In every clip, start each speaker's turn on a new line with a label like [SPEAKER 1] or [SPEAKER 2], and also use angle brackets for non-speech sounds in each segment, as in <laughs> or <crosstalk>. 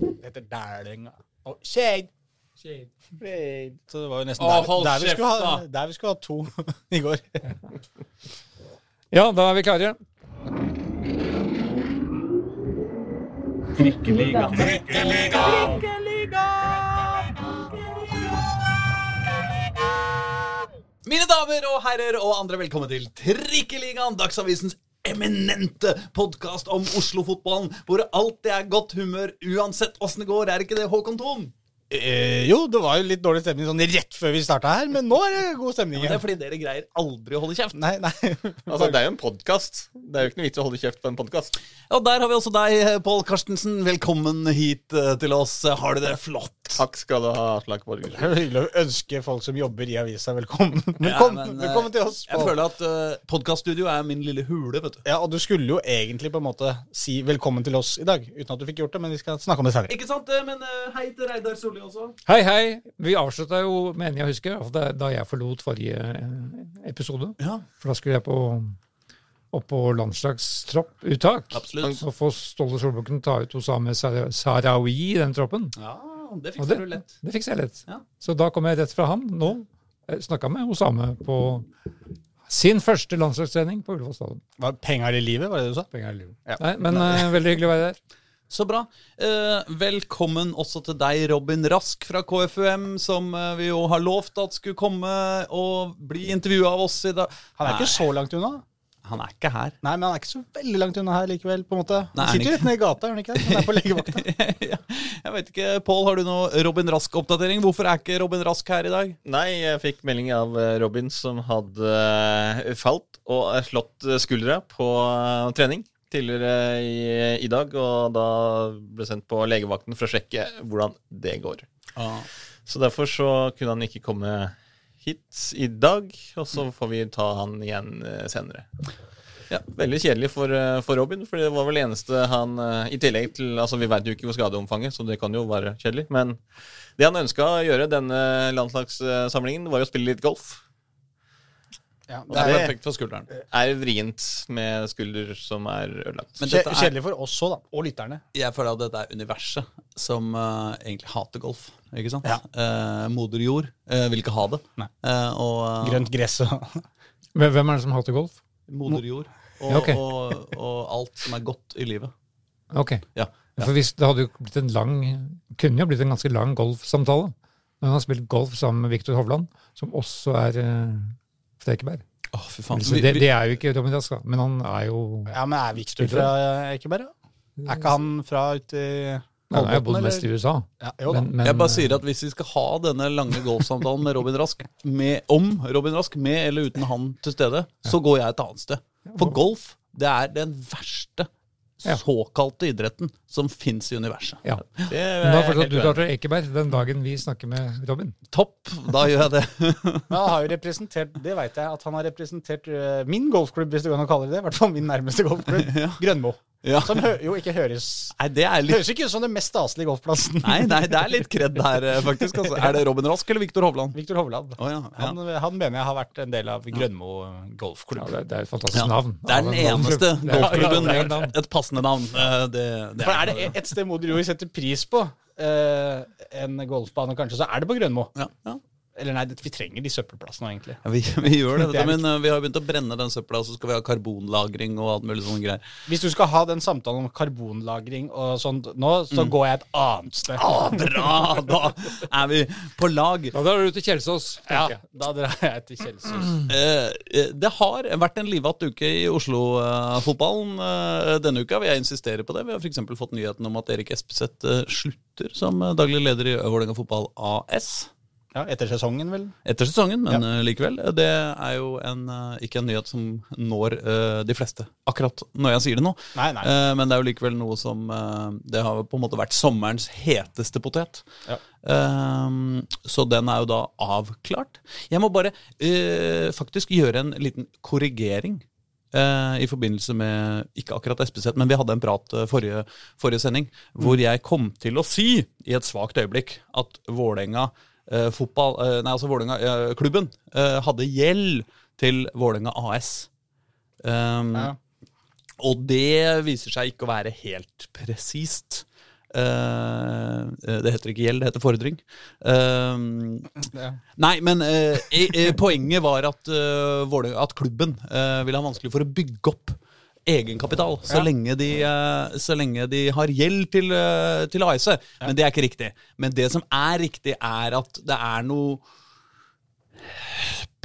[SPEAKER 1] Det heter Dælenga. Og Shade. Shade. Så det var jo nesten
[SPEAKER 2] Å,
[SPEAKER 1] der, der, vi ha, der vi skulle ha to i går.
[SPEAKER 3] Ja, da er vi klare.
[SPEAKER 2] Mine damer og herrer og andre, velkommen til Trikkeligaen, Dagsavisens eminente podkast om Oslo-fotballen, hvor det alltid er godt humør uansett åssen det går. Er ikke det, Håkon Thon?
[SPEAKER 1] Eh, jo, det var jo litt dårlig stemning sånn rett før vi starta her, men nå er det god stemning Ja,
[SPEAKER 2] Det er fordi dere greier aldri å holde kjeft.
[SPEAKER 1] Nei, nei. <laughs>
[SPEAKER 4] Altså, Det er jo en podkast. Det er jo ikke noe vits å holde kjeft på en podkast.
[SPEAKER 2] Og der har vi også deg, Pål Karstensen. Velkommen hit eh, til oss. Har du det flott?
[SPEAKER 4] Takk skal du ha, Aslak Borger.
[SPEAKER 1] Det er hyggelig å ønske folk som jobber i avisa, velkommen. Velkommen,
[SPEAKER 2] men, eh,
[SPEAKER 1] velkommen til oss.
[SPEAKER 2] Jeg føler at uh, podkaststudio er min lille hule, vet du.
[SPEAKER 1] Ja, og du skulle jo egentlig på en måte si velkommen til oss i dag, uten at du fikk gjort det, men vi skal snakke om det senere.
[SPEAKER 2] Ikke sant? eh, Men uh, hei til Reidar Solli også.
[SPEAKER 3] Hei, hei. Vi avslutta jo, mener jeg husker, da da jeg forlot forrige eh, episode.
[SPEAKER 2] Ja,
[SPEAKER 3] For da skulle jeg på, opp på landslagstropputtak.
[SPEAKER 2] absolutt.
[SPEAKER 3] Og få Ståle Solbakken ta ut Osame Sar- Sarawi i den troppen.
[SPEAKER 2] Ja, det fikser
[SPEAKER 3] det,
[SPEAKER 2] du lett.
[SPEAKER 3] det fikser jeg lett.
[SPEAKER 2] Ja.
[SPEAKER 3] Så da kom jeg rett fra han nå. Snakka med Osame på sin første landslagstrening på Ullevål stadion.
[SPEAKER 1] Var penger i livet, var det du sa?
[SPEAKER 3] Penger i livet.
[SPEAKER 1] Ja.
[SPEAKER 3] Nei, men eh, veldig hyggelig å være der. <laughs>
[SPEAKER 2] Så bra. Eh, velkommen også til deg, Robin Rask fra KFUM, som eh, vi jo har lovt at skulle komme og bli intervjua av oss i dag.
[SPEAKER 1] Han er
[SPEAKER 2] Nei,
[SPEAKER 1] ikke så langt unna.
[SPEAKER 2] Han er ikke her.
[SPEAKER 1] Nei, men han er ikke så veldig langt unna her likevel, på en måte.
[SPEAKER 2] Nei,
[SPEAKER 1] Han sitter jo rett ned i gata, gjør han ikke det? Han er på legevakta. <laughs>
[SPEAKER 2] ja, jeg vet ikke, Pål, har du noe Robin Rask-oppdatering? Hvorfor er ikke Robin Rask her i dag?
[SPEAKER 4] Nei, jeg fikk melding av eh, Robin som hadde eh, falt og eh, slått skuldra på trening tidligere i, i dag, og da ble sendt på legevakten for å sjekke hvordan det går. Så derfor så kunne han ikke komme hit i dag, og så får vi ta han igjen eh, senere. Ja, Veldig kjedelig for, eh, for Robin, for det var vel eneste han eh, I tillegg til Altså, vi veit jo ikke hvor skadeomfanget, så det kan jo være kjedelig. Men det han ønska å gjøre denne landslagssamlingen, var å spille litt golf.
[SPEAKER 1] Ja,
[SPEAKER 2] Det
[SPEAKER 1] det
[SPEAKER 2] er
[SPEAKER 1] er
[SPEAKER 2] perfekt for skulderen.
[SPEAKER 4] Er vrient med skulder som er ødelagt.
[SPEAKER 2] Men dette er,
[SPEAKER 1] kjedelig for oss òg, da. Og lytterne.
[SPEAKER 2] jeg føler at dette er universet som uh, egentlig hater golf. Ikke sant?
[SPEAKER 1] Ja.
[SPEAKER 2] Eh, moder jord eh, vil ikke ha det. Eh, og eh,
[SPEAKER 1] Grønt gress og <laughs>
[SPEAKER 3] Hvem er det som hater golf?
[SPEAKER 2] moder jord. Og,
[SPEAKER 3] okay.
[SPEAKER 2] og, og alt som er godt i livet.
[SPEAKER 3] Ok.
[SPEAKER 2] Ja.
[SPEAKER 3] For hvis det hadde jo blitt en lang kunne jo blitt en ganske lang golfsamtale. Når han har spilt golf sammen med Viktor Hovland, som også er uh, fra
[SPEAKER 2] Oh, for faen.
[SPEAKER 3] Det,
[SPEAKER 2] det,
[SPEAKER 3] det er jo ikke Robin Rask. Men han er jo
[SPEAKER 1] Ja, men er Viktor fra Ekeberg, da? Er ikke han fra ute i
[SPEAKER 3] Han har bodd mest i USA.
[SPEAKER 1] Ja, jo.
[SPEAKER 3] Men, men,
[SPEAKER 2] jeg bare sier at hvis vi skal ha denne lange golfsamtalen med Robin Rask, med, om Robin Rask, med eller uten han til stede, så går jeg et annet sted. For golf, det er den verste
[SPEAKER 3] Ja.
[SPEAKER 2] såkalte idretten som fins i universet.
[SPEAKER 3] ja.
[SPEAKER 4] Det
[SPEAKER 3] Men da
[SPEAKER 4] fortsatt
[SPEAKER 3] du drar Ekeberg den dagen vi snakker med Robin.
[SPEAKER 2] Topp, da gjør jeg det. <laughs>
[SPEAKER 1] Men han har jo representert, det vet jeg, at han har representert eh, min golfklubb, hvis du kan kalle det det. I hvert fall min nærmeste golfklubb. <laughs> Grønmo.
[SPEAKER 2] Ja.
[SPEAKER 1] Som hø jo ikke høres
[SPEAKER 2] Nei, det er litt
[SPEAKER 1] Høres ikke ut som den mest staselige golfplassen.
[SPEAKER 2] Nei, nei, det er litt kred der, eh, faktisk. Altså. Er det Robin Rask eller Viktor Hovland?
[SPEAKER 1] Viktor Hovland.
[SPEAKER 2] Oh, ja, ja.
[SPEAKER 1] Han, han mener jeg har vært en del av Grønmo
[SPEAKER 3] Ja,
[SPEAKER 1] golfklubb.
[SPEAKER 3] det, det er et fantastisk
[SPEAKER 2] Ja.
[SPEAKER 3] navn.
[SPEAKER 2] Det er den eneste
[SPEAKER 3] er-
[SPEAKER 2] golfklubben
[SPEAKER 3] er
[SPEAKER 2] med et passende navn. Eh, Det, det
[SPEAKER 1] For er det et sted moder jord setter pris på eh, en golfbane, kanskje, så er det på Grønmo.
[SPEAKER 2] ja, ja.
[SPEAKER 1] Eller nei, vi trenger de søppelplassene egentlig.
[SPEAKER 2] Ja, vi, <laughs> vi gjør det,
[SPEAKER 1] Det
[SPEAKER 2] men eh, vi har begynt å brenne den søpla, og så skal vi ha karbonlagring og alt mulig sånne greier.
[SPEAKER 1] Hvis du skal ha den samtalen om karbonlagring og sånt nå, så går jeg et annet sted.
[SPEAKER 2] Å, bra! Da er vi på lag.
[SPEAKER 3] Da drar du til Kjelsås.
[SPEAKER 1] Ja,
[SPEAKER 3] jeg.
[SPEAKER 1] da drar jeg til Kjelsås.
[SPEAKER 2] Eh, eh, Det har vært en livatt uke i Oslo-fotballen eh, denne uka. Vil jeg insistere på det. Vi har f.eks. fått nyheten om at Erik Espeseth eh, slutter som daglig leder i Vålerenga Fotball AS.
[SPEAKER 1] Ja, etter sesongen, vel?
[SPEAKER 2] Etter sesongen, men ja. likevel. Det er jo en, eh, ikke en nyhet som når uh, de fleste akkurat når jeg sier det nå.
[SPEAKER 1] Nei, nei.
[SPEAKER 2] Uh, men det er jo likevel noe som uh, Det har på en måte vært sommerens heteste potet.
[SPEAKER 1] Ja.
[SPEAKER 2] Eh, så den er jo da avklart. Jeg må bare eh, faktisk gjøre en liten korrigering. eh, I forbindelse med ikke akkurat SPZ, men vi hadde en prat eh, forrige, forrige sending hvor jeg kom til å si, i et svakt øyeblikk, at Vålerenga eh, fotball, eh, nei, altså Vålinga, eh, klubben eh, hadde gjeld til Vålerenga AS. Um,
[SPEAKER 1] Ja.
[SPEAKER 2] Og det viser seg ikke å være helt presist. Uh, det heter ikke gjeld, det heter fordring. Uh,
[SPEAKER 1] Ja.
[SPEAKER 2] Nei, men uh, poenget var at, at klubben eh, vil ha vanskelig for å bygge opp egenkapital så,
[SPEAKER 1] Ja.
[SPEAKER 2] lenge de, eh, så lenge de har gjeld til, til AS. Ja. Men det er ikke riktig. Men det som er riktig, er at det er noe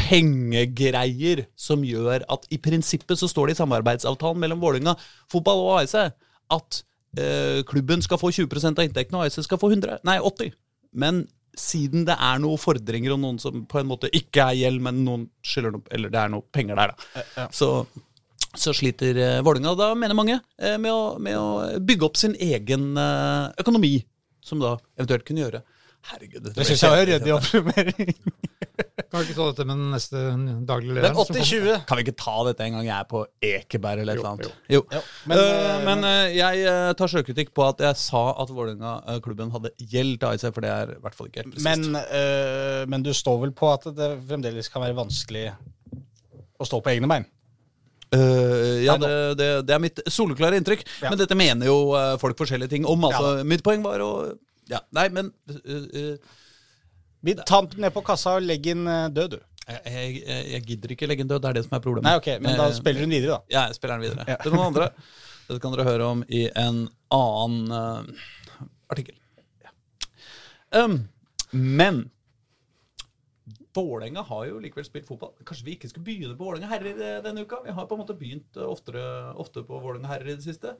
[SPEAKER 2] pengegreier som gjør at i prinsippet så står det i samarbeidsavtalen mellom Vålerenga fotball og AS at eh, klubben skal få 20 av inntektene, og AS skal få 100, nei 80. Men siden det er noen fordringer og noen som på en måte ikke er gjeld, men noen skylder noe, eller det er noe penger der, da,
[SPEAKER 1] ja.
[SPEAKER 2] så, så sliter Vålinga Vålerenga. Da mener mange eh, med, å, med å bygge opp sin egen eh, økonomi, som da eventuelt kunne gjøre Herregud, dette
[SPEAKER 1] Det syns jeg var ryddig <laughs> oppsummering.
[SPEAKER 3] Kan vi ikke ta dette med den neste daglige
[SPEAKER 1] Men
[SPEAKER 3] lederen? Men
[SPEAKER 1] 80-20
[SPEAKER 2] Kan vi ikke ta dette en gang jeg er på Ekeberg eller et eller annet?
[SPEAKER 3] Jo,
[SPEAKER 2] Jo.
[SPEAKER 1] Jo, men,
[SPEAKER 2] Men,
[SPEAKER 1] eh,
[SPEAKER 2] men eh, jeg eh, tar sjølkritikk på at jeg sa at Vålerenga-klubben hadde gjeld til AIC, for det er i hvert fall ikke helt presist.
[SPEAKER 1] Men, eh, men du står vel på at det fremdeles kan være vanskelig å stå på egne bein?
[SPEAKER 2] Eh, ja, det, det, det er mitt soleklare inntrykk.
[SPEAKER 1] Ja.
[SPEAKER 2] Men dette mener jo eh, folk forskjellige ting om. Altså,
[SPEAKER 1] Ja
[SPEAKER 2] mitt poeng var å ja, Nei, men uh,
[SPEAKER 1] uh Tamp ned på kassa og legg inn eh, død, du.
[SPEAKER 2] jeg, jeg, jeg gidder ikke legge en død. Det er det som er problemet.
[SPEAKER 1] Nei, ok, men da
[SPEAKER 2] spiller
[SPEAKER 1] spiller hun videre, da.
[SPEAKER 2] Ja, jeg spiller den videre.
[SPEAKER 1] Ja.
[SPEAKER 2] er noen andre. Dette kan dere høre om i en annen artikkel. Um, men Vålerenga har jo likevel spilt fotball. Kanskje vi ikke skal begynne på Vålerenga herrer eh, denne uka? Vi har på en måte begynt eh, oftere, ofte på Vålerenga herrer i det siste.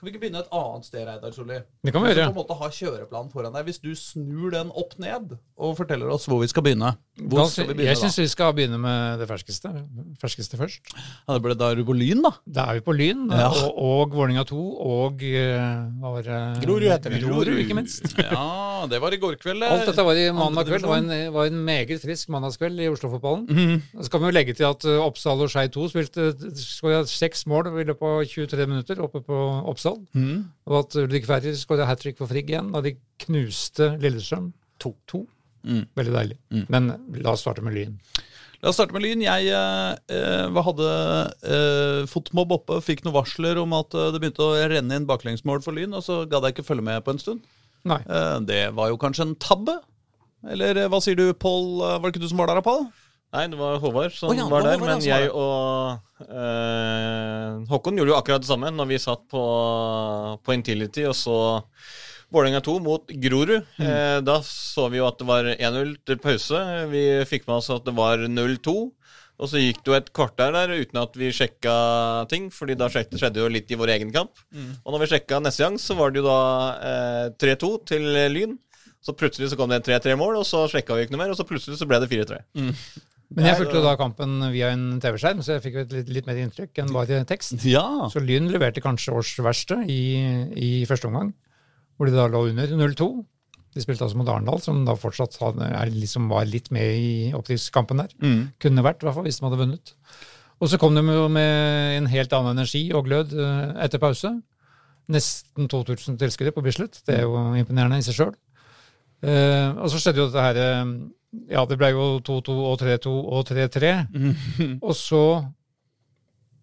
[SPEAKER 2] Kan vi ikke begynne et annet sted, Reidar Solli?
[SPEAKER 3] Det kan vi
[SPEAKER 2] Hvis du
[SPEAKER 3] gjøre.
[SPEAKER 2] på en måte har kjøreplanen foran deg. Hvis du snur den opp ned og forteller oss hvor vi skal begynne. Hvor
[SPEAKER 3] Da,
[SPEAKER 2] skal vi
[SPEAKER 3] jeg
[SPEAKER 2] begynne
[SPEAKER 3] syns vi skal begynne med det ferskeste, ferskeste først.
[SPEAKER 2] Ja, det ble da lyn da.
[SPEAKER 3] Da er vi på Lyn,
[SPEAKER 2] Ja.
[SPEAKER 3] og, og Vålerenga 2, og eh, hva var det?
[SPEAKER 1] Grorud heter det.
[SPEAKER 3] Grorud, ikke minst. <laughs>
[SPEAKER 2] Ja, det var i går kveld. eh.
[SPEAKER 3] Alt dette var i mandag kveld. Det var en, var en meget frisk mandagskveld i Oslo-fotballen.
[SPEAKER 2] Mhm.
[SPEAKER 3] Så kan vi jo legge til at uh, Oppsal og Skei 2 spilte seks mål i løpet av 23 minutter oppe på Oppsal.
[SPEAKER 2] Mhm.
[SPEAKER 3] Og at Ulrik Ferrer skåra hat trick for Frigg igjen da de knuste Lillestrøm 2-2.
[SPEAKER 2] Mm.
[SPEAKER 3] Veldig deilig. Men la oss starte med Lyn.
[SPEAKER 2] La oss starte med Lyn. Jeg eh, eh, hadde eh, fotmobb oppe, fikk noen varsler om at eh, det begynte å renne inn baklengsmål for Lyn, og så gadd jeg ikke følge med på en stund.
[SPEAKER 3] Nei.
[SPEAKER 2] Eh, det var jo kanskje en tabbe? Eller eh, hva sier du, Pål? Var det ikke du som var der, Pål?
[SPEAKER 4] Nei, det var Håvard som
[SPEAKER 2] oh, ja,
[SPEAKER 4] var
[SPEAKER 2] var
[SPEAKER 4] der.
[SPEAKER 2] Håvard,
[SPEAKER 4] Men jeg og eh, Håkon gjorde jo akkurat det samme når vi satt på, på Intility og så Vålerenga 2 mot Grorud.
[SPEAKER 2] Mm.
[SPEAKER 4] Eh, da så vi jo at det var 1-0 til pause. Vi fikk med oss at det var 0-2. Og så gikk det jo et kvarter der uten at vi sjekka ting, fordi da skjedde jo litt i vår egen kamp.
[SPEAKER 2] Mm.
[SPEAKER 4] Og når vi sjekka neste gang, så var det jo da eh, 3-2 til Lyn. Så plutselig så kom det 3-3-mål, og så sjekka vi ikke noe mer, og så plutselig så ble det 4-3.
[SPEAKER 3] Men jeg fulgte jo da kampen via en TV-skjerm, så jeg fikk et litt, litt mer inntrykk enn bare tekst.
[SPEAKER 2] Ja.
[SPEAKER 3] Så Lyn leverte kanskje års verste i, i første omgang, hvor de da lå under 0-2. De spilte altså mot Arendal, som da fortsatt hadde, er liksom var litt med i opptrykkskampen der.
[SPEAKER 2] Mm.
[SPEAKER 3] Kunne vært, i hvert fall, hvis de hadde vunnet. Og så kom de jo med en helt annen energi og glød eh, etter pause. Nesten 2000 tilskuere på Bislett. Det er jo imponerende i seg sjøl. og så skjedde jo dette her eh, Ja, det ble jo 2-2 og 3-2 og 3-3. Og så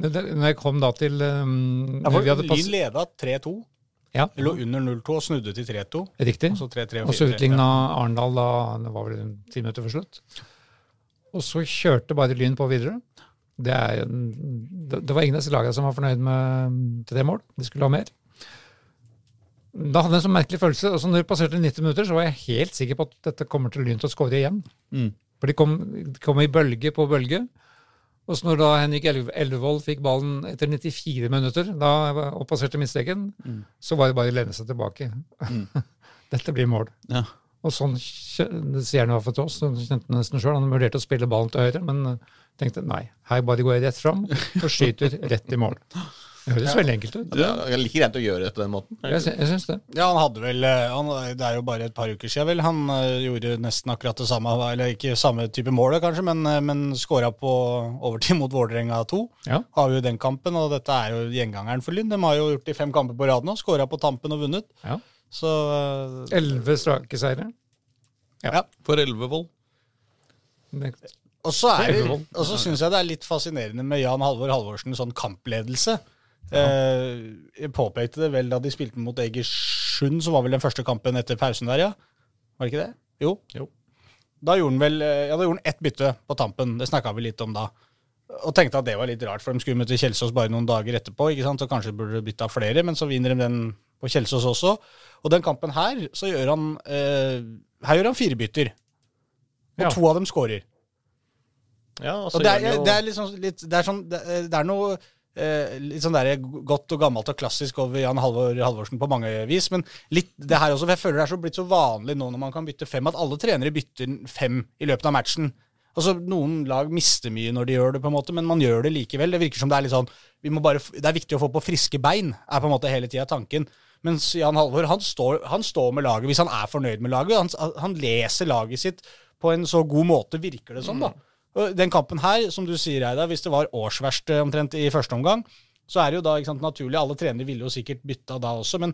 [SPEAKER 3] Når jeg kom da til um,
[SPEAKER 1] Ja, for
[SPEAKER 3] vi
[SPEAKER 1] leda 3-2.
[SPEAKER 3] Ja,
[SPEAKER 1] Lå under 0-2 og snudde til 3-2.
[SPEAKER 3] riktig.
[SPEAKER 1] Og så 3-3
[SPEAKER 3] Og så utligna Arendal da det var vel ti minutter før slutt. Og så kjørte bare Lyn på videre. Det, er, det, det var ingen av disse lagene som var fornøyd med tre mål. De skulle ha mer. Da hadde jeg en sånn merkelig følelse. og så når det passerte 90 minutter, så var jeg helt sikker på at dette kommer til Lyn til å skåre igjen.
[SPEAKER 2] Mm.
[SPEAKER 3] For de kom, de kom i bølge på bølge. Og så når da Henrik Elve- Elvevold fikk ballen etter 94 minutter da og passerte midtstreken, så var det bare å lene seg tilbake. <laughs> Dette blir mål.
[SPEAKER 2] Ja.
[SPEAKER 3] Og sånn det sier han i hvert fall til oss. Han kjente nesten sjøl. Han vurderte å spille ballen til høyre, men tenkte nei, her bare går jeg rett fram og skyter rett i mål. <laughs> Det høres veldig enkelt ut.
[SPEAKER 4] Det er like greit å gjøre det på den måten.
[SPEAKER 3] Jeg, sy- jeg syns det.
[SPEAKER 1] Ja, han hadde vel eh, han, Det er jo bare et par uker siden, vel. Han eh, gjorde nesten akkurat det samme, eller ikke samme type mål, kanskje, men, eh, men skåra på overtid mot Vålerenga 2.
[SPEAKER 3] Ja.
[SPEAKER 1] Har vi jo den kampen, og dette er jo gjengangeren for Lyn. De har jo gjort det i fem kamper på rad nå, skåra på tampen og vunnet.
[SPEAKER 3] ja.
[SPEAKER 1] Så
[SPEAKER 3] Elleve strake seire.
[SPEAKER 2] For Elvevold.
[SPEAKER 1] Og så er det, og så syns jeg det er litt fascinerende med Jan Halvor Halvorsen, sånn kampledelse. Eh, jeg påpekte det vel da de spilte mot Egersund, som var vel den første kampen etter pausen der, ja? Var det ikke det? Jo.
[SPEAKER 4] Jo.
[SPEAKER 1] Da gjorde han vel eh, Ja, da gjorde han ett bytte på tampen. Det snakka vi litt om da. Og tenkte at det var litt rart, for de skulle møte Kjelsås bare noen dager etterpå. ikke sant? Så kanskje burde bytta flere, men så vinner de den på Kjelsås også. Og den kampen her, så gjør han eh, Her gjør han fire bytter. Og
[SPEAKER 3] Ja.
[SPEAKER 1] to av dem scorer.
[SPEAKER 4] Ja, og så
[SPEAKER 1] Og det er,
[SPEAKER 4] jo-
[SPEAKER 1] det er liksom litt Det er, sånn, det det er noe eh, litt sånn der godt og gammelt og klassisk over Jan Halvor Halvorsen på mange vis, men litt det her også, for jeg føler det er så blitt så vanlig nå når man kan bytte fem, at alle trenere bytter fem i løpet av matchen. Altså, Noen lag mister mye når de gjør det, på en måte, men man gjør det likevel. Det virker som det er litt sånn bare, Det er viktig å få på friske bein, er på en måte hele tida tanken. Mens Jan Halvor han står, han står med laget hvis han er fornøyd med laget. Han, han leser laget sitt på en så god måte, virker det som. da. Den kampen her, som du sier, Eida, hvis det var årsverst omtrent i første omgang, så er det jo da ikke sant, naturlig. Alle trenere ville jo sikkert bytta da også, men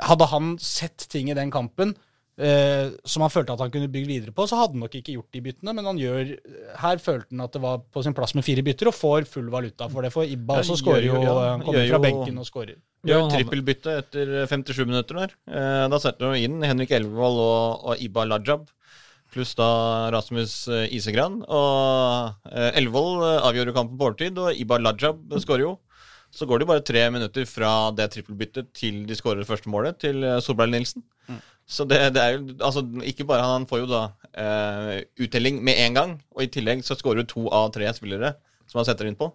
[SPEAKER 1] hadde han sett ting i den kampen eh, som han følte at han kunne bygd videre på, så hadde han nok ikke gjort de byttene, men han gjør Her følte han at det var på sin plass med fire bytter, og får full valuta for det. For Ibba
[SPEAKER 4] Ja,
[SPEAKER 1] også skårer jo,
[SPEAKER 4] jo- ja,
[SPEAKER 1] han kommer fra benken og skårer.
[SPEAKER 4] Gjør trippelbytte etter 57 minutter der. Eh, Da setter han inn Henrik Elvevold og, og Iba Lajab. Pluss da Rasmus eh, Isegran. Og Elvold Elvevold eh, avgjør jo kampen på overtid, og Ibar Lajab skårer jo. Så går det jo bare tre minutter fra det trippelbyttet til de skårer det første målet, til eh, Solberg Nilsen. Så det, det er jo Altså, ikke bare han, får jo da eh, uttelling med en gang, og i tillegg så skårer jo to av tre spillere som han setter inn på.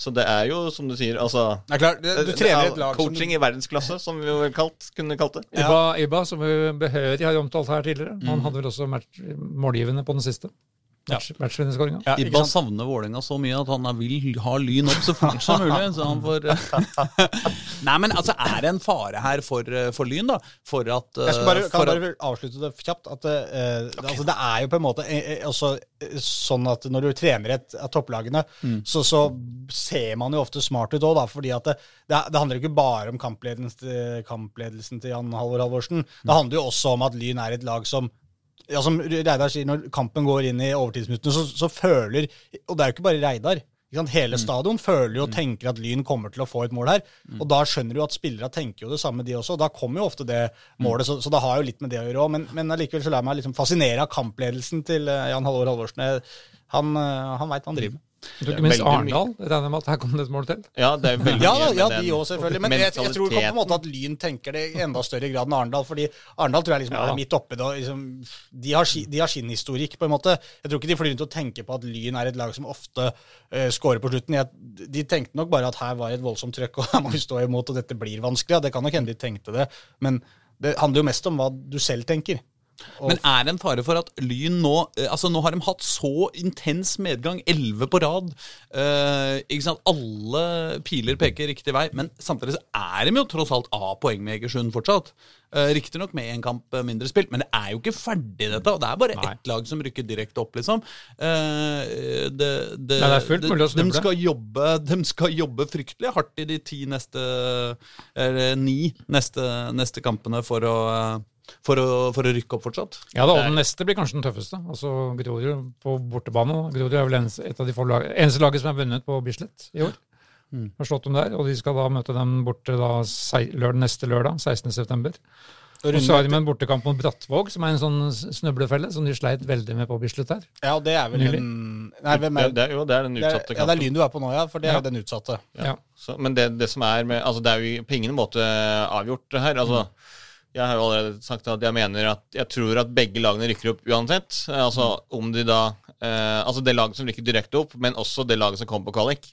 [SPEAKER 4] Så det er jo, som du sier, altså
[SPEAKER 1] Det er klart, du, du trener
[SPEAKER 4] er
[SPEAKER 1] et lag som
[SPEAKER 4] Coaching i verdensklasse, som vi jo vel kalt, kunne kalt det.
[SPEAKER 3] Ja. Iba, Iba, som vi behørig har omtalt her tidligere, han hadde vel også vært målgivende på den siste. Match, Matchvinnerskåringa.
[SPEAKER 1] Ja,
[SPEAKER 2] Ibba savner Vålerenga så mye at han vil ha Lyn opp så fort som mulig. Så han får <laughs> Nei, men altså, er det en fare her for, for Lyn, da? For at
[SPEAKER 1] Jeg skal bare,
[SPEAKER 2] eh,
[SPEAKER 1] kan
[SPEAKER 2] for
[SPEAKER 1] bare avslutte det kjapt. At uh, det- altså, det er jo på en måte eh, eh, også eh, sånn at når du trener et av topplagene, så, så ser man jo ofte smart ut òg, da. Fordi at det, det, det handler ikke bare om kampledelsen kampledelsen til Jan Halvor Halvorsen. Det handler jo også om at Lyn er et lag som ja, som Reidar sier, når kampen går inn i overtidsminuttene, så, så føler Og det er jo ikke bare Reidar. Ikke sant? Hele stadion føler og tenker at Lyn kommer til å få et mål her. Og da skjønner du at spillere tenker jo det samme, de også. og Da kommer jo ofte det målet, så, så det har jo litt med det å gjøre òg. Men, men allikevel så lar jeg meg liksom fascinere av kampledelsen til eh, Jan Halvor Halvorsen. Han, eh, han veit hva han driver med.
[SPEAKER 3] Tror ikke minst Arendal. Regner med at her kom det et mål til.
[SPEAKER 4] Ja, det er veldig <laughs>
[SPEAKER 1] Ja,
[SPEAKER 4] mye
[SPEAKER 1] ja de òg, selvfølgelig. Men jeg, jeg tror på en måte at Lyn tenker det i enda større grad enn Arendal. fordi Arendal tror jeg liksom
[SPEAKER 3] Ja.
[SPEAKER 1] er midt oppi det. Liksom, de, har, de har sin historikk, på en måte. Jeg tror ikke de flyr rundt og tenker på at Lyn er et lag som ofte uh, scorer på slutten. Jeg, de tenkte nok bare at her var et voldsomt trøkk, og her må vi stå imot, og dette blir vanskelig. Ja, det kan nok hende de tenkte det, men det handler jo mest om hva du selv tenker.
[SPEAKER 2] Men er det en fare for at Lyn nå eh, Altså Nå har de hatt så intens medgang, elleve på rad. eh, ikke sant? Alle piler peker riktig vei, men samtidig så er de jo tross alt av poeng med Egersund fortsatt. Uh, Riktignok med én kamp eh, mindre spilt, men det er jo ikke ferdig, dette. og Det er bare
[SPEAKER 3] Nei.
[SPEAKER 2] ett lag som rykker direkte opp, liksom. Eh, det, det,
[SPEAKER 3] Nei, det er fullt mulig å
[SPEAKER 2] de,
[SPEAKER 3] snuble.
[SPEAKER 2] skal jobbe, de skal jobbe fryktelig hardt i de ti neste Eller ni neste, neste kampene for å for å, for å rykke opp fortsatt.
[SPEAKER 3] Ja da, og den neste blir kanskje den tøffeste. Altså Grorud på bortebane. Grorud er vel eneste, et av de få lag, eneste laget som er vunnet på Bislett i år. Har slått dem der, og de skal da møte dem borte da, lørdag, neste lørdag, 16.9. Og så har de med en bortekamp mot Brattvåg, som er en sånn snøblefelle som de sleit veldig med på Bislett her.
[SPEAKER 1] Ja, det er vel
[SPEAKER 3] Nylig.
[SPEAKER 1] en Nei, hvem er
[SPEAKER 4] det er jo det er den utsatte kampen.
[SPEAKER 1] ja, det er. Lyn du er på nå, ja. For det er
[SPEAKER 3] Ja.
[SPEAKER 1] jo den utsatte.
[SPEAKER 3] Ja.
[SPEAKER 4] Så, men det, det som er med Altså, det er jo på ingen måte avgjort, her. Altså, jeg har jo allerede sagt at jeg mener at jeg tror at begge lagene rykker opp uansett. Eh, Altså om de da eh, Altså det laget som rykker direkte opp, men også det laget som kommer på kvalik.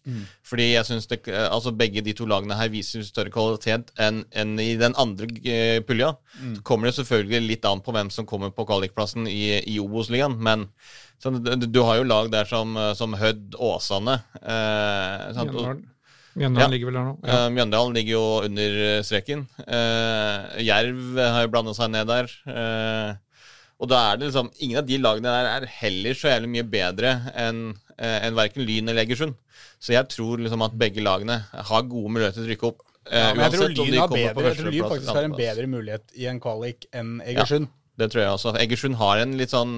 [SPEAKER 4] Fordi jeg synes eh, altså begge de to lagene her viser større kvalitet enn enn i den andre eh, pulja. Så kommer det selvfølgelig litt an på hvem som kommer på kvalikplassen i, i Obos-ligaen, men så, du, du har jo lag der som, som Hødd, Åsane eh, sant?
[SPEAKER 3] Mjøndalen
[SPEAKER 4] Ja.
[SPEAKER 3] ligger vel der nå. Ja.
[SPEAKER 4] Uh, Mjøndalen ligger jo under eh, streken. Uh, Jerv har jo blanda seg ned der. Uh, og da er det liksom Ingen av de lagene der er heller så jævlig mye bedre enn uh, enn verken Lyn eller Egersund. Så jeg tror liksom at begge lagene har gode muligheter til å rykke opp.
[SPEAKER 1] Ja, men jeg tror Lyn har bedre, jeg tror Lyn faktisk har en bedre mulighet i en kvalik enn Egersund.
[SPEAKER 4] Det tror jeg også. Egersund har en litt sånn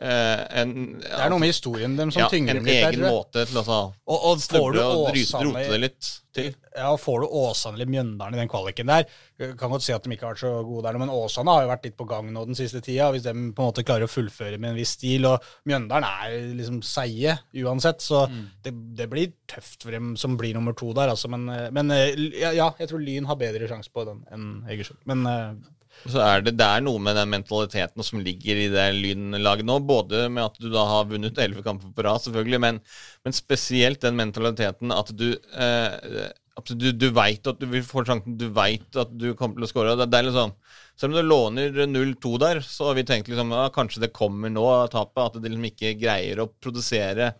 [SPEAKER 4] en,
[SPEAKER 1] Det er noe med historien dem som
[SPEAKER 4] ja,
[SPEAKER 1] tynger dem litt En
[SPEAKER 4] egen måte til å altså,
[SPEAKER 1] Og, og får du
[SPEAKER 4] snuble og rote det litt. til.
[SPEAKER 1] Ja, og Får du Åsane eller Mjøndalen i den kvaliken der jeg Kan godt si at de ikke har vært så gode der, men Åsane har jo vært litt på gang nå den siste tida. Hvis de på en måte klarer å fullføre med en viss stil. Og Mjøndalen er liksom seige uansett, så det, det blir tøft for dem som blir nummer to der. Altså. Men, eh, men eh, ja, jeg tror Lyn har bedre sjanse på den enn Egersund. Men eh,
[SPEAKER 4] Så er det, det er noe med den mentaliteten som ligger i det Lyn-laget nå. Både med at du da har vunnet elleve kamper på rad, selvfølgelig, men, men spesielt den mentaliteten at du eh, du, du veit at du vil få sjansen, du veit at du kommer til å skåre. Det, det er liksom, selv om du låner 0-2 der, så har vi tenkt liksom, ja, kanskje det kommer nå, tapet. At de liksom ikke greier å produsere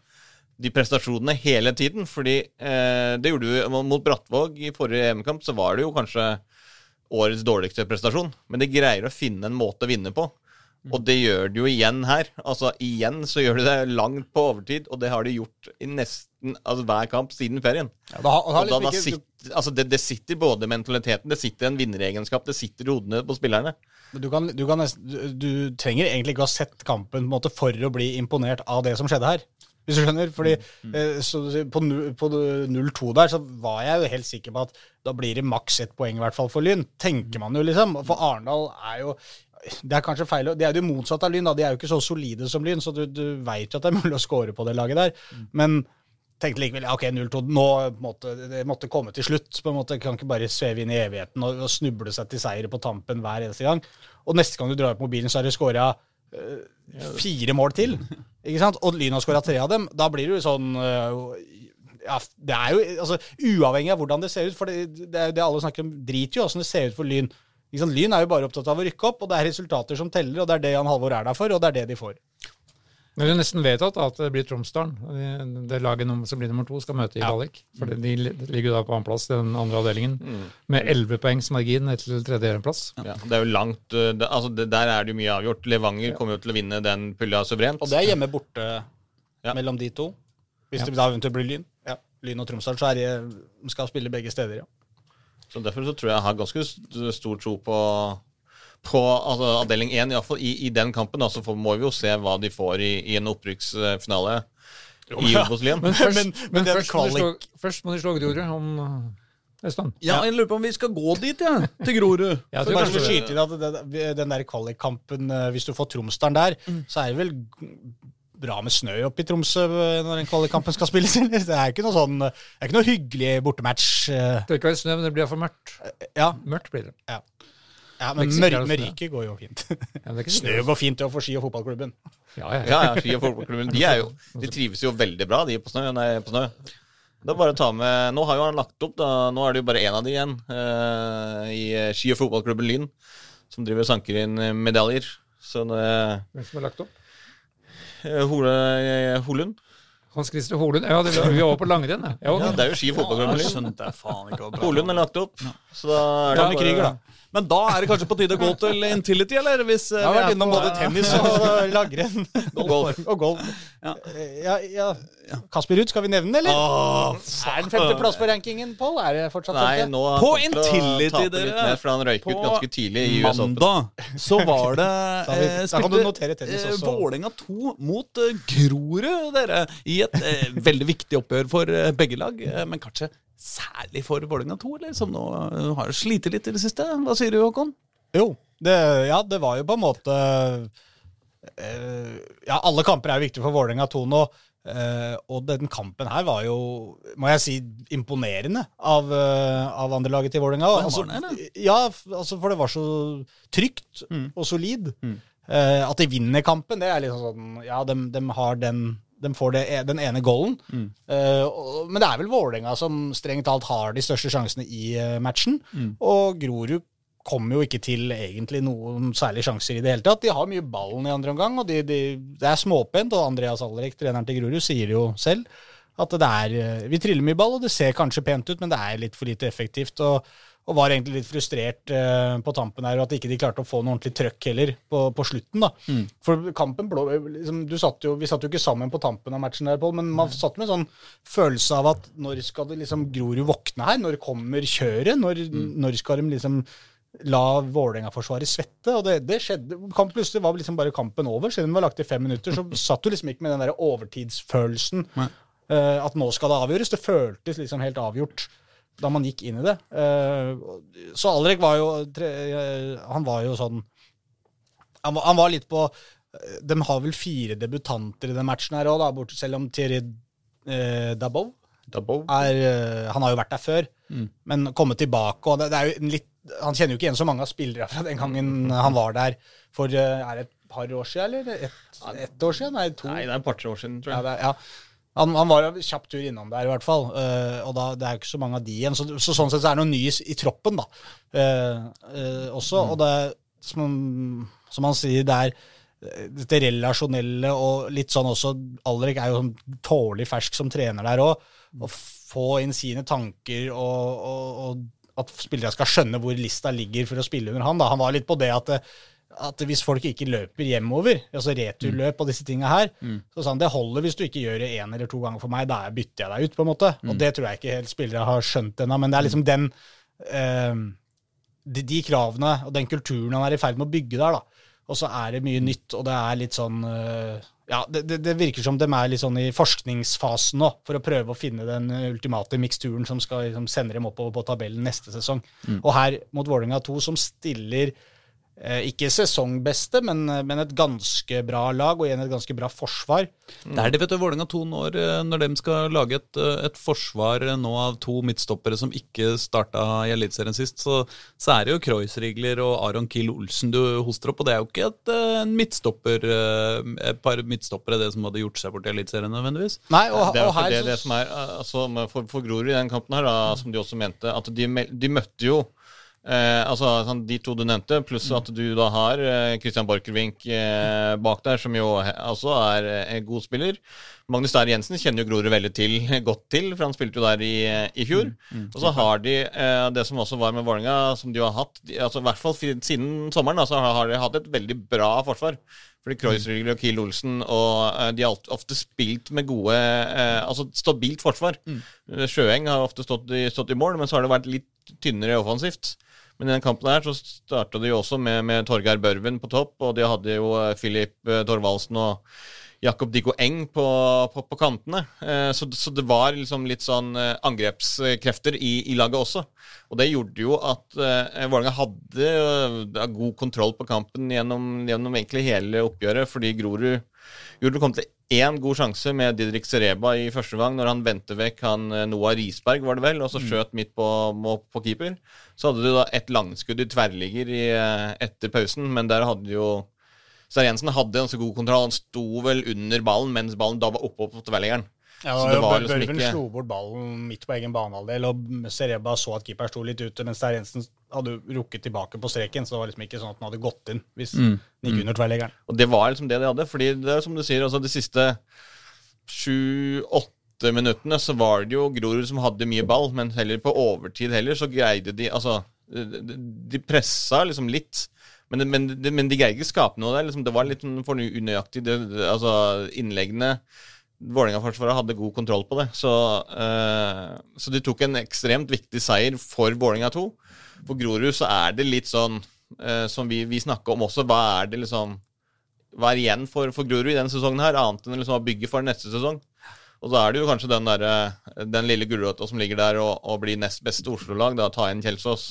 [SPEAKER 4] de prestasjonene hele tiden. Fordi eh, det gjorde du mot Brattvåg i forrige EM-kamp, så var det jo kanskje årets dårligste prestasjon. Men de greier å finne en måte å vinne på. Og det gjør de jo igjen her. Altså Igjen så gjør de det langt på overtid, og det har de gjort i nesten altså, hver kamp siden ferien.
[SPEAKER 1] ja, da,
[SPEAKER 4] Og da,
[SPEAKER 1] liksom
[SPEAKER 4] da sitter, altså det, det sitter både mentaliteten, det sitter en vinneregenskap, det sitter i hodene på spillerne.
[SPEAKER 1] du, kan, du, kan nesten, du, du trenger egentlig ikke å ha sett kampen måte, for å bli imponert av det som skjedde her. Hvis du skjønner? Fordi eh, så, På, på 0-2 der så var jeg jo helt sikker på at da blir det maks ett poeng i hvert fall for Lyn. Tenker man jo, liksom. For Arendal er jo det er kanskje feil, det er jo det motsatte av Lyn. da, De er jo ikke så solide som Lyn, så du, du veit jo at det er mulig å score på det laget der. Men tenkte likevel ok, 0-2 nå måtte Det måtte komme til slutt. på en måte, Kan ikke bare sveve inn i evigheten og, og snuble seg til seier på tampen hver eneste gang. Og neste gang du drar opp mobilen, så er det scora fire mål til. Ikke sant? Og Lyn har skåra tre av dem. Da blir det jo sånn øh, ja, det er jo, altså Uavhengig av hvordan det ser ut, for det, det det alle snakker om, driter jo åssen det ser ut for Lyn. Lyn er jo bare opptatt av å rykke opp, og det er resultater som teller, og det er det Jan Halvor er der for, og det er det de får.
[SPEAKER 3] Men det er nesten vedtatt at det blir Tromsdalen. Det, det laget som blir nummer to, skal møte i
[SPEAKER 1] Ja.
[SPEAKER 3] kvalik. For de ligger jo da på annenplass i den andre avdelingen, med elleve poengs margin til tredjeplass.
[SPEAKER 4] Ja, det er jo langt uh, det, altså det, Der er det jo mye avgjort. Levanger kommer jo til å vinne den pulja suverent.
[SPEAKER 1] Og det er hjemme borte
[SPEAKER 4] Ja.
[SPEAKER 1] mellom de to. Hvis
[SPEAKER 3] Ja.
[SPEAKER 1] det da eventuelt blir Lyn. Ja. Lyn og Tromsdal, så er de, de skal spille begge steder, ja.
[SPEAKER 4] Så Derfor så tror jeg jeg har ganske stor tro på på altså, avdeling 1, iallfall i, i den kampen. Så altså, må vi jo se hva de får i, i en opprykksfinale i
[SPEAKER 1] ja.
[SPEAKER 4] Obos-ligaen.
[SPEAKER 1] Men, men, men,
[SPEAKER 3] Men
[SPEAKER 1] den
[SPEAKER 3] først må, slå, først må de slå Grorud om en stund.
[SPEAKER 2] Ja, jeg lurer på om vi skal gå dit, jeg. Til Grorud.
[SPEAKER 3] ja,
[SPEAKER 1] Så bare
[SPEAKER 3] kanskje
[SPEAKER 1] for å skyte inn at den der kvalikkampen, eh, hvis du får Tromsdalen der, så er det vel bra med snø oppe i Tromsø eh, når den kvalikkampen skal spilles? <laughs> Det er ikke noe sånn, det er ikke noe hyggelig bortematch. eh,
[SPEAKER 3] Det vil ikke snø, men det blir for mørkt.
[SPEAKER 1] Ja,
[SPEAKER 3] Mørkt blir det.
[SPEAKER 1] ja men
[SPEAKER 3] Mexico er
[SPEAKER 1] mør
[SPEAKER 3] det
[SPEAKER 1] går jo fint.
[SPEAKER 3] Ja,
[SPEAKER 1] Snø går fint til for ski- og fotballklubben.
[SPEAKER 3] Ja, ja, ja.
[SPEAKER 4] Ja, ja, ski- og fotballklubben. De, er jo, de <laughs> trives jo veldig bra, de på snø. Nei, på snø. Det er bare å ta med Nå har jo han lagt opp, da. Nå er det jo bare én av de igjen eh, i ski- og fotballklubben Lyn, som driver og sanker inn eh, medaljer. Så det
[SPEAKER 3] Hvem som har lagt opp?
[SPEAKER 4] eh, Hole eh, Holund.
[SPEAKER 3] Hans Christer Holund. Ja, det, vi var på langrenn, ja.
[SPEAKER 4] det er jo ski- og
[SPEAKER 2] ikke.
[SPEAKER 4] Holund er lagt opp. Så da er det ja,
[SPEAKER 1] kriger, da.
[SPEAKER 2] Men da er det kanskje på tide å gå til Intility, eller? Hvis
[SPEAKER 1] har
[SPEAKER 2] vi er
[SPEAKER 1] vært innom både tennis og <laughs> langrenn.
[SPEAKER 4] Golf.
[SPEAKER 1] Og golf.
[SPEAKER 2] Ja.
[SPEAKER 1] Ja, ja. Kasper Ruud, skal vi nevne den, eller?
[SPEAKER 2] Åh,
[SPEAKER 1] Er den femteplass på rankingen, Pål? Er det fortsatt
[SPEAKER 4] Nei,
[SPEAKER 1] femte?
[SPEAKER 4] nå
[SPEAKER 2] På
[SPEAKER 4] en tillit til
[SPEAKER 2] Intility, dere.
[SPEAKER 4] mer, for han røyk ut
[SPEAKER 2] På
[SPEAKER 4] ganske tidlig i US Open.
[SPEAKER 2] Mandag så var det <laughs> eh,
[SPEAKER 1] kan du
[SPEAKER 2] spilte, eh. Vålerenga 2 mot eh, Grorud, dere. I et eh, veldig viktig oppgjør for eh, begge lag, eh, men kanskje særlig for Vålerenga 2, eller, som nå eh, har slitt litt i det siste. Hva sier du, Håkon?
[SPEAKER 1] Jo, det, ja, det var jo på en måte eh, Ja, alle kamper er viktige for Vålerenga 2 nå. Eh, og den kampen her var jo, må jeg si, imponerende av, uh, av andrelaget til Vålerenga. Altså, ja, altså, for det var så trygt
[SPEAKER 2] Mm.
[SPEAKER 1] og solid.
[SPEAKER 2] Mm.
[SPEAKER 1] Uh, at de vinner kampen, det er liksom sånn Ja, de, de har den de får det, den ene goalen.
[SPEAKER 2] Mm.
[SPEAKER 1] Uh, og, men det er vel Vålerenga som strengt talt har de største sjansene i matchen.
[SPEAKER 2] Mm.
[SPEAKER 1] Og Grorud kommer jo ikke til egentlig noen særlige sjanser i det hele tatt. De har mye ballen i andre omgang, og de, de, det er småpent. Og Andreas Alrek, treneren til Grorud, sier jo selv. At det er eh, Vi triller mye ball, og det ser kanskje pent ut, men det er litt for lite effektivt. og og var egentlig litt frustrert eh, på tampen her, og at ikke de klarte å få noe ordentlig trøkk heller på, på slutten. da.
[SPEAKER 2] Mm.
[SPEAKER 1] For kampen blå, liksom, du satt jo, Vi satt jo ikke sammen på tampen av matchen, der, Paul, men man satt med en sånn følelse av at når skal det liksom Grorud våkne her? Når kommer kjøret? Når, når skal de liksom la Vålerenga-forsvaret svette? Og det, det skjedde. Kamp, plutselig var liksom bare kampen over. Siden den var lagt i fem minutter, så <clears throat> satt du liksom ikke med den der overtidsfølelsen. Eh, at nå skal det avgjøres. Det føltes liksom helt avgjort. da man gikk inn i det. Uh, så Alrek var jo tre- uh, Han var jo sånn Han var, han var litt på De har vel fire debutanter i den matchen her òg, selv om Thierry Dabov er Han har jo vært der før,
[SPEAKER 2] Mm.
[SPEAKER 1] men kommet tilbake. og det, det er jo en litt, Han kjenner jo ikke igjen så mange av spillere fra den gangen han var der for eh, Er det et par år siden, eller? Ett et år siden? Nei, to.
[SPEAKER 4] Nei, det er et par-tre år siden, tror
[SPEAKER 1] Ja,
[SPEAKER 4] jeg.
[SPEAKER 1] det, er- ja. Han, han var en kjapp tur innom der, i hvert fall. Uh, og da, det er jo ikke så mange av de igjen. Så, så sånn sett så er det noe ny i, i troppen, da. Uh, uh, også. Og det som, som han sier, det er dette relasjonelle og litt sånn også Alrik er jo sånn tålelig fersk som trener der òg. Å få inn sine tanker og, og, og at spillere skal skjønne hvor lista ligger for å spille under han. Da. Han var litt på det at, at hvis folk ikke løper hjemover, altså returløp og disse tinga her, så sa han det holder hvis du ikke gjør det én eller to ganger for meg, da bytter jeg deg ut, på en måte. Og det tror jeg ikke helt spillere har skjønt ennå, men det er liksom den eh, de, de kravene og den kulturen han er i ferd med å bygge der, da. Og så er det mye nytt, og det er litt sånn eh, Ja, det, det, det virker som de er litt sånn i forskningsfasen nå, for å prøve å finne den ultimate miksturen som skal liksom, sende dem oppover på tabellen neste sesong. Og her mot Vålerenga 2, som stiller ikke sesongbeste, men, men et ganske bra lag, og igjen et ganske bra forsvar.
[SPEAKER 2] Det er det, vet du, Vålerenga 2 når, eh, når de skal lage et, eh, et forsvar eh, nå av to midtstoppere som ikke starta i Eliteserien sist, så, så er det jo Kreuzrigler og Aron Kiel Olsen du hoster opp, og det er jo ikke et, eh, en midtstopper, eh, et par midtstoppere det som hadde gjort seg bort i Eliteserien nødvendigvis.
[SPEAKER 1] Nei, og,
[SPEAKER 4] Det er jo ikke det, det som er altså, For, for Grorud i den kampen her, da, som de også mente, at de, de møtte jo eh, altså sånn, De to du nevnte, pluss at du da har eh, Christian Borchgrevink eh, bak der, som jo altså er eh, en god spiller. Magnus Dæhr Jensen kjenner jo Grorud veldig til, <laughs> godt til, for han spilte jo der i, i fjor. Og så har de eh, det som også var med Vålerenga, som de har hatt de, altså, I hvert fall siden sommeren da, så har de hatt et veldig bra forsvar. Fordi Kreuzrigler og Kiel Olsen og eh, de har ofte spilt med gode eh, Altså stabilt forsvar. Mm. Sjøeng har ofte stått i, stått i mål, men så har det vært litt tynnere offensivt. Men i den kampen her så starta de jo også med, med Torgeir Børven på topp, og de hadde jo eh, Filip Torvaldsen og Jakob Diggo Eng på, på, på kantene. Eh, så, så det var liksom litt sånn eh, angrepskrefter i, i laget også. Og det gjorde jo at eh, Vålerenga hadde god kontroll på kampen gjennom, gjennom egentlig hele oppgjøret, fordi Grorud, Grorud kom til én god sjanse med Didrik Sereba i første gang, når han vendte vekk han Noah Risberg, var det vel, og så skjøt midt på, på keeper. Så hadde du da et langskudd i tverrligger i, etter pausen, men der hadde jo Stein Jensen hadde ganske god kontroll. Han sto vel under ballen mens ballen da var oppe på tverrliggeren.
[SPEAKER 1] Ja,
[SPEAKER 4] var liksom ikke-
[SPEAKER 1] slo bort ballen midt på egen banehalvdel, og Sereba så at keeper sto litt ute, mens der Jensen hadde rukket tilbake på streken, så det var liksom ikke sånn at den hadde gått inn hvis den gikk under tverrleggeren.
[SPEAKER 4] Og det var liksom det de hadde. fordi det er som du sier, altså de siste sju-åtte minuttene så var det jo Grorud som hadde mye ball, men heller på overtid heller så greide de Altså, de, de pressa liksom litt. Men, men, men de greier ikke skape noe der. Liksom, det var litt for unøyaktig. Det, det, altså, innleggene Vålerenga-forsvaret hadde god kontroll på det. Så, uh, så de tok en ekstremt viktig seier for Vålerenga 2. For Grorud så er det litt sånn uh, som vi, vi snakka om også. Hva er det liksom hva er igjen for, for Grorud i denne sesongen her, annet enn liksom å bygge for neste sesong? Og så er det jo kanskje den, der, eh, den lille gulrota som ligger der og, og blir nest beste Oslo-lag, da ta inn Kjelsås,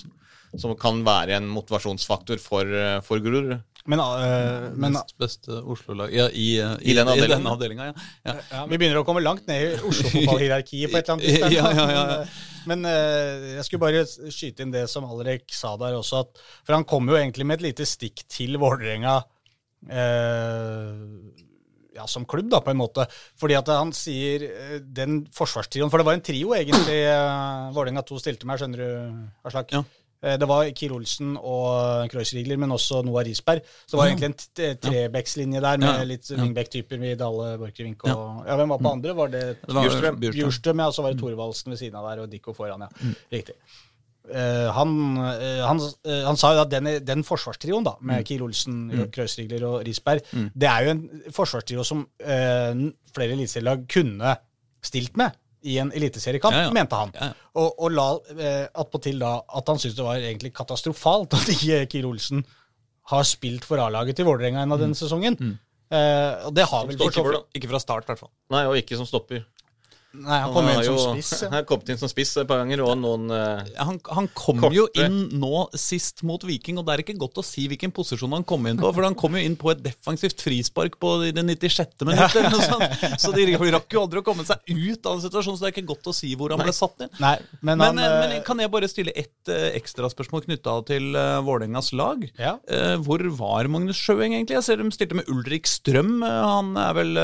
[SPEAKER 4] som kan være en motivasjonsfaktor for, eh, for Grorud.
[SPEAKER 1] Men, uh, men
[SPEAKER 2] Nest beste Oslo-lag ja, i, eh,
[SPEAKER 4] I den avdelingen.
[SPEAKER 2] avdelinga. Ja. Ja.
[SPEAKER 1] ja, vi begynner å komme langt ned i Oslo-fotballhierarkiet på et eller annet <laughs>
[SPEAKER 2] ja, ja.
[SPEAKER 1] Men uh, jeg skulle bare skyte inn det som Alrek sa der også, at, for han kom jo egentlig med et lite stikk til Vålerenga ja, som klubb, da, på en måte. Fordi at han sier den forsvarstrioen For det var en trio, egentlig, Vålerenga 2 stilte med, skjønner du, Aslak?
[SPEAKER 2] Ja.
[SPEAKER 1] Eh, Det var Kiel Olsen og Kreuzrigler, men også Noah Risberg. Så det var egentlig en trebekslinje der med litt wingback-typer med Dale Borchgrevink og ja. Hvem var på andre? Var det
[SPEAKER 2] Det var
[SPEAKER 4] Bjurstrøm.
[SPEAKER 1] Ja. Så var det Thorvaldsen ved siden av der, og Dikko foran, ja. Riktig. Uh, han, uh, han, uh, han sa jo at den, den forsvarstrioen da, med Kiel Olsen, Kreuzrigler og Risberg, det er jo en forsvarstrio som eh, flere eliteserielag kunne stilt med i en eliteseriekamp,
[SPEAKER 2] Ja, ja.
[SPEAKER 1] mente han.
[SPEAKER 2] Ja, ja.
[SPEAKER 1] Og, og la eh, attpåtil da at han syntes det var egentlig katastrofalt at ikke Kiel Olsen har spilt for A-laget til Vålerenga av denne sesongen. Eh, og det har vel
[SPEAKER 4] Ikke,
[SPEAKER 2] Ikke fra start, i hvert fall.
[SPEAKER 4] nei, og ikke som stopper.
[SPEAKER 1] Nei, han kom
[SPEAKER 4] han
[SPEAKER 1] inn som
[SPEAKER 4] jo-
[SPEAKER 1] spiss. Ja. <laughs>
[SPEAKER 4] Han kom inn som spiss et par ganger, og noen uh,
[SPEAKER 2] Han, han kom
[SPEAKER 4] Korte.
[SPEAKER 2] jo inn nå sist mot Viking, og det er ikke godt å si hvilken posisjon han kom inn på. For han kom jo inn på et defensivt frispark på det 96. minutt, eller noe sånt. Så de rakk jo aldri å komme seg ut av en situasjon, så det er ikke godt å si hvor han ble satt inn.
[SPEAKER 1] Nei, men,
[SPEAKER 2] Men,
[SPEAKER 1] han,
[SPEAKER 2] eh,
[SPEAKER 1] eh,
[SPEAKER 2] men kan jeg bare stille ett uh, ekstraspørsmål knytta til uh, Vålerengas lag?
[SPEAKER 1] Ja.
[SPEAKER 2] Uh, hvor var Magnus Sjøeng egentlig? Jeg ser de stilte med Ulrik Strøm. Eh, han er vel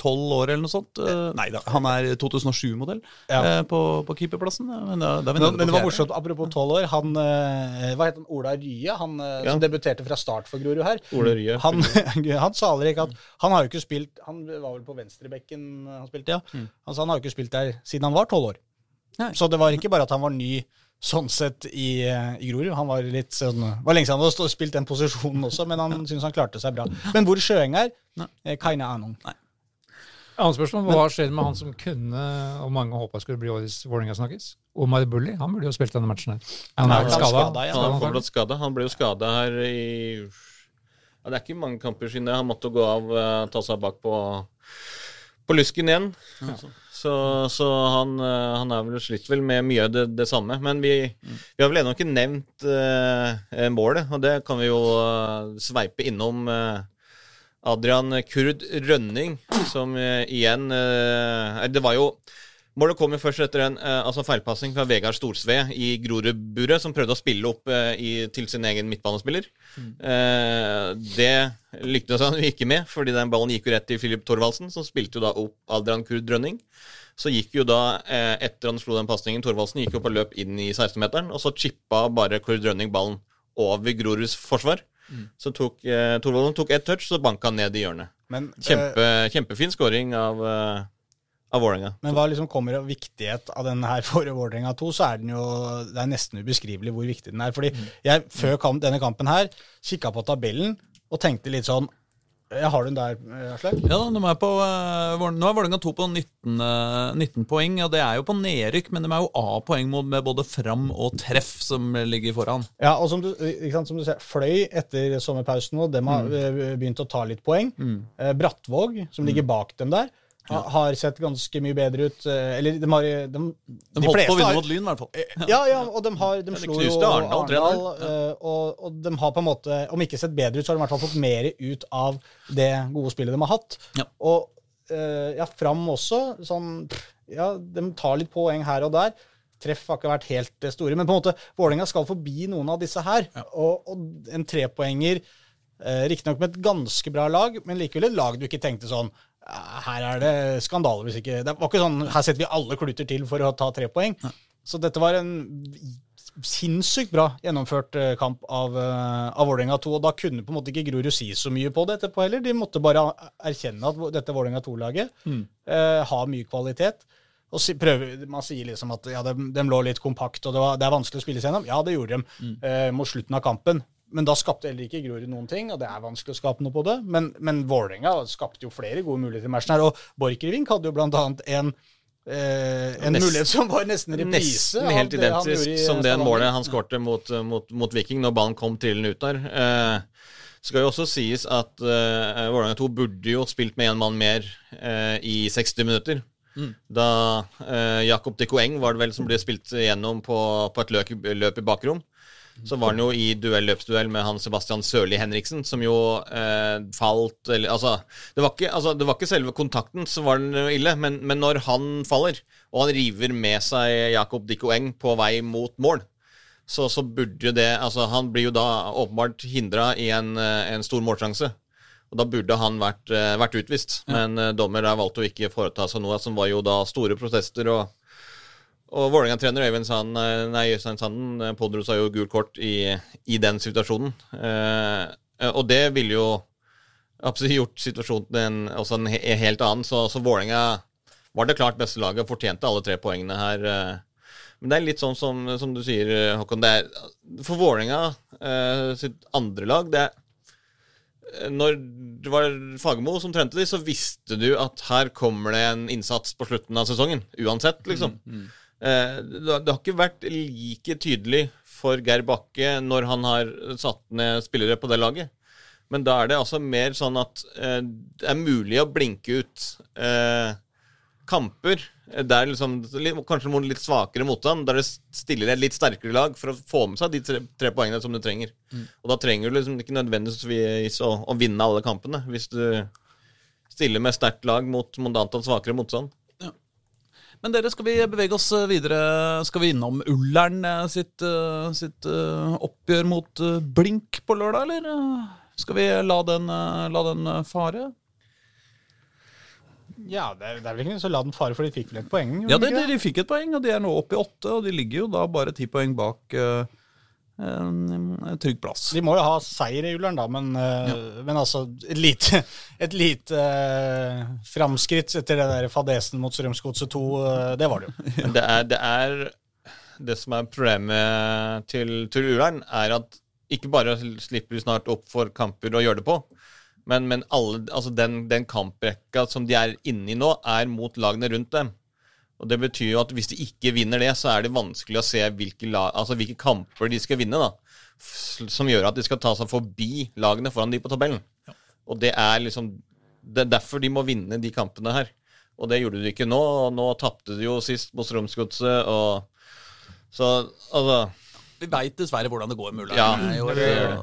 [SPEAKER 2] tolv år eller noe sånt. Eh, nei da, han er 2007-modell
[SPEAKER 1] Ja.
[SPEAKER 2] eh, på, på keeperplassen. Men, da, da
[SPEAKER 1] Men, men det var morsomt, apropos tolv år. Han, eh, hva het han, Ola Rye, han eh,
[SPEAKER 4] Ja.
[SPEAKER 1] som debuterte fra start for Grorud her.
[SPEAKER 4] Ola Rye.
[SPEAKER 1] Han, <laughs> han sa aldri ikke at Han har jo ikke spilt Han var vel på venstrebekken han spilte, ja. Han sa han har jo ikke spilt der siden han var tolv år.
[SPEAKER 2] Nei.
[SPEAKER 1] Så det var ikke bare at han var ny sånn sett i, eh, i Grorud. Han var litt sånn Det var lenge siden han hadde spilt den posisjonen også, men han syntes han klarte seg bra. Men hvor Sjøeng er,
[SPEAKER 2] Nei.
[SPEAKER 1] eh, keine ahnung.
[SPEAKER 3] Annet spørsmål, Hva skjer med han som kunne, og mange håpa skulle bli årets Vålerenga snakkes? Omar Bulli? Han burde jo spilt denne matchen her. Han
[SPEAKER 1] Nei,
[SPEAKER 3] er vel skada.
[SPEAKER 1] skadet igjen.
[SPEAKER 4] Han er fortsatt skada. Han ble jo skada her i ja, Det er ikke mange kamper siden. Han måtte gå av, eh, ta seg bak på, på lysken igjen. Så, så han, eh, han er vel slitt vel med mye av det, det samme. Men vi, vi har vel ennå ikke nevnt uh, målet, og det kan vi jo uh, sveipe innom. eh, Adrian Kurd Rønning, som eh, igjen eh, Det var jo Målet kom jo først etter en eh, altså feilpassing fra Vegard Storsve i Grorud-buret, som prøvde å spille opp i, til sin egen midtbanespiller. Eh, det lyktes han jo ikke med, fordi den ballen gikk jo rett til Filip Thorvaldsen, som spilte jo da opp Adrian Kurd Rønning. Så gikk jo da, eh, etter han slo den pasningen, Thorvaldsen gikk opp og løp inn i 16-meteren, og så chippa bare Kurd Rønning ballen over Groruds forsvar. Så tok eh, Thorvaldsen tok ett touch, så banka han ned i hjørnet.
[SPEAKER 1] Men, eh,
[SPEAKER 4] Kjempe, kjempefin scoring av, uh, av Vålerenga.
[SPEAKER 1] Men hva liksom kommer av viktighet av denne her for Vålerenga 2, så er den jo Det er nesten ubeskrivelig hvor viktig den er. Fordi jeg før kamp, denne kampen her kikka på tabellen og tenkte litt sånn Jeg har den der, eh, Aslak.
[SPEAKER 2] Ja, de er på, eh, Nå er Vålerenga 2 på 19, eh, 19 poeng, og det er jo på nedrykk, men de er jo A-poeng med både Fram og Treff som ligger foran.
[SPEAKER 1] Ja, og som du, sant, som du ser, Fløy etter sommerpausen nå, dem har mm. begynt å ta litt poeng. Eh, Brattvåg, som ligger bak dem der, ha, har sett ganske mye bedre ut. eh, eller de har de,
[SPEAKER 2] De, holdt på å vinne mot Lyn, i hvert fall.
[SPEAKER 1] Ja, ja, og de, har, de
[SPEAKER 4] de
[SPEAKER 1] slo jo
[SPEAKER 4] Arendal,
[SPEAKER 1] Arendal, eh, og, og de har på en måte, om ikke sett bedre ut, så har de i hvert fall fått mer ut av det gode spillet de har hatt.
[SPEAKER 2] Ja.
[SPEAKER 1] Og eh, ja, Fram også. Sånn, ja, de tar litt poeng her og der. Treff har ikke vært helt eh, store, men på en måte, Vålerenga skal forbi noen av disse her. Og, og en trepoenger, eh, riktignok med et ganske bra lag, men likevel et lag du ikke tenkte sånn "Ja, her er det skandale hvis ikke Det var ikke sånn her setter vi alle kluter til for å ta tre poeng. Så dette var en sinnssykt bra gjennomført eh, kamp av, uh, av Vålerenga 2. Og da kunne på en måte ikke Grorud si så mye på det etterpå heller. De måtte bare erkjenne at dette Vålerenga 2-laget eh, har mye kvalitet. Og si, prøve, Man sier liksom at ja, de, de lå litt kompakt, og det, var, det er vanskelig å spille seg gjennom. Ja, det gjorde de eh, mot slutten av kampen. Men da skapte heller ikke Grorud noen ting, og det er vanskelig å skape noe på det. Men, men Vålerenga skapte jo flere gode muligheter i matchen her. Og Borchgrevink hadde jo annet en, eh, en
[SPEAKER 4] Nest-
[SPEAKER 1] mulighet som var nesten reprise.
[SPEAKER 4] Nesten helt
[SPEAKER 1] det
[SPEAKER 4] identisk
[SPEAKER 1] i
[SPEAKER 4] som det målet han skårte mot, mot, mot Viking når ballen kom trillende ut der. Eh, skal jo også sies at eh, Vålerenga 2 burde jo spilt med én mann mer eh, i 60 minutter. Da eh, Jakob de Coeng var det vel som ble spilt igjennom på, på et løp, løp i bakrom. Så var han jo i duell løpsduell med han Sebastian Sørli Henriksen, som jo eh, falt eller, altså det, var ikke, altså det var ikke selve kontakten som var den ille, men, men når han faller, og han river med seg Jakob Dikko Eng på vei mot mål, så, så burde jo det Altså, han blir jo da åpenbart hindra i en, eh, en stor målsjanse. Og da burde han vært, eh, vært utvist. Men eh, dommer der valgte å ikke foreta seg noe, som var jo da store protester. og og Vålerenga-trener Øyvind Sand, nei, Øystein Sanden eh, pådro seg jo gult kort i, i den situasjonen. Eh, og det ville jo absolutt gjort situasjonen en, også en helt annen. Så, så Vålerenga var det klart beste laget og fortjente alle tre poengene her. eh. Men det er litt sånn som, som du sier, Håkon. Er, for Vålerenga eh, sitt andre lag det er, Når det var Fagermo som trente de, så visste du at her kommer det en innsats på slutten av sesongen. Uansett, liksom. Mm, har- det har ikke vært like tydelig for Geir Bakke når han har satt ned spillere på det laget. Men da er det altså mer sånn at eh, det er mulig å blinke ut eh, kamper der liksom, kanskje mot litt svakere motstand, der det stiller et litt sterkere lag for å få med seg de tre, tre poengene som du trenger. Og da trenger du liksom ikke nødvendigvis å, å vinne alle kampene hvis du stiller med sterkt lag mot, mot antall svakere motstand.
[SPEAKER 2] Men dere, skal vi bevege oss eh, videre? Skal vi innom Ullern eh, sitt, eh, sitt oppgjør mot Blink på lørdag, eller? Skal vi la den, la den fare?
[SPEAKER 1] Ja, det er, det er vel ikke så la den fare, for de fikk vel et poeng?
[SPEAKER 2] Ja,
[SPEAKER 1] de
[SPEAKER 2] de, fikk et poeng, og de er nå oppe i åtte, og de ligger jo da bare ti poeng bak eh, en, en trygg plass.
[SPEAKER 1] De må jo ha seier i Ullern, da, men, ja. men altså Et lite, et lite eh, framskritt etter den der fadesen mot Strømsgodset 2, eh, det var det jo. <laughs>
[SPEAKER 4] Det er, det er Det som er problemet til, til Ullern, er at ikke bare slipper de snart opp for kamper å gjøre det på, men, men alle, altså den, den kamprekka som de er inne i nå, er mot lagene rundt dem. Og Det betyr jo at hvis de ikke vinner det, så er det vanskelig å se hvilke, la, altså hvilke kamper de skal vinne. da, Som gjør at de skal ta seg forbi lagene foran de på tabellen. Og det er liksom Det er derfor de må vinne de kampene her. Og det gjorde de ikke nå. og Nå tapte de jo sist mot Strømsgodset. Så altså
[SPEAKER 2] Vi veit dessverre hvordan det går med Ullern.
[SPEAKER 4] Ja, det.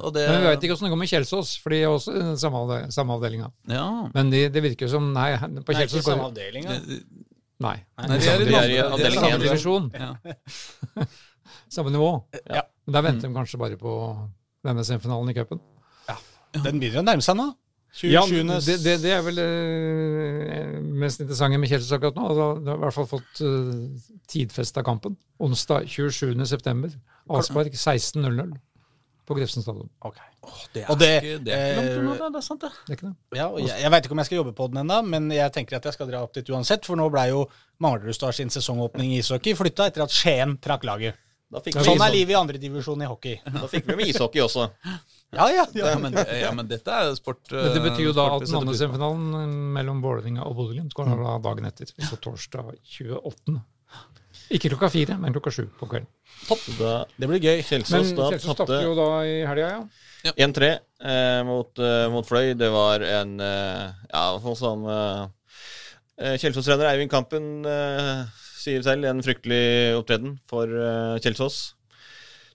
[SPEAKER 2] Og det,
[SPEAKER 3] Men vi veit ikke åssen det går med Kjelsås, for de er også i samme, avde- avdelinga.
[SPEAKER 2] Ja.
[SPEAKER 3] Men de, det virker jo som Nei, på
[SPEAKER 1] Kjelsås Nei, ikke samme. Ja.
[SPEAKER 3] Nei.
[SPEAKER 2] Nei, de er
[SPEAKER 4] De er i
[SPEAKER 2] den
[SPEAKER 4] avdeling
[SPEAKER 2] de er i
[SPEAKER 3] Samme divisjon,
[SPEAKER 2] Ja. <laughs>
[SPEAKER 3] samme nivå.
[SPEAKER 1] Ja.
[SPEAKER 3] Men der venter de kanskje bare på denne semifinalen i cupen.
[SPEAKER 1] Den begynner å nærme seg nå. 20,
[SPEAKER 3] Ja, det, det, det er vel eh, mest interessante med Kjelsås akkurat nå. Altså, de har i hvert fall fått uh, tidfesta kampen. Onsdag 27.9. Aspark 16.00 på Grefsen stadion.
[SPEAKER 1] Ok.
[SPEAKER 2] Det er,
[SPEAKER 1] Og det,
[SPEAKER 2] ikke, det er ikke langt unna,
[SPEAKER 1] eh,
[SPEAKER 2] det. Det er sant, det.
[SPEAKER 3] Det er ikke det?
[SPEAKER 1] Ja, og jeg, jeg veit ikke om jeg skal jobbe på den ennå, men jeg tenker at jeg skal dra opp dit uansett. For nå blei jo Manglerudstad sin sesongåpning i ishockey flytta etter at Skien trakk laget.
[SPEAKER 4] Da fikk,
[SPEAKER 1] Sånn
[SPEAKER 4] vi,
[SPEAKER 1] er livet i andredivisjon i hockey.
[SPEAKER 4] da fikk vi med ishockey også.
[SPEAKER 1] Ja, ja, ja.
[SPEAKER 2] Ja, men, ja, men dette er sport
[SPEAKER 3] Men det betyr jo da at den andre semifinalen mellom Vålerenga og Bodø-Glimt går da dagen etter. Så torsdag 28. Ikke klokka fire, men klokka sju på kvelden.
[SPEAKER 4] Da
[SPEAKER 1] Det blir gøy.
[SPEAKER 4] Kjelsås da
[SPEAKER 3] Kjelsås
[SPEAKER 4] tapte
[SPEAKER 3] jo da i helga, ja.
[SPEAKER 4] 1-3 eh, mot, eh, mot Fløy. Det var en eh, Ja, sånn som eh, eh, Kjelsås-trener Eivind Kampen eh, sier selv, en fryktelig opptreden for eh, Kjelsås.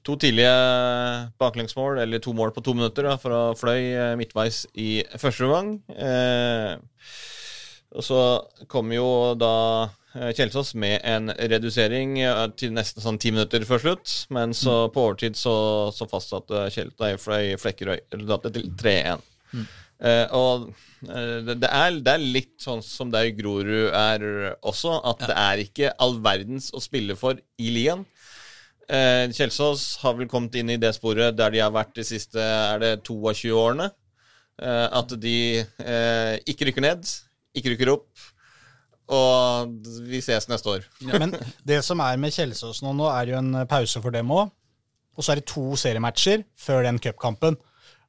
[SPEAKER 4] To tidlige baklengsmål, eller to mål på to minutter, da, fra Fløy eh, midtveis i første omgang. Eh, og så kom jo da Kjelsås med en redusering eh, til nesten sånn ti minutter før slutt. Men så på overtid så, så fastsatte Flekkerøy resultatet til 3-1. Eh, og eh, det, det, er, det er litt sånn som det i Grorud er også, at det er ikke all verdens å spille for i ligaen. Eh, Kjelsås har vel kommet inn i det sporet der de har vært de siste er det 22 årene. Eh, at de eh, ikke rykker ned, ikke rykker opp. Og vi ses neste år.
[SPEAKER 1] Men det som er med Kjelsås nå, nå er jo en pause for dem òg. Og så er det to seriematcher før den cupkampen.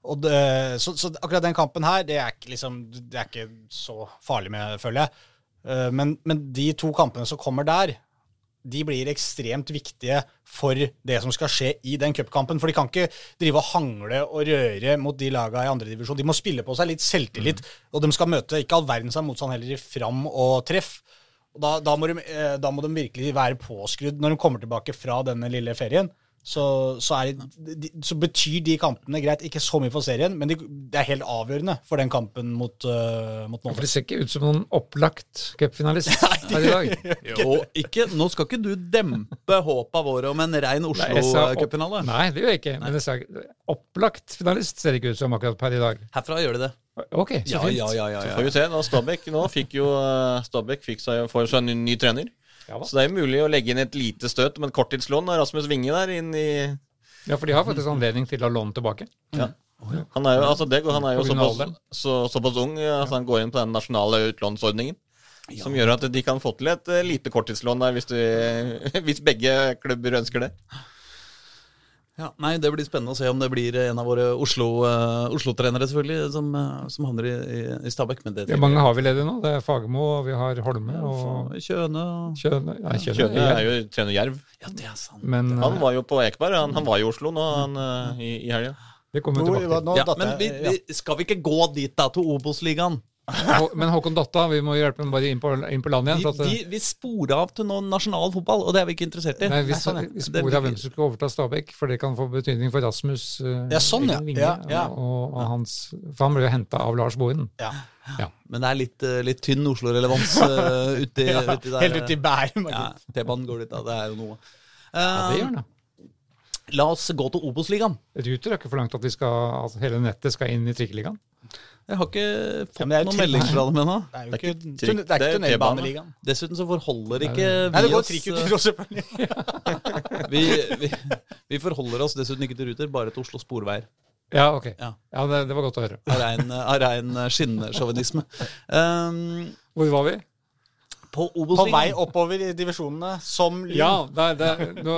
[SPEAKER 1] Og det, så, så akkurat den kampen her, det er ikke, liksom, det er ikke så farlig med, føler jeg. Eh, Men, men de to kampene som kommer der, de blir ekstremt viktige for det som skal skje i den cupkampen. For de kan ikke drive og hangle og røre mot de laga i andredivisjon. De må spille på seg litt selvtillit, og de skal møte ikke all verdens motstand heller i fram og treff. Og da, da, må de, eh, da må de virkelig være påskrudd når de kommer tilbake fra denne lille ferien. Så, så, er, det- de, så betyr de kampene greit, ikke så mye for serien, men de, det er helt avgjørende for den kampen mot, uh, mot
[SPEAKER 3] For det ser ikke ut som noen opplagt cupfinalist <laughs> her i dag.
[SPEAKER 2] Jo, ikke, nå skal ikke du dempe håpa våre om en rein Oslo-cupfinale.
[SPEAKER 3] Nei, det gjør jeg ikke. Men jeg sa opplagt finalist ser det ikke ut som akkurat per i dag.
[SPEAKER 2] Herfra gjør de det.
[SPEAKER 3] Ok, så
[SPEAKER 2] Ja,
[SPEAKER 3] fint.
[SPEAKER 2] ja, ja. ja,
[SPEAKER 4] Så får vi se. Nå Stabæk nå fikk jo Stabæk fikk seg, får seg en ny, ny trener.
[SPEAKER 3] Ja.
[SPEAKER 4] Så det er jo mulig å legge inn et lite støt om et korttidslån av Rasmus Winge der inn i
[SPEAKER 3] ja, for de har faktisk anledning til å låne tilbake.
[SPEAKER 4] Han er jo, altså det, han er jo såpass, så, såpass ung at han går inn på den nasjonale utlånsordningen. Som gjør at de kan få til et eh, lite korttidslån der, hvis, du, <laughs> hvis begge klubber ønsker det.
[SPEAKER 2] Ja, nei, Det blir spennende å se om det blir en av våre Oslo- eh, Oslo-trenere selvfølgelig, som, eh, som havner i, i, i Stabæk. Men det
[SPEAKER 3] Ja, mange har vi ledige nå. Det er Fagermo, vi har Holme og
[SPEAKER 2] Kjøne
[SPEAKER 3] Kjøne. ja, Kjøne.
[SPEAKER 4] Kjøne er jo trener Jerv.
[SPEAKER 2] Ja, det er sant.
[SPEAKER 3] Men
[SPEAKER 4] Han
[SPEAKER 3] eh,
[SPEAKER 4] var jo på Ekeberg. Han, han var i Oslo nå han, i, i helga.
[SPEAKER 3] det kommer vi tilbake til.
[SPEAKER 2] Ja, men vi, vi, skal vi ikke gå dit da, til Obos-ligaen?
[SPEAKER 3] Men Håkon Datta, vi må hjelpe ham bare inn på, inn på land igjen.
[SPEAKER 2] Vi,
[SPEAKER 3] For at,
[SPEAKER 2] vi, vi sporer av til noe nasjonal fotball, og det er vi ikke interessert i.
[SPEAKER 3] nei, vi,
[SPEAKER 1] sånn,
[SPEAKER 3] vi sporer av hvem som skal overta Stabæk, for det kan få betydning for Rasmus eh,
[SPEAKER 1] Ja, sånn, ja.
[SPEAKER 3] Vinge.
[SPEAKER 1] Ja, ja.
[SPEAKER 3] Og, og hans, for han ble jo henta av Lars Bohinen.
[SPEAKER 1] Ja.
[SPEAKER 2] Men det er litt, eh, litt tynn Oslo-relevans uh, <laughs> uti,
[SPEAKER 1] Ja,
[SPEAKER 2] uti der.
[SPEAKER 1] Helt ut i Bærum.
[SPEAKER 2] Ja, T-banen går dit, da. Det er jo noe.
[SPEAKER 3] Ja, det gjør det.
[SPEAKER 2] la oss gå til Obos-ligaen.
[SPEAKER 3] Ruter er ikke forlangt at vi skal, altså, hele nettet skal inn i trikkeligaen.
[SPEAKER 2] Jeg har ikke fått
[SPEAKER 1] jo
[SPEAKER 2] noen melding fra dem ennå.
[SPEAKER 1] Det er jo
[SPEAKER 4] Det er
[SPEAKER 1] ikke,
[SPEAKER 4] ikke
[SPEAKER 1] det er ikke
[SPEAKER 4] er
[SPEAKER 1] tunnelbaneligaen.
[SPEAKER 2] Dessuten så forholder ikke vi
[SPEAKER 1] Nei, det går
[SPEAKER 2] oss
[SPEAKER 1] trikk ut
[SPEAKER 2] eh, <laughs> vi, vi, vi forholder oss dessuten ikke til Ruter, bare til Oslo Sporveier.
[SPEAKER 3] Ja, ok.
[SPEAKER 2] Ja.
[SPEAKER 3] Ja, det, det var godt å høre.
[SPEAKER 2] Av rein, av rein skinnsjåvinisme. Um,
[SPEAKER 3] Hvor var vi?
[SPEAKER 2] på
[SPEAKER 1] På vei oppover i divisjonene som Lyn.
[SPEAKER 3] Ja, det, det, nå,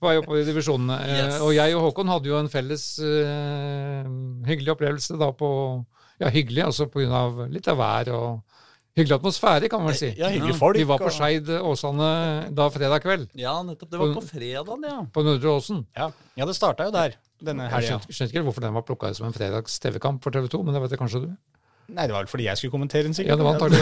[SPEAKER 3] på vei oppover i divisjonene. Eh,
[SPEAKER 2] Yes.
[SPEAKER 3] Og jeg og Håkon hadde jo en felles uh, hyggelig opplevelse da på Ja, hyggelig, altså av litt av vær og hyggelig atmosfære, kan man vel si.
[SPEAKER 1] Ja,
[SPEAKER 2] hyggelig
[SPEAKER 1] folk.
[SPEAKER 3] Vi var på Skeid Åsane da fredag kveld,
[SPEAKER 2] Ja, nettopp. Det var på fredagen, ja.
[SPEAKER 3] på Nordre Åsen.
[SPEAKER 1] Ja, ja det starta jo der denne helga.
[SPEAKER 3] Jeg skjønner ikke hvorfor den var plukka ut som en fredags TV-kamp for TV 2, men det vet jeg kanskje du.
[SPEAKER 1] Nei, det var vel fordi jeg skulle kommentere den, sikkert.
[SPEAKER 3] Ja, det var antagelig.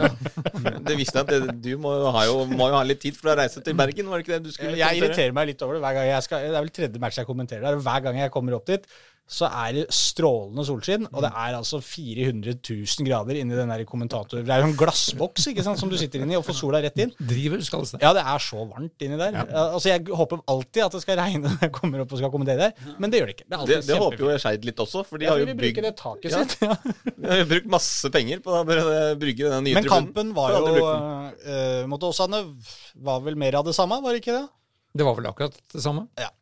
[SPEAKER 3] Ja. <laughs>
[SPEAKER 4] Det visste jeg at det, du må jo, ha jo, må jo ha litt tid for å reise til Bergen, var det ikke det du skulle
[SPEAKER 1] Jeg
[SPEAKER 4] kommentere?
[SPEAKER 1] irriterer meg litt over det hver gang jeg skal Det er vel tredje match jeg kommenterer der. Hver gang jeg kommer opp dit, så er det strålende solskinn, og det er altså 400 000 grader inni den der kommentator... Det er jo en glassboks ikke sant, som du sitter inni og får sola rett inn.
[SPEAKER 3] Driver, skal det.
[SPEAKER 1] Ja, det er så varmt inni der. Ja, Altså, Jeg håper alltid at det skal regne når jeg kommer opp og skal kommentere der, men det gjør det ikke. Det er
[SPEAKER 4] Det, det håper jo. Skeid litt også, for de
[SPEAKER 1] Ja,
[SPEAKER 4] har jo
[SPEAKER 1] vi
[SPEAKER 4] bygd,
[SPEAKER 1] det taket
[SPEAKER 4] Ja.
[SPEAKER 1] sitt. Ja. <laughs>
[SPEAKER 4] de har jo brukt masse penger på å brygge den nye
[SPEAKER 1] Men
[SPEAKER 4] tribunen.
[SPEAKER 1] kampen var jo uh, mot Åsane var vel mer av det samme, var det ikke det?
[SPEAKER 3] Det var vel akkurat det samme.
[SPEAKER 1] Ja.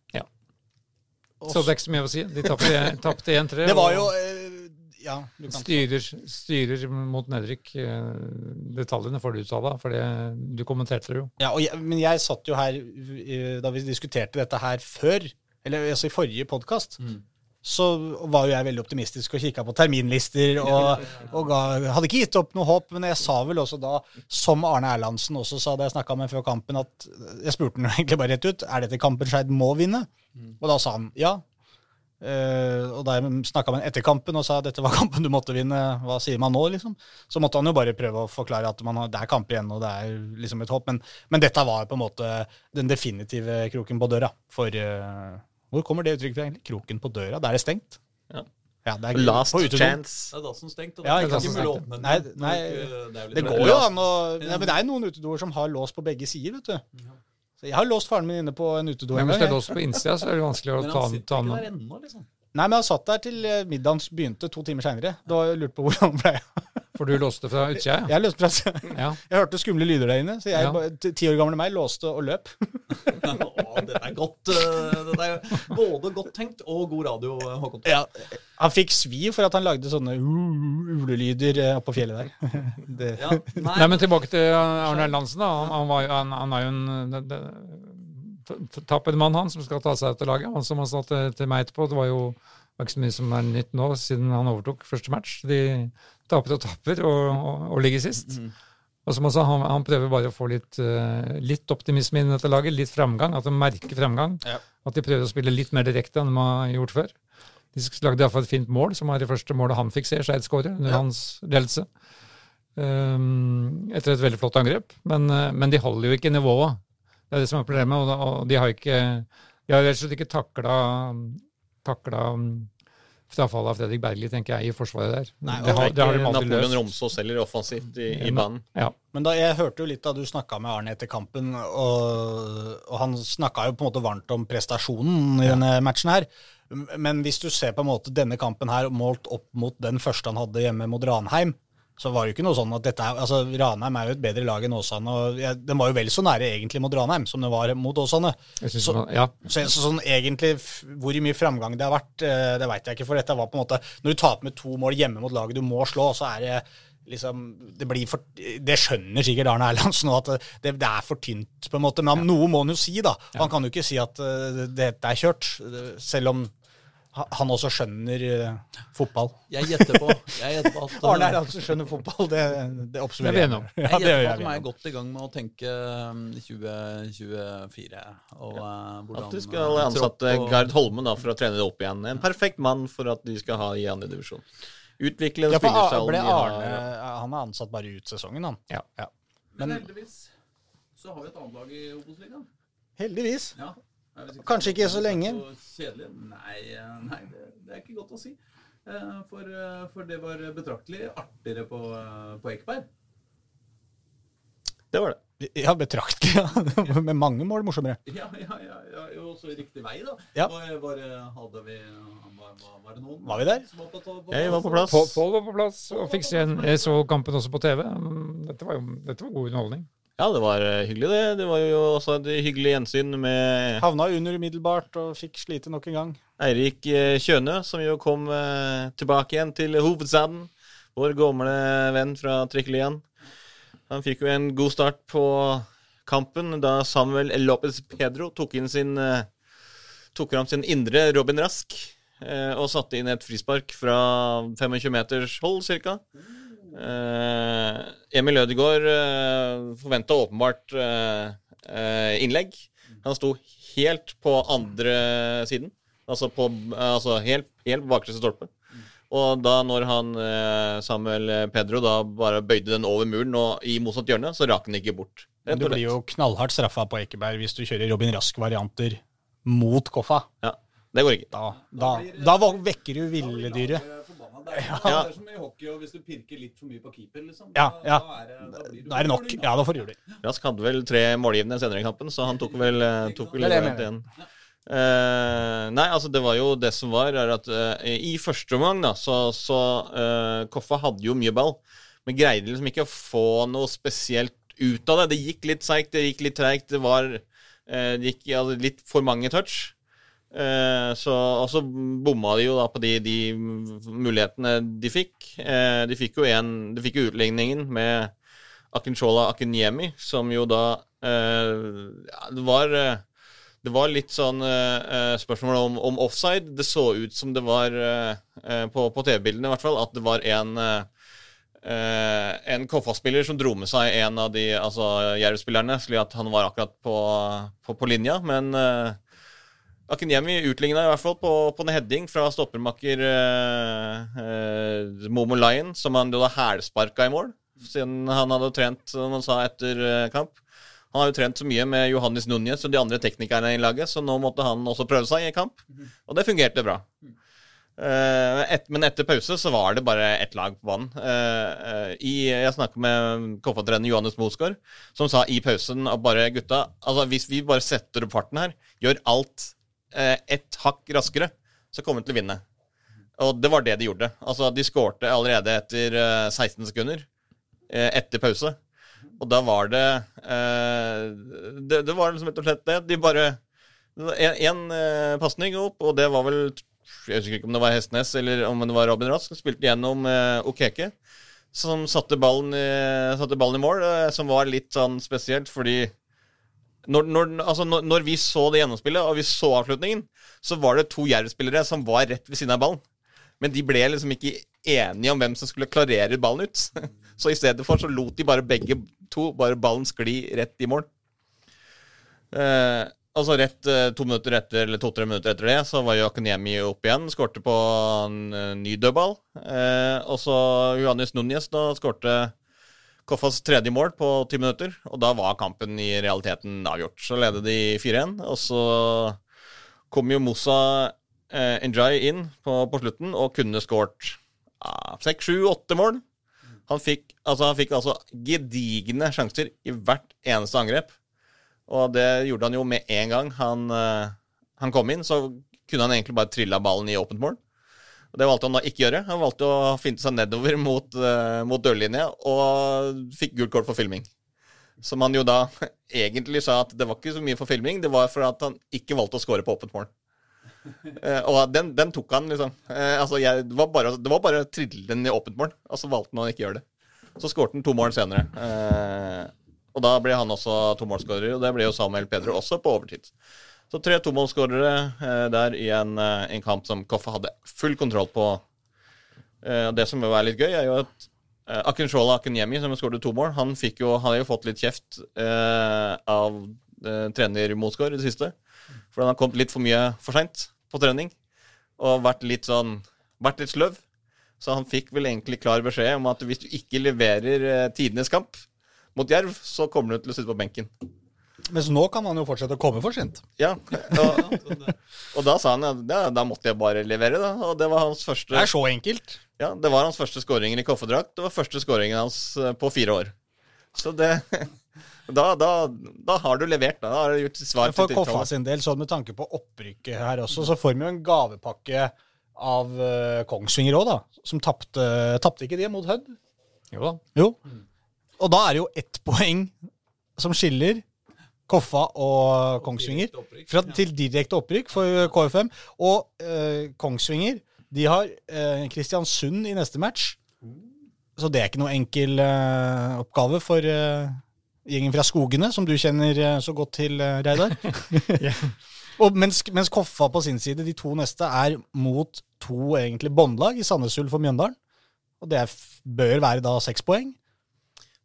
[SPEAKER 3] Så det er ikke så mye å si. De tapte- <laughs> tapte 1-3.
[SPEAKER 1] Det var jo eh, Ja,
[SPEAKER 3] Styrer, styrer mot nedrykk. Eh, Detaljene får du uttale, for du kommenterte det jo.
[SPEAKER 1] Ja, jeg, men jeg satt jo her eh, da vi diskuterte dette her før, eller altså i forrige podkast. Så var jo jeg veldig optimistisk og kikka på terminlister og, og ga, hadde ikke gitt opp noe håp. Men jeg sa vel også da, som Arne Erlandsen også sa da jeg snakka med før kampen, at jeg spurte han <laughs> egentlig bare rett ut er dette kampen Skeid må vinne. Og da sa han ja. Uh, og da jeg snakka med ham etter kampen og sa dette var <laughs> kampen du måtte vinne, hva sier man nå, liksom? Så måtte han jo bare prøve å forklare at man har, det er kamper igjen, og det er liksom et håp. Men, men dette var på en måte den definitive kroken på døra for eh, Hvor kommer det uttrykket fra, egentlig? Kroken på døra? Da er det stengt?
[SPEAKER 4] Ja.
[SPEAKER 1] Ja, det er
[SPEAKER 4] Last
[SPEAKER 1] på
[SPEAKER 4] chance.
[SPEAKER 2] Det er dassen stengt, og
[SPEAKER 1] Ja, ikke
[SPEAKER 2] er ikke mulig å åpne.
[SPEAKER 1] Nei, nei,
[SPEAKER 2] det
[SPEAKER 1] går jo an å ja, Men det er noen utedoer som har lås på begge sider, vet du. Så jeg har låst faren min inne på en utedo
[SPEAKER 3] Men hvis det er låst på innsida, så er det vanskelig å
[SPEAKER 2] Men
[SPEAKER 3] ta,
[SPEAKER 2] han sitter
[SPEAKER 3] ta
[SPEAKER 2] ikke
[SPEAKER 3] den
[SPEAKER 2] der ennå, liksom.
[SPEAKER 1] Nei, men jeg satt der til eh, middagen begynte to timer seinere. Da lurte på hvordan han ble. <laughs>
[SPEAKER 3] For du låste fra utsida, ja.
[SPEAKER 1] Jeg løste fra
[SPEAKER 3] ja.
[SPEAKER 1] Jeg hørte skumle lyder der inne, så jeg,
[SPEAKER 3] Ja.
[SPEAKER 1] ti år gamle meg låste og løp. <laughs>
[SPEAKER 2] Å, det er godt. eh, Det er både godt tenkt og god radio, Håkon. Håkon.
[SPEAKER 1] Han fikk svi for at han lagde sånne ulelyder eh, oppå fjellet der. <laughs> Det,
[SPEAKER 2] Ja,
[SPEAKER 3] Nei, men tilbake til Arne Erlandsen. da. Han, han, var, jo- han, han er jo en det- det- t- tapper mann, han, som skal ta seg ut av laget. Han som han sa til, til meg etterpå, det var jo var ikke så mye som er nytt nå, siden han overtok første match. De taper og taper og, og, og ligger sist. Og som sa, han, han prøver bare å få litt, uh, litt optimisme inn i dette laget, litt framgang. At de merker framgang.
[SPEAKER 1] Ja.
[SPEAKER 3] At de prøver å spille litt mer direkte enn de har gjort før. De lagde iallfall et fint mål, som var det første målet han fikk se, Skeid skåre, under
[SPEAKER 1] Ja.
[SPEAKER 3] hans ledelse. Um, etter et veldig flott angrep. Men, uh, men de holder jo ikke nivået. Det er det som er problemet. Og, de har ikke de har rett og slett ikke takla, takla um, frafallet av Fredrik Bergli, tenker jeg, i forsvaret der.
[SPEAKER 1] Nei,
[SPEAKER 3] det, har, det har de alltid
[SPEAKER 4] Napoleon
[SPEAKER 3] løst.
[SPEAKER 4] Romsås heller offensivt i, i banen.
[SPEAKER 3] Ja.
[SPEAKER 1] Men da, jeg hørte jo litt da du snakka med Arne etter kampen, og, og han snakka jo på en måte varmt om prestasjonen i denne matchen her. Men hvis du ser på en måte denne kampen her målt opp mot den første han hadde hjemme mot Ranheim, så var det jo ikke noe sånn at dette er, altså Ranheim er jo et bedre lag enn Åsane. og jeg, Den var jo vel så nære egentlig mot Ranheim som det var mot Åsane. Så-
[SPEAKER 3] man, ja.
[SPEAKER 1] Så, så sånn egentlig Hvor mye framgang det har vært, eh, det veit jeg ikke. For dette var på en måte Når du taper med to mål hjemme mot laget du må slå, så er det liksom Det blir for Det skjønner sikkert Arne Erlandsen nå, at det, det er for tynt, på en måte. Men ja. noe må han jo si, da. Ja. Han kan jo ikke si at eh, dette er kjørt. Selv om han også skjønner uh, fotball.
[SPEAKER 2] Jeg gjetter på, jeg gjetter på at <laughs>
[SPEAKER 1] Arne Erlandsen skjønner fotball, det, det
[SPEAKER 3] Det er
[SPEAKER 1] oppsummerer
[SPEAKER 2] jeg.
[SPEAKER 1] Jeg
[SPEAKER 2] gjetter på at de er godt i gang med å tenke um, 2024 og uh, hvordan
[SPEAKER 4] At de skal ansette
[SPEAKER 2] og-
[SPEAKER 4] Gard Holme da, for å trene det opp igjen. En perfekt mann for at de skal ha i andre divisjon. Utvikle en
[SPEAKER 1] Ja, seg
[SPEAKER 4] spillersal
[SPEAKER 1] Han er ansatt bare ut sesongen, han.
[SPEAKER 3] Ja.
[SPEAKER 2] Men
[SPEAKER 1] Men-
[SPEAKER 2] heldigvis så har vi et annet lag i Obos-ligaen.
[SPEAKER 1] Heldigvis.
[SPEAKER 2] Ja.
[SPEAKER 1] Kanskje ikke så lenge.
[SPEAKER 2] Kjedelig. Nei, eh, nei det, det er ikke godt å si. Eh, For, eh, for det var betraktelig artigere på, på Ekeberg.
[SPEAKER 4] Det var det.
[SPEAKER 1] Ja, betraktelig. Ja. <laughs> Med mange mål morsommere.
[SPEAKER 2] Ja, ja, ja, ja jo, så riktig vei, da.
[SPEAKER 1] Ja.
[SPEAKER 2] Var, var, hadde vi, var, var, det noen
[SPEAKER 1] Var vi der?
[SPEAKER 2] som var på, på,
[SPEAKER 4] Jeg var på plass.
[SPEAKER 3] Pål Pål var på plass og fikk se en, jeg så kampen også på TV. Dette var jo dette var god underholdning.
[SPEAKER 4] Ja, det var eh, hyggelig, det. Det var jo også et hyggelig gjensyn med
[SPEAKER 1] Havna under umiddelbart og fikk slite nok en gang.
[SPEAKER 4] Eirik eh, Kjønø, som jo kom eh, tilbake igjen til hovedstaden. Vår gamle venn fra Trikkelian. Han fikk jo en god start på kampen da Samuel Lopez Pedro tok sin tok fram sin indre Robin Rask og satte inn et frispark fra 25 meters hold, cirka. Eh, Emil Ødegaard uh, forventa åpenbart eh, eh, innlegg. Han sto helt på andre siden. Altså, på, altså helt, helt på bakerste stolpe. Og da når han eh, Samuel Pedro da bare bøyde den over muren og i motsatt hjørne, så rak den ikke bort.
[SPEAKER 1] Du blir jo knallhardt straffa på Ekeberg hvis du kjører Robin Rask-varianter mot Koffa.
[SPEAKER 4] Ja, det går ikke.
[SPEAKER 1] Da, da, da vekker du villedyret.
[SPEAKER 2] Det er,
[SPEAKER 1] Ja.
[SPEAKER 2] det er som i hockey, og hvis du pirker litt for mye på keeper, liksom.
[SPEAKER 1] Ja,
[SPEAKER 2] da-
[SPEAKER 1] ja.
[SPEAKER 2] Da er det, da blir du
[SPEAKER 1] Da er det nok. Ja, da får du det.
[SPEAKER 4] Rask hadde vel tre målgivende senere i kampen, så han tok vel, eh, tok vel
[SPEAKER 1] Det
[SPEAKER 4] igjen. Uh, nei, altså det var jo det som var, er at uh, i første omgang da, så, så uh, Koffa hadde jo mye ball, men greide liksom ikke å få noe spesielt ut av det. Det gikk litt seigt, det gikk litt treigt, det var det gikk ja, litt for mange touch. Eh, så, og så bomma de jo da på de, de mulighetene de fikk. Eh, de fikk jo en, de fikk utligningen med Akinshola Akinyemi, som jo da eh, ja, Det var det var litt sånn spørsmål om, om offside. Det så ut som det var, på, på TV-bildene i hvert fall, at det var en eh, en Koffa-spiller som dro med seg en av de altså Jerv-spillerne, slik at han var akkurat på, på, på linja. Men uh, Akinyemi utligna i hvert fall på, på en heading fra stoppermakker eh, eh, Momo Lion, som han jo da hælsparka i mål, siden han hadde trent, som han sa etter eh, kamp. Han har jo trent så mye med Johannes Núñez og de andre teknikerne i laget, så nå måtte han også prøve seg i kamp. Og det fungerte bra. Eh, et, men etter pause så var det bare ett lag på banen. Eh, eh, jeg snakket med KFA-trener Johannes Mosgaard, som sa i pausen at bare gutta altså Hvis vi bare setter opp farten her, gjør alt ett hakk raskere, så kommer de til å vinne. Og det var det de gjorde. Altså De skårte allerede etter eh, 16 sekunder eh, etter pause. Og da var det eh, det, det var liksom rett og slett det. De bare Én pasning opp, og det var vel Jeg husker ikke om det var Hestnes eller om det var Robin Rask, spilte gjennom Okeke. Som satte ballen, satte ballen i mål, eh, som var litt sånn spesielt, fordi når, når, altså når, når vi så det gjennomspillet, og vi så avslutningen, så var det to Jerv-spillere som var rett ved siden av ballen. Men de ble liksom ikke enige om hvem som skulle klarere ballen ut. <laughs> Så i stedet for så lot de bare begge to bare ballen skli rett i mål. Eh, altså rett eh, to minutter etter, eller to-tre minutter etter det, så var jo Akanyemi opp igjen. Skårte på en eh, ny dødball. Eh, og så Johannes Núñez da skårte Koffas tredje mål på ti minutter. Og da var kampen i realiteten avgjort. Så ledet de 4-1, og så kom jo Moussa eh, Njay inn på, på slutten og kunne skåret seks, sju, åtte mål. Han fikk, altså, han fikk altså gedigne sjanser i hvert eneste angrep. Og det gjorde han jo med en gang han, eh, han kom inn. Så kunne han egentlig bare trilla ballen i åpent mål. Og Det valgte han da ikke gjøre. Han valgte å finte seg nedover mot, uh, mot dørlinja og fikk gult kort for filming. Som han jo da <laughs> egentlig sa at det var ikke så mye for filming, det var for at han ikke valgte å score på åpent mål. <laughs> Uh, og den, den tok han, liksom. Uh, altså, jeg, det, var bare, det var bare å trille den i åpent mål, og så valgte han å ikke gjøre det. Så skårte han to mål senere. Eh, og da ble han også tomålsskårer, og det ble jo Samuel Pedro også på overtid. Så tre tomålsskårere eh, der i en, eh, en kamp som Koffa hadde full kontroll på. Eh, det som vil være litt gøy, er jo at Akinshola Akinyemi, som skåret to mål, han fikk jo, har jo fått litt kjeft av trener Mosgaard i det siste. For han har kommet litt for mye for seint på trening. Og vært litt sånn Vært litt sløv. Så han fikk vel egentlig klar beskjed om at hvis du ikke leverer tidenes kamp mot Jerv, så kommer du til å sitte på benken.
[SPEAKER 1] Mens nå kan man jo fortsette å komme for sent.
[SPEAKER 4] Ja, og, og da sa han at ja, da måtte jeg bare levere, da. Og det var hans første
[SPEAKER 1] Det er så enkelt.
[SPEAKER 4] Ja, det var hans første skåringer i koffedrakt. Det var første skåringen hans eh, på fire år. Så det <laughs> da, da, da har du levert. Da da har du gjort svar
[SPEAKER 1] For Koffa sin del, sånn med tanke på opprykket her også, så får vi jo en gavepakke av uh, Kongsvinger òg, da. Som tapte Tapte ikke de mot Hødd?
[SPEAKER 3] Jo da.
[SPEAKER 1] Jo. Og da er det jo ett poeng som skiller Koffa og Kongsvinger fra, til direkte opprykk for KFM. Og eh, Kongsvinger de har eh, Kristiansund i neste match. Så det er ikke noe enkel eh, oppgave for eh, gjengen fra Skogene, som du kjenner eh, så godt til, eh, Reidar. <laughs> Og mens, mens Koffa på sin side, de to neste, er mot to egentlig båndlag i Sandnes Ulf og Mjøndalen. Og det er, bør være da seks poeng.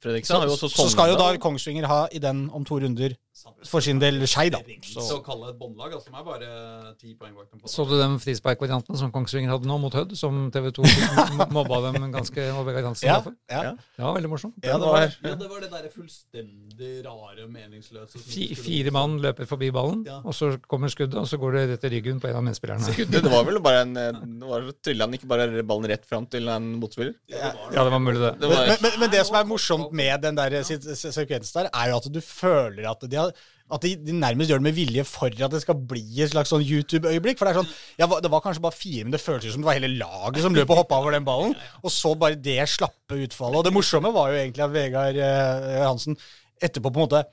[SPEAKER 4] Fredrikstad har jo også
[SPEAKER 1] Så skal jo da Kongsvinger ha i den om to runder for sin del skei, da.
[SPEAKER 2] Så å kalle et båndlag, altså, som er bare ti poeng bak dem.
[SPEAKER 3] Så du den frisparkvarianten som Kongsvinger hadde nå mot Hødd, som TV 2 <laughs> mobba dem ganske over Hansen
[SPEAKER 1] ja,
[SPEAKER 3] ja. for?
[SPEAKER 1] ja.
[SPEAKER 4] Ja.
[SPEAKER 3] Det var veldig morsomt.
[SPEAKER 1] Ja, det var det.
[SPEAKER 2] Ja, det var det der fullstendig rare, meningsløse som
[SPEAKER 3] Fire mann løper forbi ballen,
[SPEAKER 2] Ja.
[SPEAKER 3] og så kommer skuddet, og så går det rett i ryggen på en av medspillerne.
[SPEAKER 4] Det, det var vel bare en eh, <laughs> det var, Trilla han ikke bare ballen rett fram til en motspiller?
[SPEAKER 3] Ja, det var mulig, det.
[SPEAKER 4] Det
[SPEAKER 1] Men,
[SPEAKER 4] var,
[SPEAKER 1] men, men, men det som er morsomt med den der se- sekvensen der, er jo at du føler at de, har, at de, de nærmest gjør det med vilje for at det skal bli et slags sånn YouTube-øyeblikk. For det er sånn, ja, det var kanskje bare fire, men det føltes som det var hele laget som løp og hoppa over den ballen. Og så bare det slappe utfallet. Og det morsomme var jo egentlig at Vegard eh, Hansen etterpå på en måte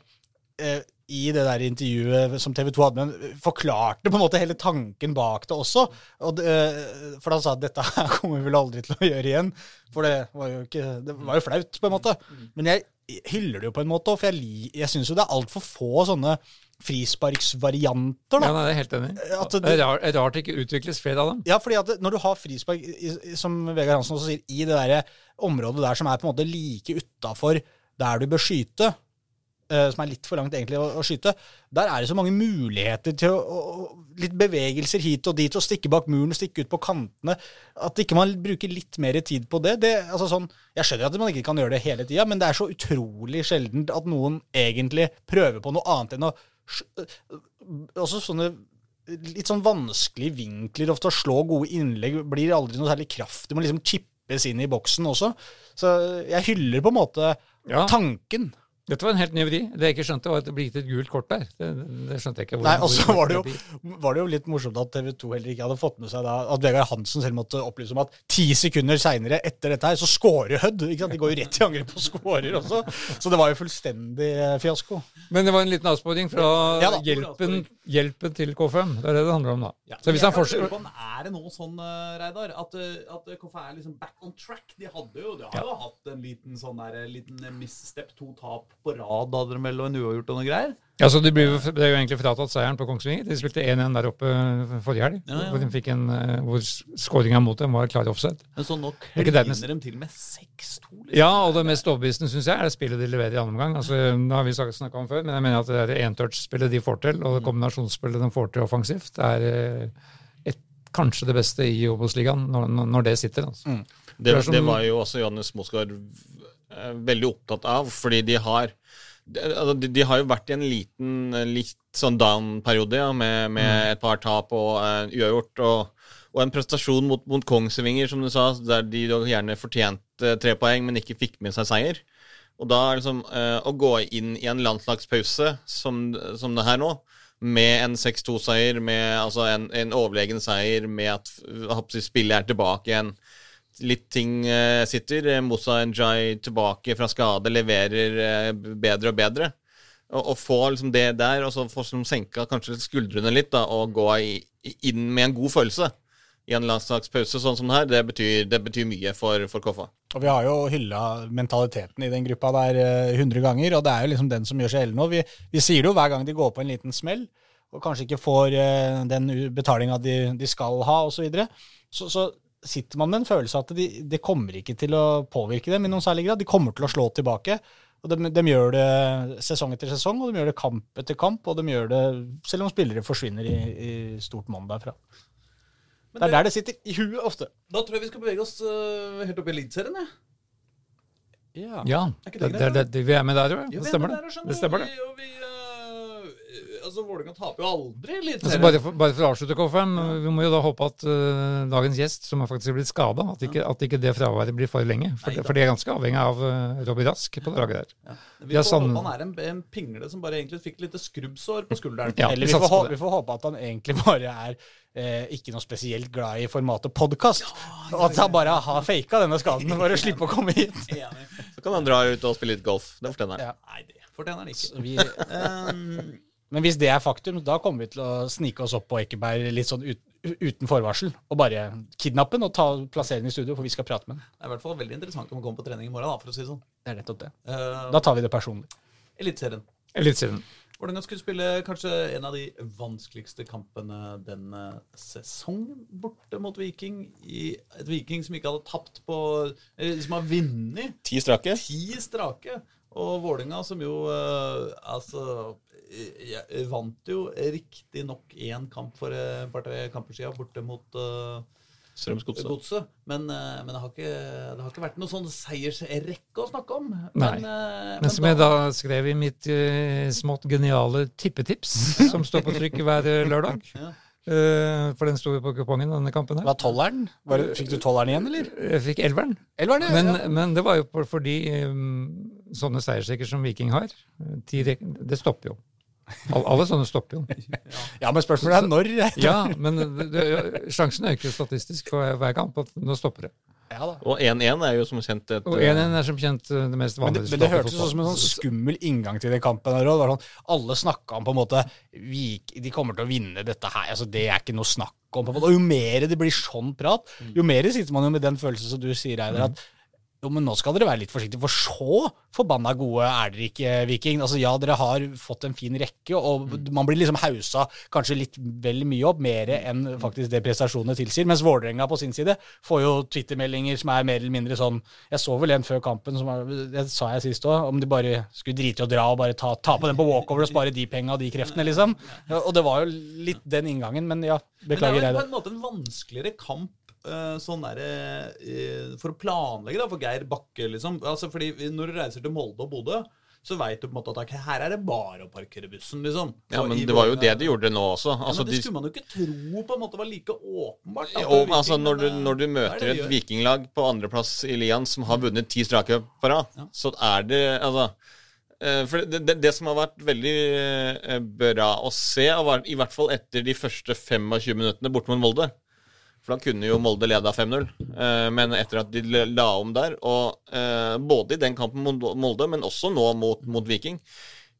[SPEAKER 1] eh, i det der intervjuet som TV 2 hadde med forklarte på en måte hele tanken bak det også. Og det, eh, for han sa at dette her <laughs> kommer vi vel aldri til å gjøre igjen. For det var jo, ikke, det var jo flaut, på en måte. Men jeg hyller det jo på en måte, for jeg, jeg syns jo det er altfor få sånne frisparksvarianter.
[SPEAKER 3] Ja, nei, det er helt enig. Det
[SPEAKER 1] det,
[SPEAKER 3] er rart, det rart det ikke utvikles flere av dem.
[SPEAKER 1] ja, fordi at når du har frispark, som Vegard Hansen også sier, i det der området der som er på en måte like utafor der du bør skyte, eh, som er litt for langt egentlig å, å skyte, der er det så mange muligheter til å, å Litt bevegelser hit og dit, og stikke bak muren, stikke ut på kantene. At ikke man bruker litt mer tid på det. det altså sånn, jeg skjønner at man ikke kan gjøre det hele tida, men det er så utrolig sjeldent at noen egentlig prøver på noe annet enn å Også sånne litt sånn vanskelige vinkler ofte å slå gode innlegg blir aldri noe særlig kraft. Det må liksom chippes inn i boksen også. Så jeg hyller på en måte
[SPEAKER 3] Ja.
[SPEAKER 1] tanken.
[SPEAKER 3] Dette var en helt ny vri. Det jeg ikke skjønte, var at det ble gitt et gult kort der. Det, det skjønte jeg ikke. hvor-
[SPEAKER 1] Nei, Og så var det, jo, var det jo litt morsomt at TV 2 heller ikke hadde fått med seg da, at Vegard Hansen selv måtte opplyse om at ti sekunder seinere etter dette her, så scorer Hødd. De går jo rett i angrep og scorer også. Så det var jo fullstendig eh, fiasko.
[SPEAKER 3] Men det var en liten avsporing fra
[SPEAKER 1] Ja da.
[SPEAKER 3] hjelpen, hjelpen til K5. Det er det det handler om, da.
[SPEAKER 2] Ja.
[SPEAKER 3] Så hvis han fortsetter
[SPEAKER 2] Er det noe sånn, eh, Reidar, at, at K5 er liksom back on track? De hadde jo, de har jo hatt en liten sånn der, en liten eh, misstep, to tap på rad hadde de vel, og en uavgjort og noe greier.
[SPEAKER 3] Ja, så de ble, jo- ble jo egentlig fratatt seieren på Kongsvinger. De spilte 1-1 der oppe forrige helg,
[SPEAKER 2] Ja, ja.
[SPEAKER 3] hvor de en, eh, hvor skåringa mot dem var klar offside.
[SPEAKER 2] Men så nå
[SPEAKER 3] Er
[SPEAKER 2] kliner de til med 6-2. Liksom.
[SPEAKER 3] Ja, og det mest overbevisende syns jeg er det spillet de leverer i andre omgang. Altså, det har vi snakka om før, men jeg mener at det er entouch-spillet de får til, og det kombinasjonsspillet de får til offensivt, det er eh, et, kanskje det beste i Obos-ligaen når, når- det sitter. Altså.
[SPEAKER 4] det,
[SPEAKER 3] det
[SPEAKER 4] det var jo også Johannes Mosgaard eh, veldig opptatt av, fordi de har de, altså, de, de har jo vært i en liten eh, litt sånn down-periode ja, med, med et par tap og uh, uavgjort. Og, og en prestasjon mot, mot Kongsvinger, som du sa, der de gjerne fortjente tre poeng, men ikke fikk med seg seier. Og da liksom uh, å gå inn i en landslagspause som, som det her nå, med en 6-2-seier, med altså en, en overlegen seier, med at håper spillet er tilbake igjen. Litt ting eh, sitter. Eh, Moussa Njay tilbake fra skade, leverer eh, bedre og bedre. Og få liksom det der, og så få liksom senka kanskje skuldrene litt, da, og gå i, inn med en god følelse i en landslagspause sånn som det her, det betyr, det betyr mye for, for Koffa.
[SPEAKER 1] Og vi har jo hylla mentaliteten i den gruppa der hundre 100 ganger, og det er jo liksom den som gjør seg gjeldende nå. Vi, vi sier det jo hver gang de går på en liten smell, og kanskje ikke får den betalinga de, de skal ha, osv. Så, så så sitter man med en følelse av at de, de kommer ikke til å påvirke dem i noen særlig grad. De kommer til å slå tilbake. Og de, de gjør det sesong etter sesong, og de gjør det kamp etter kamp, og de gjør det selv om spillere forsvinner i, i stort monn derfra. Det er der det sitter i huet ofte.
[SPEAKER 2] Da tror jeg vi skal bevege oss uh, helt opp i Eliteserien. jeg.
[SPEAKER 1] Ja.
[SPEAKER 3] Ja,
[SPEAKER 2] Er ikke
[SPEAKER 3] det,
[SPEAKER 2] det
[SPEAKER 3] det,
[SPEAKER 2] greit,
[SPEAKER 3] det, vi er med der
[SPEAKER 2] Jo,
[SPEAKER 3] det
[SPEAKER 2] er
[SPEAKER 3] stemmer det.
[SPEAKER 2] der,
[SPEAKER 3] Det
[SPEAKER 2] du,
[SPEAKER 3] stemmer
[SPEAKER 2] og
[SPEAKER 3] det.
[SPEAKER 2] vi- Og vi, altså, Vålerenga taper jo aldri litt
[SPEAKER 3] Altså bare, for, bare for å avslutte, K5, vi må jo da håpe at uh, dagens gjest, som har faktisk blitt skada, at, ikke- at ikke det fraværet blir for lenge. For,
[SPEAKER 2] Nei,
[SPEAKER 3] for det er ganske avhengig av uh, Robbie Rask på det laget der.
[SPEAKER 2] Ja. Vi får
[SPEAKER 3] sånn-
[SPEAKER 2] håpe han er en, en pingle som bare egentlig fikk litt skrubbsår på skulderen. <laughs>
[SPEAKER 3] Ja,
[SPEAKER 1] Eller
[SPEAKER 3] vi
[SPEAKER 1] vi får,
[SPEAKER 3] satser på
[SPEAKER 1] hå-
[SPEAKER 3] det.
[SPEAKER 1] vi får håpe at han egentlig bare er eh, ikke noe spesielt glad i formatet podkast. og at han bare har faka denne skaden for å slippe å komme hit. <laughs>
[SPEAKER 4] Så kan han dra ut og spille litt golf. Det fortjener han.
[SPEAKER 1] Ja.
[SPEAKER 2] Nei, det fortjener han ikke.
[SPEAKER 1] Så Vi, <laughs>
[SPEAKER 2] Um,
[SPEAKER 1] men hvis det er faktum, da kommer vi til å snike oss opp på Ekeberg litt sånn ut, uten forvarsel. Og bare kidnappe den og ta, plassere den i studio, for vi skal prate med den.
[SPEAKER 2] det er i hvert fall veldig interessant om å kommer på trening i morgen, da, for å si det sånn.
[SPEAKER 1] Det er nettopp det.
[SPEAKER 2] Uh,
[SPEAKER 1] Da tar vi det personlig.
[SPEAKER 2] Eliteserien.
[SPEAKER 3] Eliteserien.
[SPEAKER 2] Vålerenga skulle spille kanskje en av de vanskeligste kampene denne sesongen, borte mot Viking. I et Viking som ikke hadde tapt på Som har vunnet
[SPEAKER 4] Ti strake.
[SPEAKER 2] ti strake. Og Vålerenga som jo uh, altså eh, jeg vant jo riktignok én kamp for et par-tre kamper siden borte mot uh,
[SPEAKER 4] Strømsgodset.
[SPEAKER 2] Godset. Men, uh, men det, har ikke, det har ikke vært noe sånn seiersrekke å snakke om.
[SPEAKER 3] Nei.
[SPEAKER 2] Men, eh,
[SPEAKER 3] Men som jeg da skrev i mitt eh, smått geniale tippetips, <laughs> som står på trykk hver eh, lørdag.
[SPEAKER 2] Ja.
[SPEAKER 3] Eh, for den sto jo på kupongen, denne kampen her.
[SPEAKER 1] Hva tolleren? Var det, fikk du tolleren igjen, eller?
[SPEAKER 3] Jeg fikk elveren.
[SPEAKER 1] Elveren, ja.
[SPEAKER 3] Men,
[SPEAKER 1] ja.
[SPEAKER 3] men det var jo fordi um, sånne seiersrekker som Viking har, de, det stopper jo. Al- Alle sånne stopper jo.
[SPEAKER 1] ja, men spørsmålet er når. <laughs>
[SPEAKER 3] Ja, men det, sjansen øker jo statistisk for hver kamp at nå stopper det.
[SPEAKER 1] Ja da.
[SPEAKER 4] Og 1-1 er jo som kjent et
[SPEAKER 3] Og 1-1 er som kjent eh, det mest
[SPEAKER 1] Men det,
[SPEAKER 3] vanlige
[SPEAKER 1] men det hørtes ut som en sånn skummel inngang til den kampen. her, det var sånn, alle snakka om på en måte De kommer til å vinne dette her. altså Det er ikke noe snakk om. på en måte. Og jo mer det blir sånn prat, jo mer sitter man jo med den følelsen som du sier, Eider, at jo, men nå skal dere være litt forsiktige, for så forbanna gode er dere ikke, Viking. Altså, ja, dere har fått en fin rekke, og man blir liksom hausa kanskje litt vel mye opp, mer enn faktisk det prestasjonene tilsier. Mens Vålerenga på sin side får jo Twitter-meldinger som er mer eller mindre sånn Jeg så vel en før kampen, som er, det sa jeg sist òg, om de bare skulle drite i å dra og bare ta, ta på den på walkover og spare de penga og de kreftene, liksom. Og det var jo litt den inngangen, men ja, beklager jeg det.
[SPEAKER 2] Men det er jo på en måte en vanskeligere kamp sånn der, eh, for å planlegge da, for Geir Bakke. liksom. Altså, fordi Når du reiser til Molde og Bodø, så veit du på en måte at her er det bare å parkere bussen. liksom.
[SPEAKER 4] Ja, men det var jo det de gjorde nå også.
[SPEAKER 2] Ja,
[SPEAKER 4] Altså,
[SPEAKER 2] men det skulle man jo ikke tro på en måte var like åpenbart.
[SPEAKER 4] jo,
[SPEAKER 2] for
[SPEAKER 4] altså, når, du,
[SPEAKER 2] eh,
[SPEAKER 4] når du
[SPEAKER 2] er
[SPEAKER 4] møter
[SPEAKER 2] det
[SPEAKER 4] et vikinglag på andreplass i Lian som har vunnet ti strake på rad, så er det altså eh, for det, det, det som har vært veldig eh, bra å se, i hvert fall etter de første 25 minuttene borte mot Molde For da kunne jo Molde leda 5-0, eh, men etter at de la om der, og eh, både i den kampen mot Molde, men også nå mot, mot Viking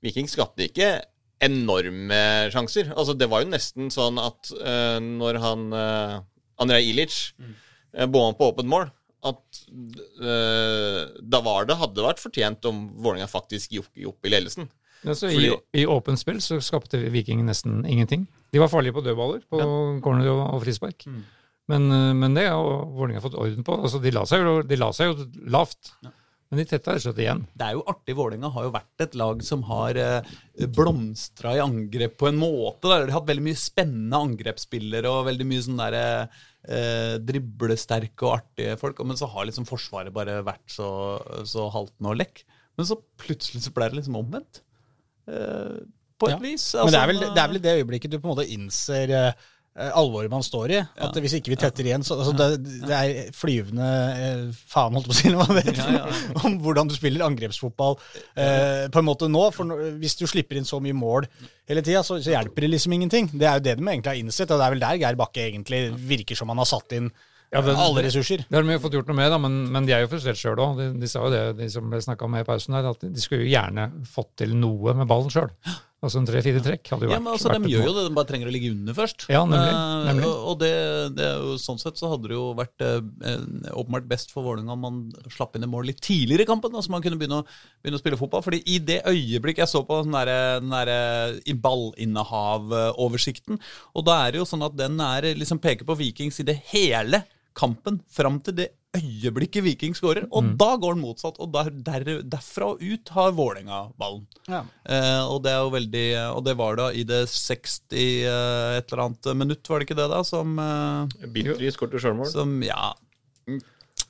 [SPEAKER 4] Viking skapte ikke enorme sjanser. Altså, det var jo nesten sånn at eh, når han Andrej Ilic uh, bomma på åpent mål, at da var det, hadde vært fortjent om Vålerenga faktisk gikk opp i ledelsen.
[SPEAKER 3] Altså,
[SPEAKER 4] Fordi-
[SPEAKER 3] i, åpent spill så skapte Viking nesten ingenting. De var farlige på dødballer, på corner og, og frispark.
[SPEAKER 2] Mm.
[SPEAKER 3] Men, eh, men det har Vålerenga fått orden på. Altså, de, la seg jo, de la seg jo lavt, men de tetta rett og slett igjen.
[SPEAKER 2] Det er jo artig. Vålerenga har jo vært et lag som har eh, blomstra i angrep på en måte. Der. De har hatt veldig mye spennende angrepsspillere og veldig mye sånn derre eh, driblesterke og artige folk. Men så har liksom Forsvaret bare vært så, så haltende og lekk. Men så plutselig så ble det liksom omvendt. Eh, på et
[SPEAKER 1] Ja.
[SPEAKER 2] vis.
[SPEAKER 1] Men det er,
[SPEAKER 2] Altså,
[SPEAKER 1] vel, det er vel det øyeblikket du på en måte innser eh, alvoret man står i. At hvis ikke vi tetter igjen, så altså, det, det er flyvende eh, faen, holdt på å si, <laughs> hva det
[SPEAKER 2] Ja, ja,
[SPEAKER 1] om hvordan du spiller angrepsfotball eh, på en måte nå. For hvis du slipper inn så mye mål hele tida, så, så hjelper det liksom ingenting. Det er jo det de egentlig har innsett, og det er vel der Geir Bakke egentlig virker som han har satt inn
[SPEAKER 3] Ja, det-
[SPEAKER 1] alle ressurser.
[SPEAKER 3] Det har de jo fått gjort noe med, da, men, men de er jo frustrert sjøl òg. De, de sa jo det, de som ble snakka med i pausen her, at de skulle jo gjerne fått til noe med ballen sjøl. Altså en tre-fire trekk hadde jo vært Ja,
[SPEAKER 2] men altså, De gjør jo det, de bare trenger å ligge under først.
[SPEAKER 3] Ja, nemlig,
[SPEAKER 2] Eh,
[SPEAKER 3] nemlig.
[SPEAKER 2] Og, og det, det er jo sånn sett så hadde det jo vært uh, åpenbart best for Vålerenga om man slapp inn et mål litt tidligere i kampen, så man kunne begynne å, begynne å spille fotball. Fordi i det øyeblikk jeg så på den derre- i ballinnehavoversikten, og da er det jo sånn at den er liksom peker på Vikings i det hele kampen fram til det øyeblikket Viking skårer. Og
[SPEAKER 3] Mm.
[SPEAKER 2] da går den motsatt. Og der, der, derfra og ut har Vålerenga ballen.
[SPEAKER 1] Ja.
[SPEAKER 2] Eh, og det er jo veldig Og det var da i det 60 eh, et eller annet minutt, var det ikke det, da? Som, eh,
[SPEAKER 4] Bitry skåret sjølmål.
[SPEAKER 2] som ja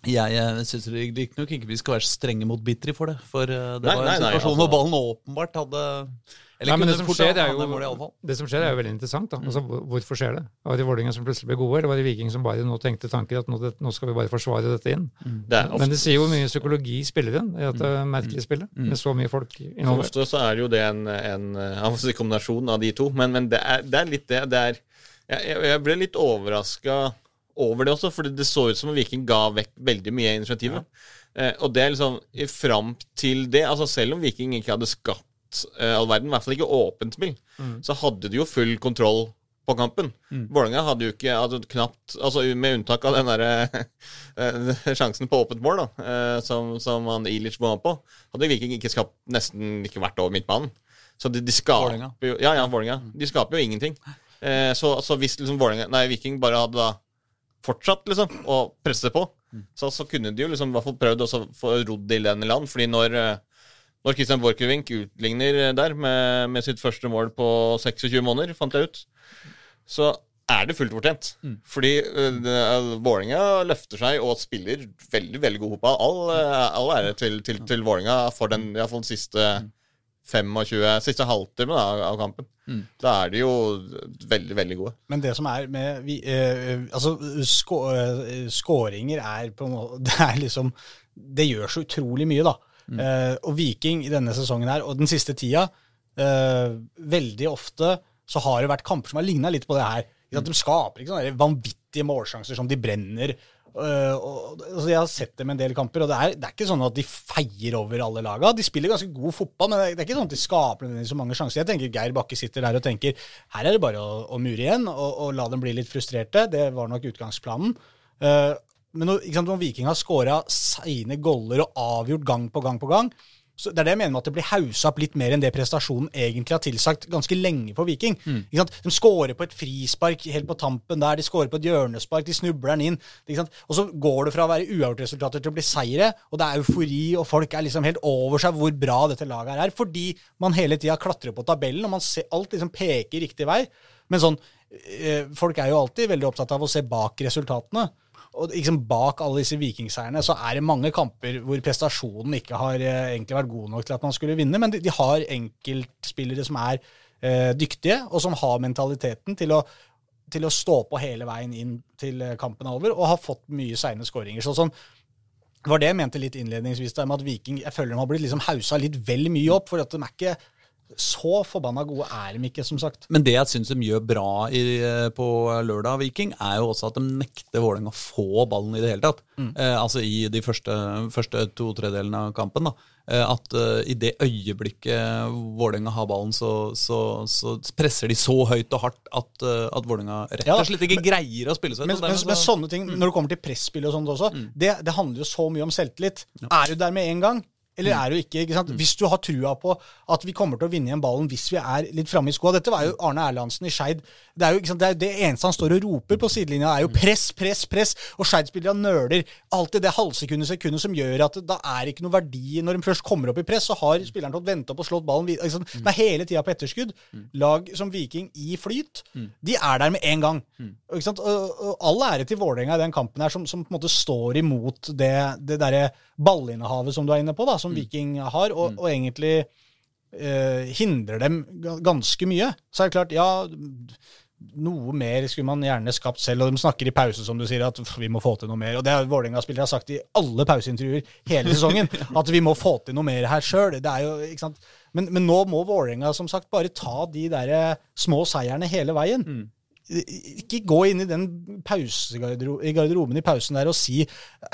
[SPEAKER 2] jeg jeg syns riktignok ikke vi skal være strenge mot Bitry for det. For eh, det
[SPEAKER 4] Nei,
[SPEAKER 2] var en
[SPEAKER 4] nei, nei,
[SPEAKER 2] situasjon
[SPEAKER 4] altså-
[SPEAKER 2] hvor ballen åpenbart hadde Eller
[SPEAKER 3] Nei, men det som skjer, er jo-. Det som skjer, er jo veldig interessant. da. Altså, hvorfor skjer det? Var det Vålerenga som plutselig ble gode, eller var det Viking som bare nå tenkte tanker at nå, det, nå skal vi bare forsvare dette inn?
[SPEAKER 4] Det er ofte,
[SPEAKER 3] Men det sier jo mye psykologi spiller inn i dette
[SPEAKER 2] Mm.
[SPEAKER 3] merkelige spillet, med så mye folk involvert.
[SPEAKER 4] ofte så er jo det en, en en, jeg kombinasjon av de to. Men, men det, er, det er litt det. det er, jeg, jeg- ble litt overraska over det også, fordi det så ut som om Viking ga vekk veldig mye av initiativet. Eh, og det er liksom fram til det altså Selv om Viking ikke hadde skapt eh, all verden, i hvert fall ikke åpent spill, så hadde de jo full kontroll på kampen. Vålerenga hadde jo ikke hadde knapt altså Med unntak av den derre eh, <laughs> sjansen på åpent mål, da, eh, som, som han Ilic bomma på, hadde Viking ikke skapt nesten ikke vært over midtbanen. Så de, de skaper
[SPEAKER 2] Vålerenga.
[SPEAKER 4] jo Ja, ja, Vålerenga. De skaper jo ingenting. Eh, så, så hvis liksom Vålinga, Nei, Viking bare hadde da fortsatt liksom å presse på, så, så kunne de jo liksom i hvert fall prøvd å få rodd det i land. Fordi når, når Christian Borchgrevink utligner eh, der med, med sitt første mål på 26 måneder, fant jeg ut, så er det fullt fortjent. Fordi uh, Vålerenga løfter seg og spiller veldig veldig god fotball. All, eh, all ære til, til, til Vålerenga for den, i hvert den siste 25, siste halvtimen av, av kampen. Da er de jo veldig, veldig gode.
[SPEAKER 1] Men det som er med vi, uh, Altså, skå, skåringer er på en måte <laughs> Det er liksom Det gjør så utrolig mye, da. Eh, og Viking i denne sesongen her, og den siste tida uh, Veldig ofte så har det vært kamper som har ligna litt på det her. At? De skaper ikke sånne vanvittige målsjanser som de brenner. Uh, og, altså jeg har sett dem en del kamper, og det er, det er ikke sånn at de feier over alle laga. De spiller ganske god fotball, men det er, det er ikke sånn at de skaper så mange sjanser. Jeg tenker Geir Bakke sitter der og tenker her er det bare å, å mure igjen og, og la dem bli litt frustrerte. Det var nok utgangsplanen. Eh, men når, sant, når Viking har skåra seine goller og avgjort gang på gang på gang, så Det er det jeg mener med at det blir haussa opp litt mer enn det prestasjonen egentlig har tilsagt ganske lenge for Viking. Sant? De skårer på et frispark helt på tampen der, de skårer på et hjørnespark, de snubler den inn. Og så går det fra å være uavgjort-resultater til å bli seire, og det er eufori, og folk er liksom helt over seg hvor bra dette laget er, fordi man hele tida klatrer på tabellen, og man ser, alt liksom peker riktig vei. Men sånn, eh, folk er jo alltid veldig opptatt av å se bak resultatene. Og liksom Bak alle disse vikingseierne så er det mange kamper hvor prestasjonen ikke har eh, egentlig vært god nok til at man skulle vinne, men de, de har enkeltspillere som er eh, dyktige, og som har mentaliteten til å, til å stå på hele veien inn til eh, kampen er over, og har fått mye seine skåringer. Så sånn, det var det jeg mente litt innledningsvis, der, med at Viking jeg føler de har blitt liksom hausa litt vel mye opp, for at de er ikke så forbanna gode er de ikke, som sagt.
[SPEAKER 2] Men det jeg syns de gjør bra i, på lørdag, Viking, er jo også at de nekter Vålerenga å få ballen i det hele tatt. Eh, altså i de første, første to tredelene av kampen. da. Eh, at eh, i det øyeblikket Vålerenga har ballen, så, så, så presser de så høyt og hardt at, uh, at Vålerenga rett og slett ikke greier å spille seg
[SPEAKER 1] Men,
[SPEAKER 2] ut.
[SPEAKER 1] Men, men,
[SPEAKER 2] men
[SPEAKER 1] sånne ting, når det kommer til presspill og sånt også, det, det handler jo så mye om selvtillit. Er du der med en gang? Eller er du ikke? ikke sant? Hvis du har trua på at vi kommer til å vinne igjen ballen hvis vi er litt framme i skoa Dette var jo Arne Erlandsen i Skeid. Det er jo ikke sant? Det, det eneste han står og roper på sidelinja, er jo press, press, press. Og Skeid-spillerne nøler. Alltid det halvsekundet, sekundet som gjør at da er ikke noe verdi Når de først kommer opp i press, så har spilleren fått vente opp og slått ballen videre. Ikke? Det er hele tida på etterskudd. Lag som Viking i flyt, de er der med en gang. Ikke sant? Og, og all ære til Vålerenga i den kampen her, som, som på en måte står imot det, det derre ballinnehavet som du er inne på, da, som Viking har, og, og egentlig eh, hindrer dem ganske mye. Så er det klart, ja noe mer skulle man gjerne skapt selv, og de snakker i pause som du sier, at vi må få til noe mer. Og det har Vålerenga-spillere sagt i alle pauseintervjuer hele sesongen, <laughs> at vi må få til noe mer her sjøl. Men, men nå må Vålerenga som sagt bare ta de der eh, små seierne hele veien. Ikke gå inn i den pausegarderoben, i garderoben i pausen der og si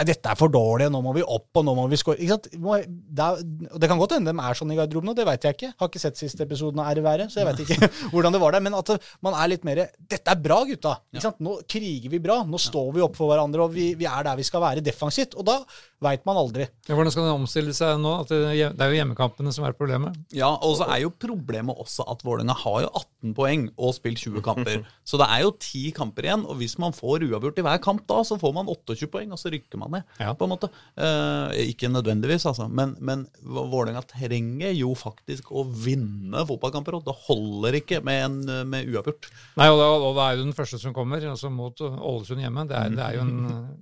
[SPEAKER 1] dette er for dårlig, nå må vi opp, og nå må vi score. Ikke sant? Det, det kan godt hende de er sånn i garderoben, og det veit jeg ikke. Har ikke sett siste episoden av RVR, så jeg vet ikke <laughs> hvordan det var der. Men at man er litt mer Dette er bra, gutta. Ikke sant? Nå kriger vi bra. Nå står vi opp for hverandre, og vi, vi er der vi skal være defensivt. Og da veit man aldri.
[SPEAKER 3] Ja, hvordan skal den omstille seg nå? At det, det er jo hjemmekampene som er problemet.
[SPEAKER 2] Ja, og så er jo problemet også at Vålerenga har jo 18 poeng og spilt 20 kamper. <laughs> Så det det er jo ti kamper igjen, og hvis man får uavgjort i hver kamp da, så får man 28 poeng, og så rykker man ned.
[SPEAKER 3] Ja.
[SPEAKER 2] på en måte. Eh, ikke nødvendigvis, altså. Men, men Vålerenga trenger jo faktisk å vinne fotballkamper. Og det holder ikke med, en, med uavgjort.
[SPEAKER 3] Nei, og det, og det, er jo den første som kommer, altså mot Ålesund hjemme. Det er, det er jo en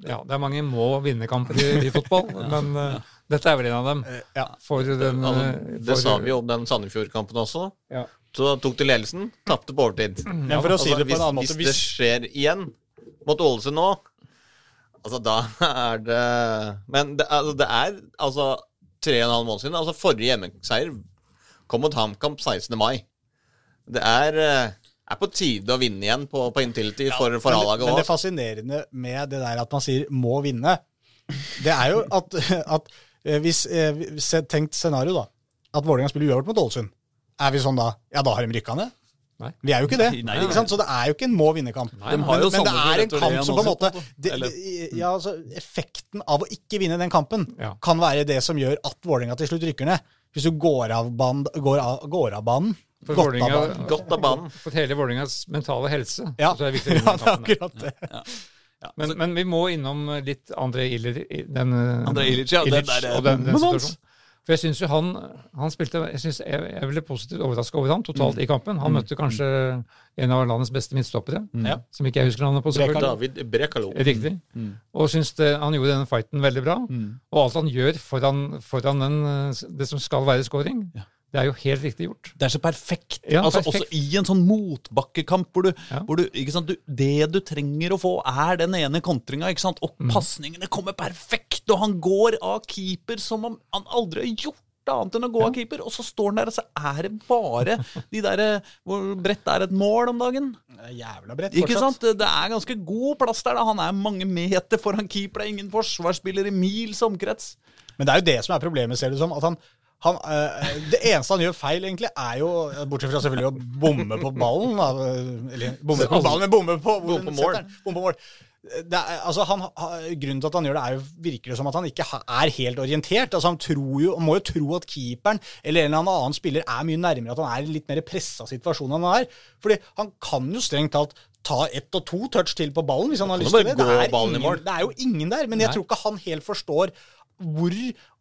[SPEAKER 3] Ja, det er mange må-vinne-kamper i, i fotball, <laughs> men eh, dette er vel en av dem.
[SPEAKER 1] Ja.
[SPEAKER 3] For den
[SPEAKER 4] Altså,
[SPEAKER 3] eh,
[SPEAKER 4] det
[SPEAKER 3] for-
[SPEAKER 4] sa vi jo om den Sandefjord-kampen også.
[SPEAKER 3] Ja.
[SPEAKER 4] Så tok de ledelsen, tapte på overtid.
[SPEAKER 1] Men for å si det på en annen måte
[SPEAKER 4] hvis det skjer igjen mot Ålesund nå, altså da er det Men det, altså, det er altså tre og en halv måned siden. Altså Forrige hjemmeseier kom mot HamKamp 16. mai. Det er, eh, er på tide å vinne igjen på, på Intility for, for A-laget
[SPEAKER 1] men det fascinerende med det der at man sier 'må vinne', det er jo at, <laughs> at eh, hvis eh, Tenkt scenario, da. At Vålerenga spiller uavgjort mot Ålesund. Er vi sånn da Ja, da har de rykka ned?
[SPEAKER 3] Nei.
[SPEAKER 1] Vi er jo ikke det.
[SPEAKER 2] Nei, nei,
[SPEAKER 1] ikke sant? Så det er jo ikke en
[SPEAKER 2] har jo
[SPEAKER 1] men, men det er en kamp som på en måte det, ja, altså, Effekten av å ikke vinne den kampen
[SPEAKER 3] Ja.
[SPEAKER 1] kan være det som gjør at Vålerenga til slutt rykker ned. Hvis du går av banen, går av, går av banen
[SPEAKER 3] For
[SPEAKER 1] banen.
[SPEAKER 4] Godt av banen.
[SPEAKER 3] For hele Vålerengas mentale helse.
[SPEAKER 1] Ja,
[SPEAKER 3] så er det viktig å <laughs>
[SPEAKER 1] ja, det er akkurat det.
[SPEAKER 3] Men, men vi må innom litt André Illich. den,
[SPEAKER 2] André Ilic, ja, den der,
[SPEAKER 3] og den, den
[SPEAKER 2] den
[SPEAKER 3] situasjonen. For jeg syns jo han, han spilte Jeg, synes jeg, jeg ble positivt overraska over ham totalt i kampen. Han møtte kanskje en av landets beste midtstoppere,
[SPEAKER 1] mm.
[SPEAKER 3] som ikke jeg husker navnet på. selvfølgelig.
[SPEAKER 4] David Brekalo.
[SPEAKER 3] Riktig. Og syns det, han gjorde denne fighten veldig bra. Og alt han gjør foran, foran den, det som skal være scoring, det er jo helt riktig gjort.
[SPEAKER 2] Det er så perfekt.
[SPEAKER 3] Ja,
[SPEAKER 2] altså
[SPEAKER 3] perfekt.
[SPEAKER 2] Også i en sånn motbakkekamp hvor du,
[SPEAKER 3] Ja.
[SPEAKER 2] hvor du, ikke sant, du Det du trenger å få, er den ene kontringa. ikke sant? Og
[SPEAKER 3] Mm.
[SPEAKER 2] pasningene kommer perfekt, og han går av keeper som om han aldri har gjort annet enn å gå av keeper. Og så står han der, og så er det bare de der hvor bredt er et mål om dagen.
[SPEAKER 1] Er Jævla bredt
[SPEAKER 2] Ikke
[SPEAKER 1] fortsatt.
[SPEAKER 2] sant? Det er ganske god plass der. da. Han er mange meter foran keeper. Det er ingen forsvarsspiller i mils omkrets.
[SPEAKER 1] Men det er jo det som er problemet, ser du som. At han, han, eh, det eneste han gjør feil, egentlig, er jo Bortsett fra selvfølgelig å bomme på ballen. Eller bomme på ballen, men bomme på,
[SPEAKER 4] Bomme på mål.
[SPEAKER 1] Bomme på mål. Er, altså han, grunnen til at han gjør det, er jo, virker det som at han ikke er helt orientert. Altså Han tror jo, må jo tro at keeperen eller en eller annen spiller er mye nærmere at han er i en litt mer pressa situasjon enn han er. Fordi han kan jo strengt talt ta ett og to touch til på ballen hvis han har lyst til det. Det er, ingen, det er jo ingen der. Men jeg tror ikke han helt forstår hvor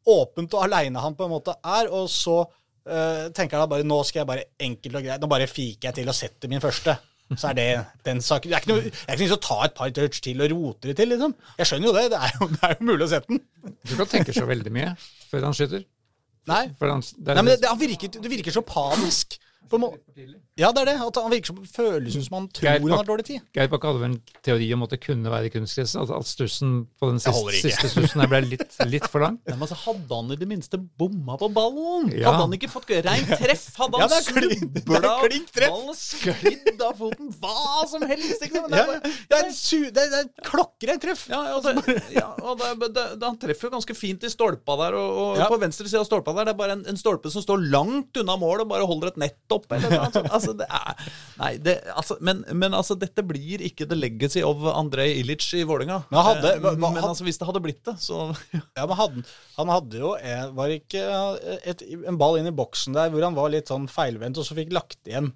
[SPEAKER 1] åpent og aleine han på en måte er. Og så uh, tenker han da bare nå skal jeg bare enkelt og greit Nå bare fiker jeg til og setter min første. Så er det den saken. Det er ikke noe, jeg er ikke noe å ta et par touch til og rote det til, liksom. Jeg skjønner jo det. Det er jo, det er jo mulig å sette den.
[SPEAKER 3] Du kan tenke så veldig mye før han skyter.
[SPEAKER 1] Nei.
[SPEAKER 3] Han, det
[SPEAKER 1] Nei, men det, det, virker, det virker så panisk. På må ja, det er det. At han virker som, føles som han tror
[SPEAKER 3] Geir
[SPEAKER 1] han har dårlig tid.
[SPEAKER 3] Geir Bakke hadde vel en teori om at det kunne være kunstgress. At, at stussen på den siste, siste stussen ble litt, litt for lang. <laughs>
[SPEAKER 2] Ja, men altså, hadde han i det minste bomma på ballen?
[SPEAKER 3] Ja.
[SPEAKER 2] Hadde han ikke fått reint treff? Hadde han
[SPEAKER 1] ja,
[SPEAKER 2] snubla ballen sklidd av foten? Hva som helst! Ikke? sant? Men det
[SPEAKER 1] Ja,
[SPEAKER 2] er bare-
[SPEAKER 1] det er, su- det er, det er klokkereint treff.
[SPEAKER 2] Ja, og, det, ja og det, det, det, Han treffer jo ganske fint i stolpa der. Og, og
[SPEAKER 1] Ja.
[SPEAKER 2] på venstre side av stolpa der Det er bare en, en stolpe som står langt unna mål og bare holder et nett opp. Eller noe sånt. Altså, det er, nei, det, altså, men, men altså, dette blir ikke the legacy of Andrej Ilic i Vålerenga.
[SPEAKER 1] Men hadde-
[SPEAKER 2] Eh, men
[SPEAKER 1] han-
[SPEAKER 2] altså, hvis det hadde blitt det, så
[SPEAKER 1] Ja, men hadde, han hadde jo Var ikke eh, et, en ball inn i boksen der hvor han var litt sånn feilvendt, og så fikk lagt igjen.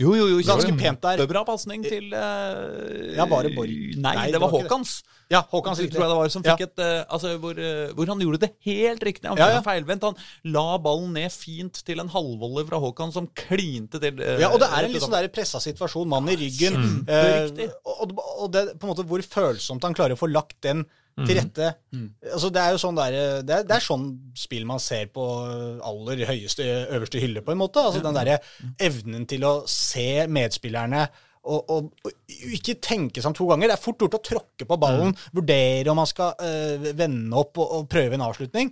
[SPEAKER 2] Jo, jo, jo.
[SPEAKER 1] Ganske pent der.
[SPEAKER 2] Bra pasning til uh,
[SPEAKER 1] Ja, var det Borg?
[SPEAKER 2] Nei, det, var Haakons.
[SPEAKER 1] Ja, Håkans
[SPEAKER 2] tror jeg det var, som
[SPEAKER 1] Ja.
[SPEAKER 2] et uh, Altså, hvor, uh, hvor han gjorde det helt riktig. Han
[SPEAKER 1] Ja,
[SPEAKER 2] fikk
[SPEAKER 1] ja.
[SPEAKER 2] en feilvendt. Han la ballen ned fint til en halvvolle fra Håkan, som klinte til.
[SPEAKER 1] Ja, og det er en litt sånn pressa situasjon, mann i ryggen. Eh, og, og det på en måte hvor følsomt han klarer å få lagt den til rette. Altså, det er jo sånn der, det, er, det er sånn spill man ser på aller høyeste, øverste hylle, på en måte. Altså den derre evnen til å se medspillerne. Og, og, og ikke tenke seg om to ganger. Det er fort gjort å tråkke på ballen, vurdere om man skal øh, vende opp og, og prøve en avslutning.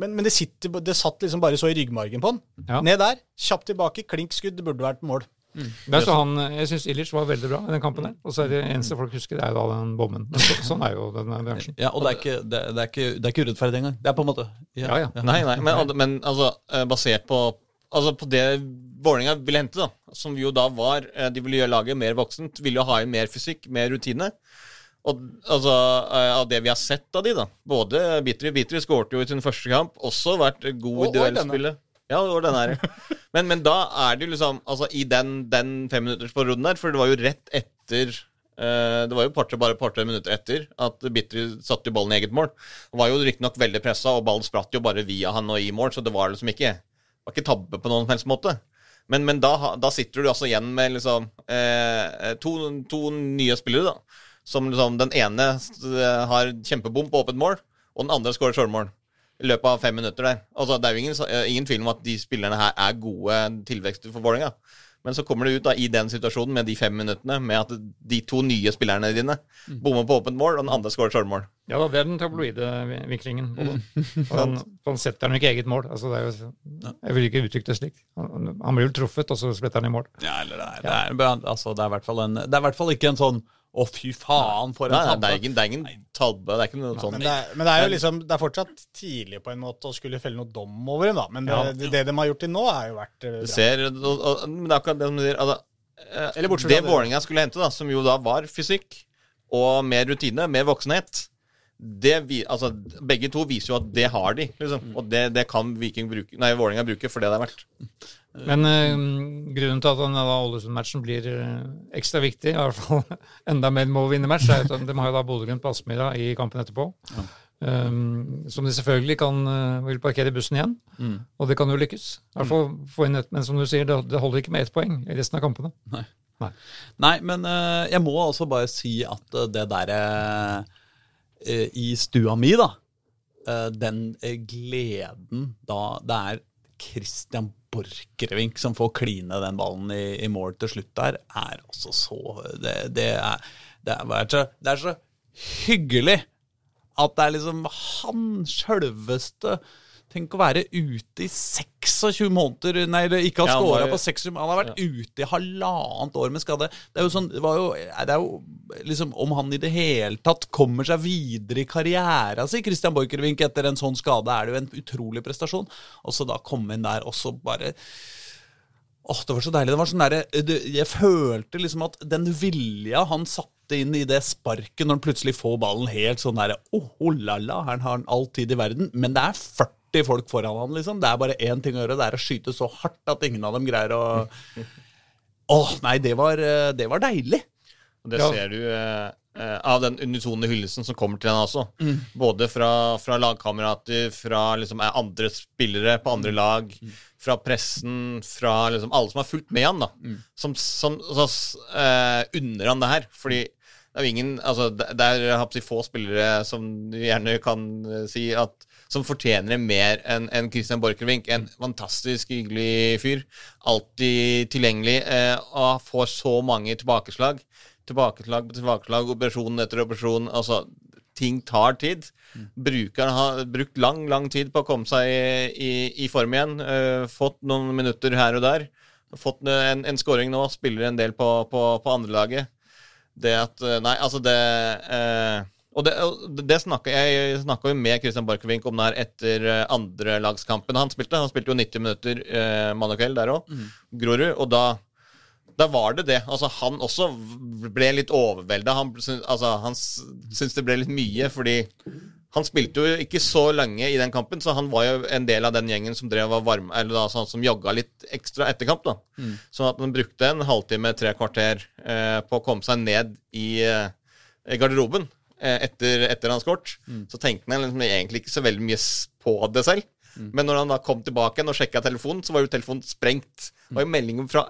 [SPEAKER 1] Men, men det, sitter, det satt liksom bare så i ryggmargen på han.
[SPEAKER 3] Ja.
[SPEAKER 1] Ned der, kjapt tilbake, klink skudd, det burde vært mål.
[SPEAKER 3] Der så han, Jeg syns Ilic var veldig bra i den kampen. der. Og så er det eneste folk husker, det er da den bommen. Men så, sånn er jo denne bransjen.
[SPEAKER 2] Ja, og det er, ikke, det, det, er ikke, det er ikke urettferdig engang. Det er på en måte
[SPEAKER 3] Ja, ja.
[SPEAKER 4] Nei, nei, men, men altså, eh, basert på, altså, på det Vålerenga ville hente, da, som jo da var eh, De ville gjøre laget mer voksent, ville jo ha inn mer fysikk, mer rutine. Og altså, eh, Av det vi har sett av de, da Både Bitri Bitri skårte jo i sin første kamp, også vært god i
[SPEAKER 1] og
[SPEAKER 4] duellspillet. Ja, det var den her. Men, men da er det jo liksom Altså, i den, den femminuttersperioden der, for det var jo rett etter eh, Det var jo parter, bare et par-tre minutter etter at Bitter satte ballen i eget mål. Han var jo riktignok veldig pressa, og ballen spratt jo bare via han og i mål, så det var liksom ikke, var ikke tabbe på noen helst måte. Men, men da, da sitter du altså igjen med liksom eh, to, to nye spillere, da. Som liksom Den ene eh, har kjempebom på åpent mål, og den andre skårer sjølmål. I løpet av fem minutter der. Altså, det er jo ingen, eh, ingen tvil om at de spillerne her er gode tilvekster for Vålerenga. Men så kommer det ut da i den situasjonen med de fem minuttene med at de to nye spillerne dine bommer på åpent mål, og den andre skårer sjølmål.
[SPEAKER 3] Ja da, det er den tabloide vinklingen på <laughs> han, han setter han ikke eget mål. Altså, det er jo, jeg vil ikke uttrykke det slik. Han, han blir vel truffet, og så spretter han i mål.
[SPEAKER 2] Ja, eller det er, det er, altså, det er i hvert fall en Det er i hvert fall ikke en sånn å, fy faen, for en
[SPEAKER 4] Nei, nei, det er ingen, det er ingen tabbe. Det er ikke noe sånn
[SPEAKER 1] Men det, er, men det er jo liksom Det er fortsatt tidlig på en måte å skulle felle noe dom over dem, da. Men det,
[SPEAKER 3] Ja.
[SPEAKER 1] det, det de har gjort til nå, er jo vært eh,
[SPEAKER 4] Du ser, og, og, men det er akkurat det som du sier. Altså, eh,
[SPEAKER 1] Eller bortsett fra
[SPEAKER 4] det Vålerenga skulle hente, da, som jo da var fysikk og mer rutine, mer voksenhet det vi, altså, Begge to viser jo at det har de, liksom. Og det, det kan Viking bruke, nei, Vålerenga bruke for det det er verdt.
[SPEAKER 3] Men eh, grunnen til at denne Ålesund-matchen blir eh, ekstra viktig, i hvert fall <laughs> enda mer må vinne match, er at de har jo da Bodø-Glimt på Aspmyra i kampen etterpå. Um, som de selvfølgelig kan uh, vil parkere bussen igjen, og det kan jo lykkes. I hvert fall få inn et, Men som du sier, det, det holder ikke med ett poeng i resten av kampene.
[SPEAKER 2] Nei, men uh, jeg må også bare si at uh, det derre i stua mi, da Den gleden da det er Christian Borchgrevink som får kline den ballen i, i mål til slutt der, er også så Det, det, er, det, er, så, det er så hyggelig at det er liksom han sjølveste Tenk å være ute i 26 måneder Nei, ikke ha
[SPEAKER 4] Ja,
[SPEAKER 2] scora
[SPEAKER 4] ja,
[SPEAKER 2] på 26 Han har vært ute i halvannet år med skade. Det er jo sånn Det, var jo, det er jo liksom Om han i det hele tatt kommer seg videre i karrieren sin, Christian Borchgrevink, etter en sånn skade, er det jo en utrolig prestasjon. Og så da komme inn der og så bare Åh, det var så deilig. Det var sånn der, det- Jeg følte liksom at den vilja han satte inn i det sparket når han plutselig får ballen helt sånn derre oh, oh la la, her har han all tid i verden. Men det er 40 folk foran han, liksom. Det er bare én ting å gjøre, det er å skyte så hardt at ingen av dem greier å <laughs> Åh, nei, det var, eh, det var deilig.
[SPEAKER 4] Det
[SPEAKER 3] Ja.
[SPEAKER 4] ser du eh, eh, av den unisone hyllesten som kommer til henne også. Både fra, fra lagkamerater, fra liksom eh, andre spillere på andre lag, fra pressen, fra liksom alle som har fulgt med han, da. Som, som som eh, unner han det her. Fordi det er ingen altså, Det er få spillere som gjerne kan si at som fortjener det mer enn en Christian Borchgrevink. En fantastisk hyggelig fyr. Alltid tilgjengelig. Eh, og får så mange tilbakeslag. Tilbakeslag på tilbakeslag, operasjon etter operasjon. Altså, ting tar tid. Brukeren har brukt lang, lang tid på å komme seg i, i, i form igjen. Uh, fått noen minutter her og der. Fått en, en scoring nå. Spiller en del på, på, på andrelaget. Det at eh, Nei, altså det eh, Og det, det jeg snakka jo med Christian Borchgrevink om det her etter eh, andrelagskampen han spilte. Han spilte jo 90 minutter eh, mann og kveld der òg, Grorud. Og da da var det det. Altså, han også ble litt overvelda. Han, altså, han syntes det ble litt mye, fordi han spilte jo ikke så lenge i den kampen, så han var jo en del av den gjengen som drev varme, eller da, sånn, som jogga litt ekstra etter kamp. da. Sånn at han brukte en halvtime, tre kvarter eh, på å komme seg ned i eh, garderoben etter, etter hans kort. Så tenkte han liksom egentlig ikke så veldig mye på det selv. Men når han da kom tilbake og sjekka telefonen, så var jo telefonen sprengt. Det var jo meldinger fra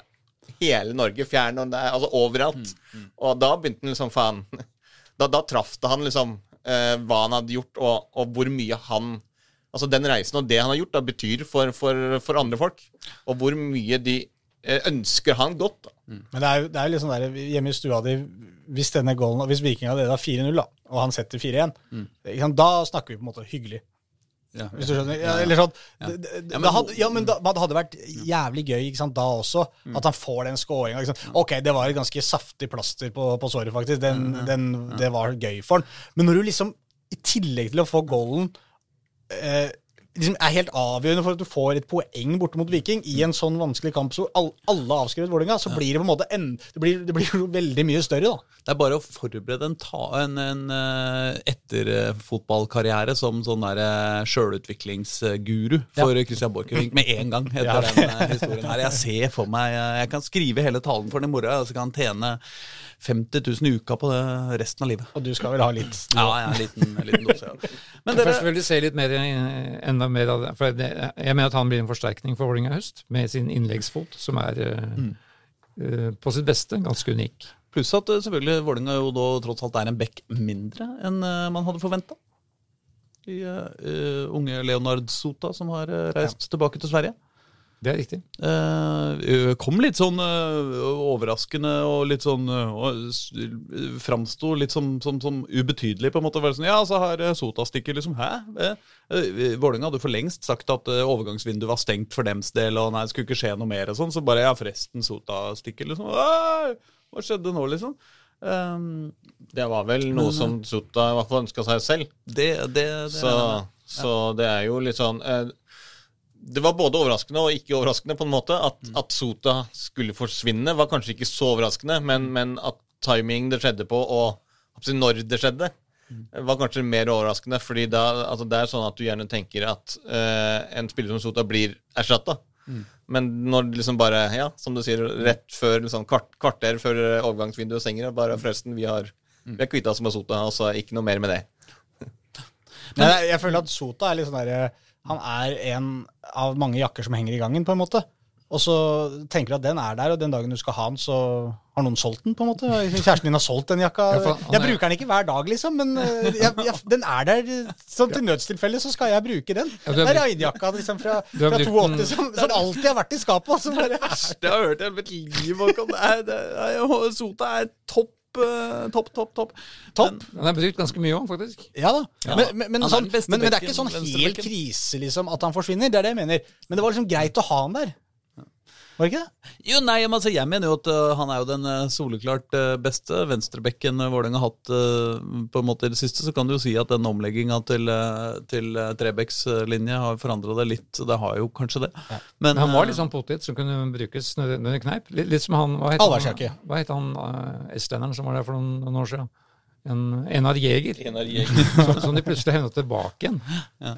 [SPEAKER 4] hele Norge, fjern og nær, altså overalt. Og da begynte han liksom faen <laughs> Da, da traff det han liksom eh, hva han hadde gjort, og, og hvor mye han Altså den reisen og det han har gjort, da betyr for, for, for andre folk. Og hvor mye de eh, ønsker han godt. Da.
[SPEAKER 1] Men det er jo, det er sånn der, hjemme i stua di Hvis denne goalen, hvis Viking hadde leda 4-0, da, og han setter 4-1, mm. da snakker vi på en måte hyggelig.
[SPEAKER 2] Ja.
[SPEAKER 1] Hvis du skjønner? Ja, eller sånn, det, det,
[SPEAKER 2] Ja,
[SPEAKER 1] det hadde, ja, men da, det hadde vært jævlig gøy ikke sant, da også, at han får den scoringa. Liksom. Ok, det var et ganske saftig plaster på, på såret, faktisk. Den, den, det var gøy for han. Men når du liksom, i tillegg til å få goalen eh, liksom er helt avgjørende for at du får et poeng borte mot Viking i en sånn vanskelig kamp så all, alle avskrevet Vålerenga, så blir det på en måte en, det, blir, det blir veldig mye større, da.
[SPEAKER 2] Det er bare å forberede en, ta, en, en eh, etterfotballkarriere som sånn der eh, sjølutviklingsguru for Christian Borchgrevink med en gang etter
[SPEAKER 1] Ja.
[SPEAKER 2] den eh, historien her. Jeg ser for meg Jeg kan skrive hele talen for den i morgen, og så kan han tjene 50 000 i uka på det resten av livet.
[SPEAKER 1] Og du skal vel ha litt
[SPEAKER 2] Ja, ja en liten, en liten dose. Ja. <laughs> Men
[SPEAKER 3] Først vil du se litt mer, eh, enda mer av det. For det, jeg mener at han blir en forsterkning for Vålerenga i høst, med sin innleggsfot, som er mm. eh, på sitt beste ganske unik.
[SPEAKER 2] pluss at eh, selvfølgelig Vålerenga jo da tross alt er en bekk mindre enn eh, man hadde forventa. Eh, eh, unge Leonard Sota, som har reist reist tilbake til Sverige.
[SPEAKER 3] Det er riktig.
[SPEAKER 2] Uh, kom litt sånn eh, overraskende og litt sånn uh, Framsto litt som, som, som ubetydelig, på en måte. Sånn, ja, så har uh, Sota stikket, liksom. Hæ? Eh, Vålerenga hadde for lengst sagt at overgangsvinduet var stengt for dems del, og nei, det skulle ikke skje noe mer og sånn. Så bare ja, forresten, Sota stikker, liksom. Hva skjedde nå, liksom? Um,
[SPEAKER 4] Det var vel noe som Sota i hvert fall ønska seg selv.
[SPEAKER 2] det, det, det
[SPEAKER 4] Så, så det er jo litt sånn Det var både overraskende og ikke overraskende, på en måte. At, at Sota skulle forsvinne, var kanskje ikke så overraskende, men, men at timing det skjedde på, og når det skjedde, var kanskje mer overraskende. fordi da, altså det er sånn at du gjerne tenker at uh, en spiller som Sota blir erstatta. Men når det liksom bare, ja, som du sier, rett før liksom kvart, kvarter før overgangsvinduet stenger, bare forresten, vi har, vi har kvitta oss med Sota, altså ikke noe mer med det. <laughs>
[SPEAKER 1] Men jeg, jeg føler at Sota er litt sånn derre Han er en av mange jakker som henger i gangen, på en måte. Og så tenker du at den er der, og den dagen du skal ha den, så har noen solgt den, på en måte. Kjæresten din har solgt den jakka. Jeg
[SPEAKER 3] er-
[SPEAKER 1] bruker den ikke hver dag, liksom, men øh, jeg, jeg, den er der. Sånn til nødstilfelle så skal jeg bruke den.
[SPEAKER 3] Ja,
[SPEAKER 1] det er raidjakka liksom, fra, fra 82 som, som alltid har vært i skapet. Det verste jeg
[SPEAKER 2] Det har hørt i hele mitt liv, Håkon. Sota er topp, eh, topp, topp, topp.
[SPEAKER 1] Topp.
[SPEAKER 3] Han er brukt ganske mye òg, faktisk.
[SPEAKER 1] Ja da.
[SPEAKER 2] Ja.
[SPEAKER 1] Men, men, men, sånn, men, det er ikke sånn helt krise liksom, at han forsvinner. Det er det jeg mener. Men det var liksom greit å ha han der. Var det ikke det?
[SPEAKER 2] Jo, nei, men altså, Jeg mener jo at uh, han er jo den uh, soleklart uh, beste venstrebekken Vålerenga har hatt på en måte i det siste. Så kan du jo si at den omlegginga til, til øh, trebekslinje har forandra det litt. Det har jo kanskje det. Men,
[SPEAKER 3] Men han var litt sånn potet som kunne brukes når det- kneip. Litt, litt som han Hva het han, hva het han uh, estlenderen som var der for noen, noen år siden? En, Enar <laughs> Jæger. som, som de plutselig hevna tilbake igjen.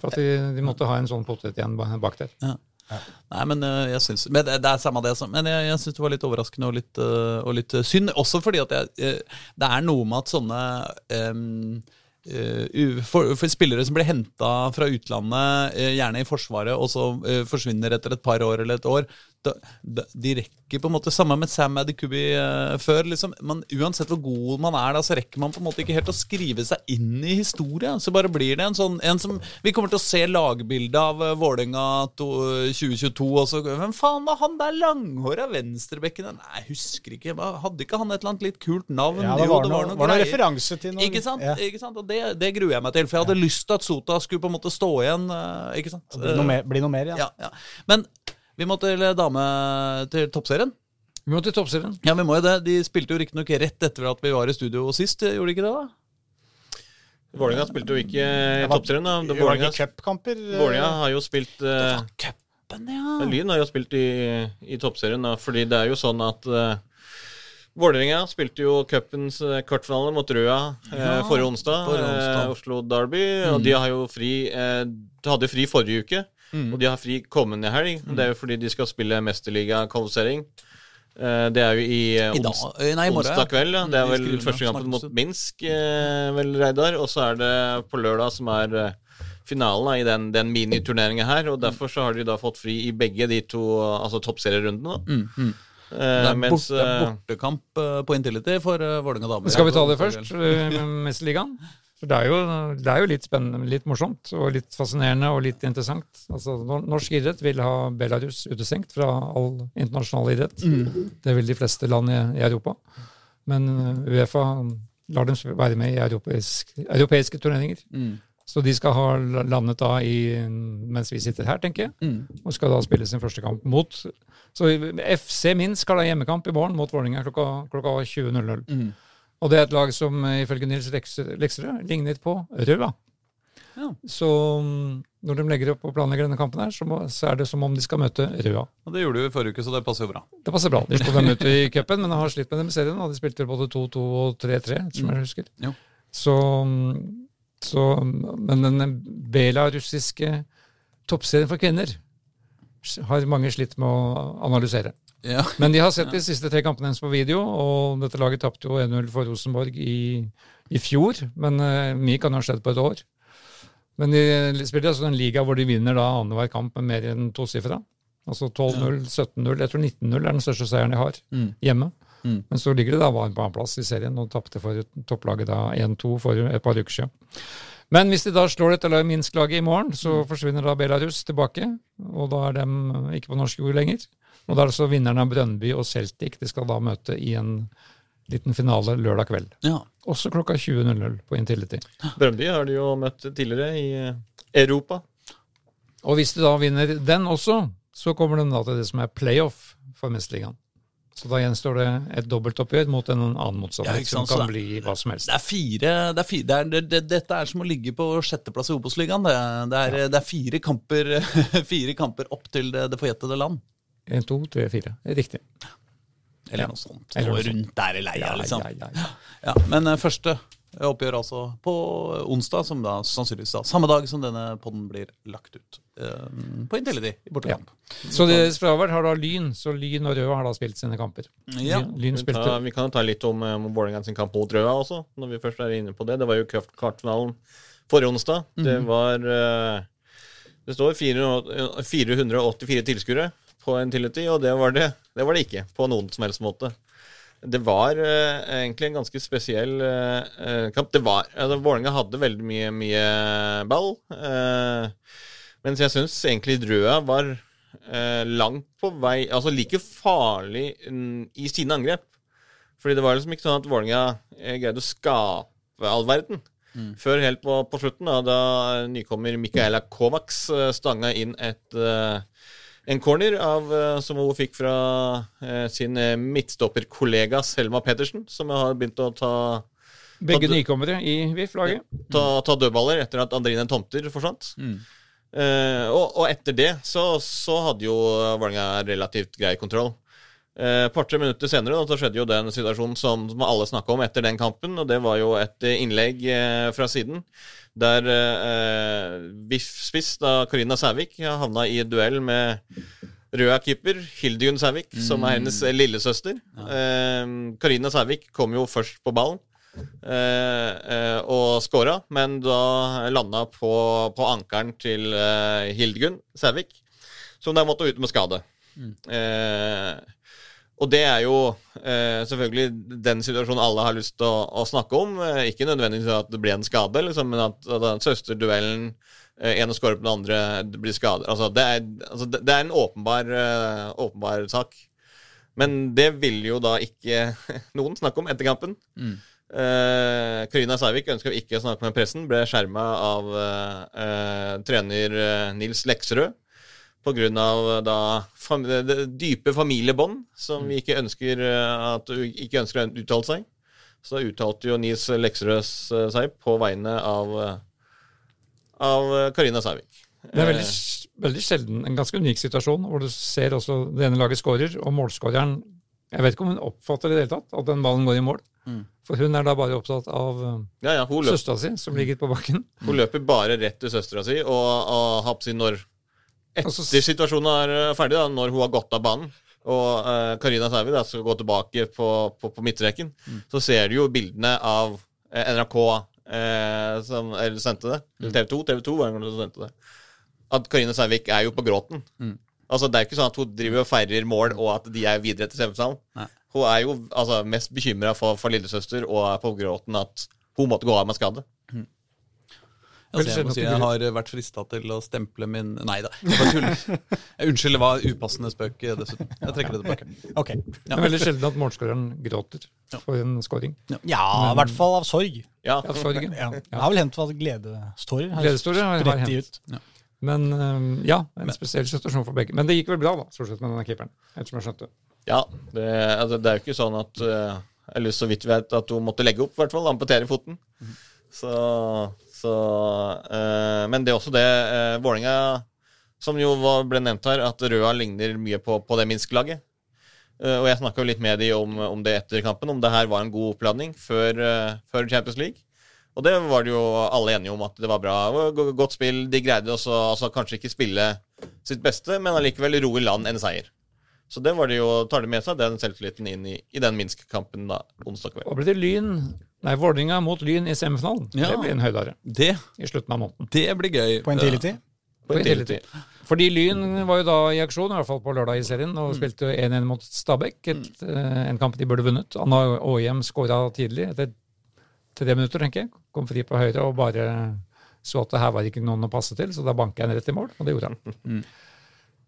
[SPEAKER 3] For at de, de måtte ha en sånn potet igjen bak der.
[SPEAKER 2] Nei, men øh, jeg syns Men det, det er samme det Men jeg, jeg syns det var litt overraskende og litt, øh, og litt øh, synd. Også fordi at jeg, det er noe med at sånne um, Uh, for, for spillere som blir henta fra utlandet, uh, gjerne i Forsvaret, og så uh, forsvinner etter et par år eller et år da, da, De rekker på en måte Samme med Sam Adikubi uh, før. liksom man, Uansett hvor god man er, da, så rekker man på en måte ikke helt å skrive seg inn i historien, Så bare blir det en sånn en som Vi kommer til å se lagbildet av uh, Vålerenga 2022, og så Hvem faen var han der langhåra venstrebekken? Nei, jeg husker ikke. Hadde ikke han et eller annet litt kult navn?
[SPEAKER 1] Ja, det
[SPEAKER 2] Jo,
[SPEAKER 1] var, noe, var noe referanse til noe.
[SPEAKER 2] Ikke sant?
[SPEAKER 1] Ja.
[SPEAKER 2] Ikke sant? Og det, det gruer jeg meg til, for jeg hadde lyst til at Sota skulle på en måte stå igjen. Uh, Ikke sant?
[SPEAKER 1] Bli noe mer, bli noe mer, ja.
[SPEAKER 2] Ja, ja. Men vi må til dame til toppserien.
[SPEAKER 3] Vi må til toppserien.
[SPEAKER 2] Ja, vi må jo det. De spilte jo riktignok rett etter at vi var i studio sist, gjorde de ikke det? da?
[SPEAKER 4] Vålerenga spilte jo ikke i toppserien. da.
[SPEAKER 1] Var
[SPEAKER 4] Vålerenga
[SPEAKER 1] ikke cupkamper. eh,
[SPEAKER 4] har jo spilt eh,
[SPEAKER 2] Cupen, ja.
[SPEAKER 4] Lyn har jo spilt i, i toppserien, da, fordi det er jo sånn at uh, Vålerenga spilte jo cupens uh, kvartfinale mot Røa
[SPEAKER 2] ja, uh,
[SPEAKER 4] forrige onsdag.
[SPEAKER 2] forrige onsdag.
[SPEAKER 4] Uh, Oslo Derby. Og de har jo fri eh, De hadde fri forrige uke,
[SPEAKER 2] Mm.
[SPEAKER 4] og de har fri kommende helg. Det er jo fordi de skal spille mesterligakvalifisering. Uh, det er jo i, eh,
[SPEAKER 2] I dag,
[SPEAKER 4] ons
[SPEAKER 2] eh, nei, i morgen.
[SPEAKER 4] onsdag kveld. Ja. Det er vel første kampen mot. Minsk, eh, vel, Reidar. Og så er det på lørdag som er eh, finalen da, i den, den miniturneringa her. Og derfor så har de da fått fri i begge de to altså toppserierundene.
[SPEAKER 2] Mm, mm.
[SPEAKER 4] Eh,
[SPEAKER 2] Det er,
[SPEAKER 4] mens
[SPEAKER 2] bort, det er
[SPEAKER 4] eh,
[SPEAKER 2] bortekamp eh, på Intility for Vålerenga damer.
[SPEAKER 3] Skal vi ta det først, Mesterligaen? <laughs> For det er, jo, det er jo litt spennende, litt morsomt og litt fascinerende og litt interessant. Altså, norsk idrett vil ha Belarus utestengt fra all internasjonal idrett. Det vil de fleste land i, i Europa. Men uh, Uefa lar dem være med i europeisk, europeiske turneringer.
[SPEAKER 2] Mm.
[SPEAKER 3] Så de skal ha landet da i, mens vi sitter her, tenker jeg,
[SPEAKER 2] Mm.
[SPEAKER 3] og skal da spille sin første kamp mot Så FC Minsk skal ha hjemmekamp i morgen mot Vålerenga klokka, klokka 20.00.
[SPEAKER 2] Mm.
[SPEAKER 3] Og det er et lag som eh, ifølge Nils Leks- Lekserød ligner på Røa.
[SPEAKER 2] Ja.
[SPEAKER 3] Så mm, når de legger opp og planlegger denne kampen, her, så, må, så er det som om de skal møte Røa.
[SPEAKER 2] Og det gjorde de jo i forrige uke, så det passer jo bra.
[SPEAKER 3] Det passer bra. De slo dem ut i cupen, men de har slitt med dem i serien. Og de spilte både 2-2 og 3-3, som jeg husker.
[SPEAKER 2] Jo.
[SPEAKER 3] Så, så Men den belarussiske toppserien for kvinner har mange slitt med å analysere.
[SPEAKER 2] Ja. <laughs>
[SPEAKER 3] Men de har sett de siste tre kampene hennes på video, og dette laget tapte jo 1-0 for Rosenborg i, i fjor. Men uh, mye kan ha skjedd på et år. Men de spiller altså en liga hvor de vinner da annenhver kamp med mer enn tosifra. Altså 12-0, 17-0. Jeg tror 19-0 er den største seieren de har
[SPEAKER 2] Mm.
[SPEAKER 3] hjemme.
[SPEAKER 2] Mm.
[SPEAKER 3] Men så ligger det da bare på annenplass i serien og tapte for topplaget da 1-2 for et par uker siden. Men hvis de da slår dette laget Minsk-laget i morgen, så forsvinner da Belarus tilbake. Og da er de ikke på norsk jord lenger. Og da er det så vinnerne av Brønnby og Celtic de skal da møte i en liten finale lørdag kveld.
[SPEAKER 2] ja.
[SPEAKER 3] Også klokka 20.00 på Intility.
[SPEAKER 4] Brønnby har de jo møtt tidligere i Europa.
[SPEAKER 3] Og hvis de da vinner den også, så kommer de da til det som er playoff for Mesterligaen. Så da gjenstår det et dobbeltoppgjør mot en annen motstander,
[SPEAKER 2] Ja,
[SPEAKER 3] som kan
[SPEAKER 2] det-
[SPEAKER 3] bli hva som helst.
[SPEAKER 2] Det er fire, det er fire det er, det, det, Dette er som å ligge på sjetteplass i Obos-ligaen. Det, det, er- det er fire kamper, <laughs> fire kamper opp til det, det forjettede land.
[SPEAKER 3] En, to, tre, fire. Riktig.
[SPEAKER 2] Eller
[SPEAKER 3] Ja.
[SPEAKER 2] noe sånt.
[SPEAKER 3] Eller
[SPEAKER 2] Noe
[SPEAKER 3] noe sånt.
[SPEAKER 2] rundt der i leia, liksom.
[SPEAKER 3] ja, ja, ja.
[SPEAKER 2] Ja, men eh, første oppgjør altså på onsdag, som da sannsynligvis da, samme dag som denne podden blir lagt ut. eh, på Intility i bortekamp.
[SPEAKER 3] Så deres fravær har da Lyn, så Lyn og Røa har da spilt sine kamper.
[SPEAKER 2] Ja.
[SPEAKER 3] Lyn, Lyn
[SPEAKER 4] Vi, tar, vi kan jo ta litt om uh, Vålerenga sin kamp mot Røa også, når vi først er inne på det. Det var jo kraft- kvartfinalen forrige onsdag. Det var eh, Det står 484 tilskuere på Intility, og det var det, det var det ikke på noen som helst måte. Det var uh, egentlig en ganske spesiell eh, kamp. Det var, altså, Vålerenga hadde veldig mye, mye ball, Uh, mens jeg syns egentlig Drøa var langt på vei Altså like farlig mm, i sine angrep. Fordi det var liksom ikke sånn at Vålerenga greide å skape all verden. Før helt på, på slutten, da, da nykommer Mikaela Kovacs stanga inn et en corner av, eh, som hun fikk fra eh, sin eh, midtstopperkollega Selma Pettersen, som har begynt å ta,
[SPEAKER 3] begge nykommere i VIF-laget.
[SPEAKER 4] ta, ta dødballer etter at Andrine Tomter forsvant. Eh, og, og etter det så, så hadde jo Vålerenga relativt grei kontroll. Et par-tre minutter senere da, så skjedde jo den situasjonen som, som alle snakka om etter den kampen. Og det var jo et eh, innlegg eh, fra siden der eh, VIF-spiss da Karina Sævik havna i duell med røda keeper Hildegunn Sævik, som er hennes lillesøster. lillesøster. Eh, Karina Sævik kom jo først på ballen. Eh, eh, og skåra, men da landa på, på ankelen til eh, Hildegunn Sævik, som da måtte ut med skade. Eh, og det er jo eh, selvfølgelig den situasjonen alle har lyst til å, å snakke om. Eh, ikke nødvendigvis at det blir en skade, liksom, men at, at søsterduellen eh, ene skårer på den andre, det blir skadet. Altså, det, er, altså, det, er en åpenbar, eh, åpenbar sak. Men det vil jo da ikke <laughs> noen snakke om etter kampen. Mm. Karina Sævik ønska ikke å snakke med pressen, ble skjerma av eh, eh, trener eh, Nils Lekserød pga. da fam dype familiebånd som vi ikke ønsker eh, at ikke ønsker å uttale seg. Så uttalte jo Nils Lekserøs seg på vegne av eh, av eh, Karina Sævik.
[SPEAKER 3] Det er veldig, veldig sjelden en ganske unik situasjon hvor du ser også det ene laget skårer, og målskåreren Jeg vet ikke om hun oppfatter det i det hele tatt, at den ballen går i mål. For hun er da bare opptatt av
[SPEAKER 4] Ja, ja,
[SPEAKER 3] søstera si, som ligger på bakken.
[SPEAKER 4] hun løper bare rett til søstera si, og, og
[SPEAKER 3] og når
[SPEAKER 4] Etter situasjonen er eh, ferdig, da, når hun har gått av banen, og eh, Karina uh, Sævi skal gå tilbake på, på, på midtstreken, så ser du jo bildene av eh, NRK eh, som sendte det. Mm. TV 2, TV 2 var det som sendte det. At Karina Sævik er jo på gråten. Altså, Det er ikke sånn at hun driver og feirer mål, og at de er videre til semifinalen. Hun er jo altså, mest bekymra for, for lillesøster og er på gråten at hun måtte gå av med skade.
[SPEAKER 2] Altså, jeg må si jeg har vært frista til å stemple min Nei da, jeg bare tuller. Unnskyld, det var upassende spøk eh, dessuten. Jeg trekker det tilbake.
[SPEAKER 1] Ok.
[SPEAKER 3] Det er veldig sjelden at målskåreren gråter for en scoring.
[SPEAKER 1] Ja, i hvert fall av sorg.
[SPEAKER 4] Ja,
[SPEAKER 3] Av sorg.
[SPEAKER 1] Ja. Det har vel hendt at gledestårer har spredt de ut.
[SPEAKER 3] Men um, ja, en spesiell situasjon for begge. Men det gikk vel bra, da, stort sett med denne keeperen. Ettersom jeg skjønte.
[SPEAKER 4] Ja, det, altså, det er jo ikke sånn at uh, Eller så vidt vi vet at hun måtte legge opp, i hvert fall. Amputere foten. Så, Så, eh, men det er også det uh, Vålerenga, som jo var, ble nevnt her, at Røa ligner mye på, på det Minsk-laget. Eh, og jeg snakka litt med de om, om, det etter kampen, om det her var en god oppladning før, uh, før Champions League. Og det var det jo alle enige om at det var bra. Godt spill. De greide også altså, kanskje ikke spille sitt beste, men allikevel ro i land en seier. Så det var det jo, tar de med seg den selvtilliten inn i, i den Minsk-kampen da, onsdag kveld.
[SPEAKER 3] Og ble det Lyn Nei, Vålerenga mot Lyn i semifinalen.
[SPEAKER 2] Ja.
[SPEAKER 3] Det blir en høydare
[SPEAKER 2] Det,
[SPEAKER 3] i slutten av måneden.
[SPEAKER 2] det blir gøy.
[SPEAKER 1] På en tidlig tid?
[SPEAKER 3] På en tidlig tid. Fordi Lyn var jo da i aksjon, i hvert fall på lørdag i serien, og spilte 1-1 mot Stabæk. Et, eh, en kamp de burde vunnet. Anna Aahjem skåra tidlig, etter tre minutter, tenker jeg. Kom fri på høyre og bare så at det her var ikke noen å passe til, så da banka jeg en rett i mål, og det gjorde han.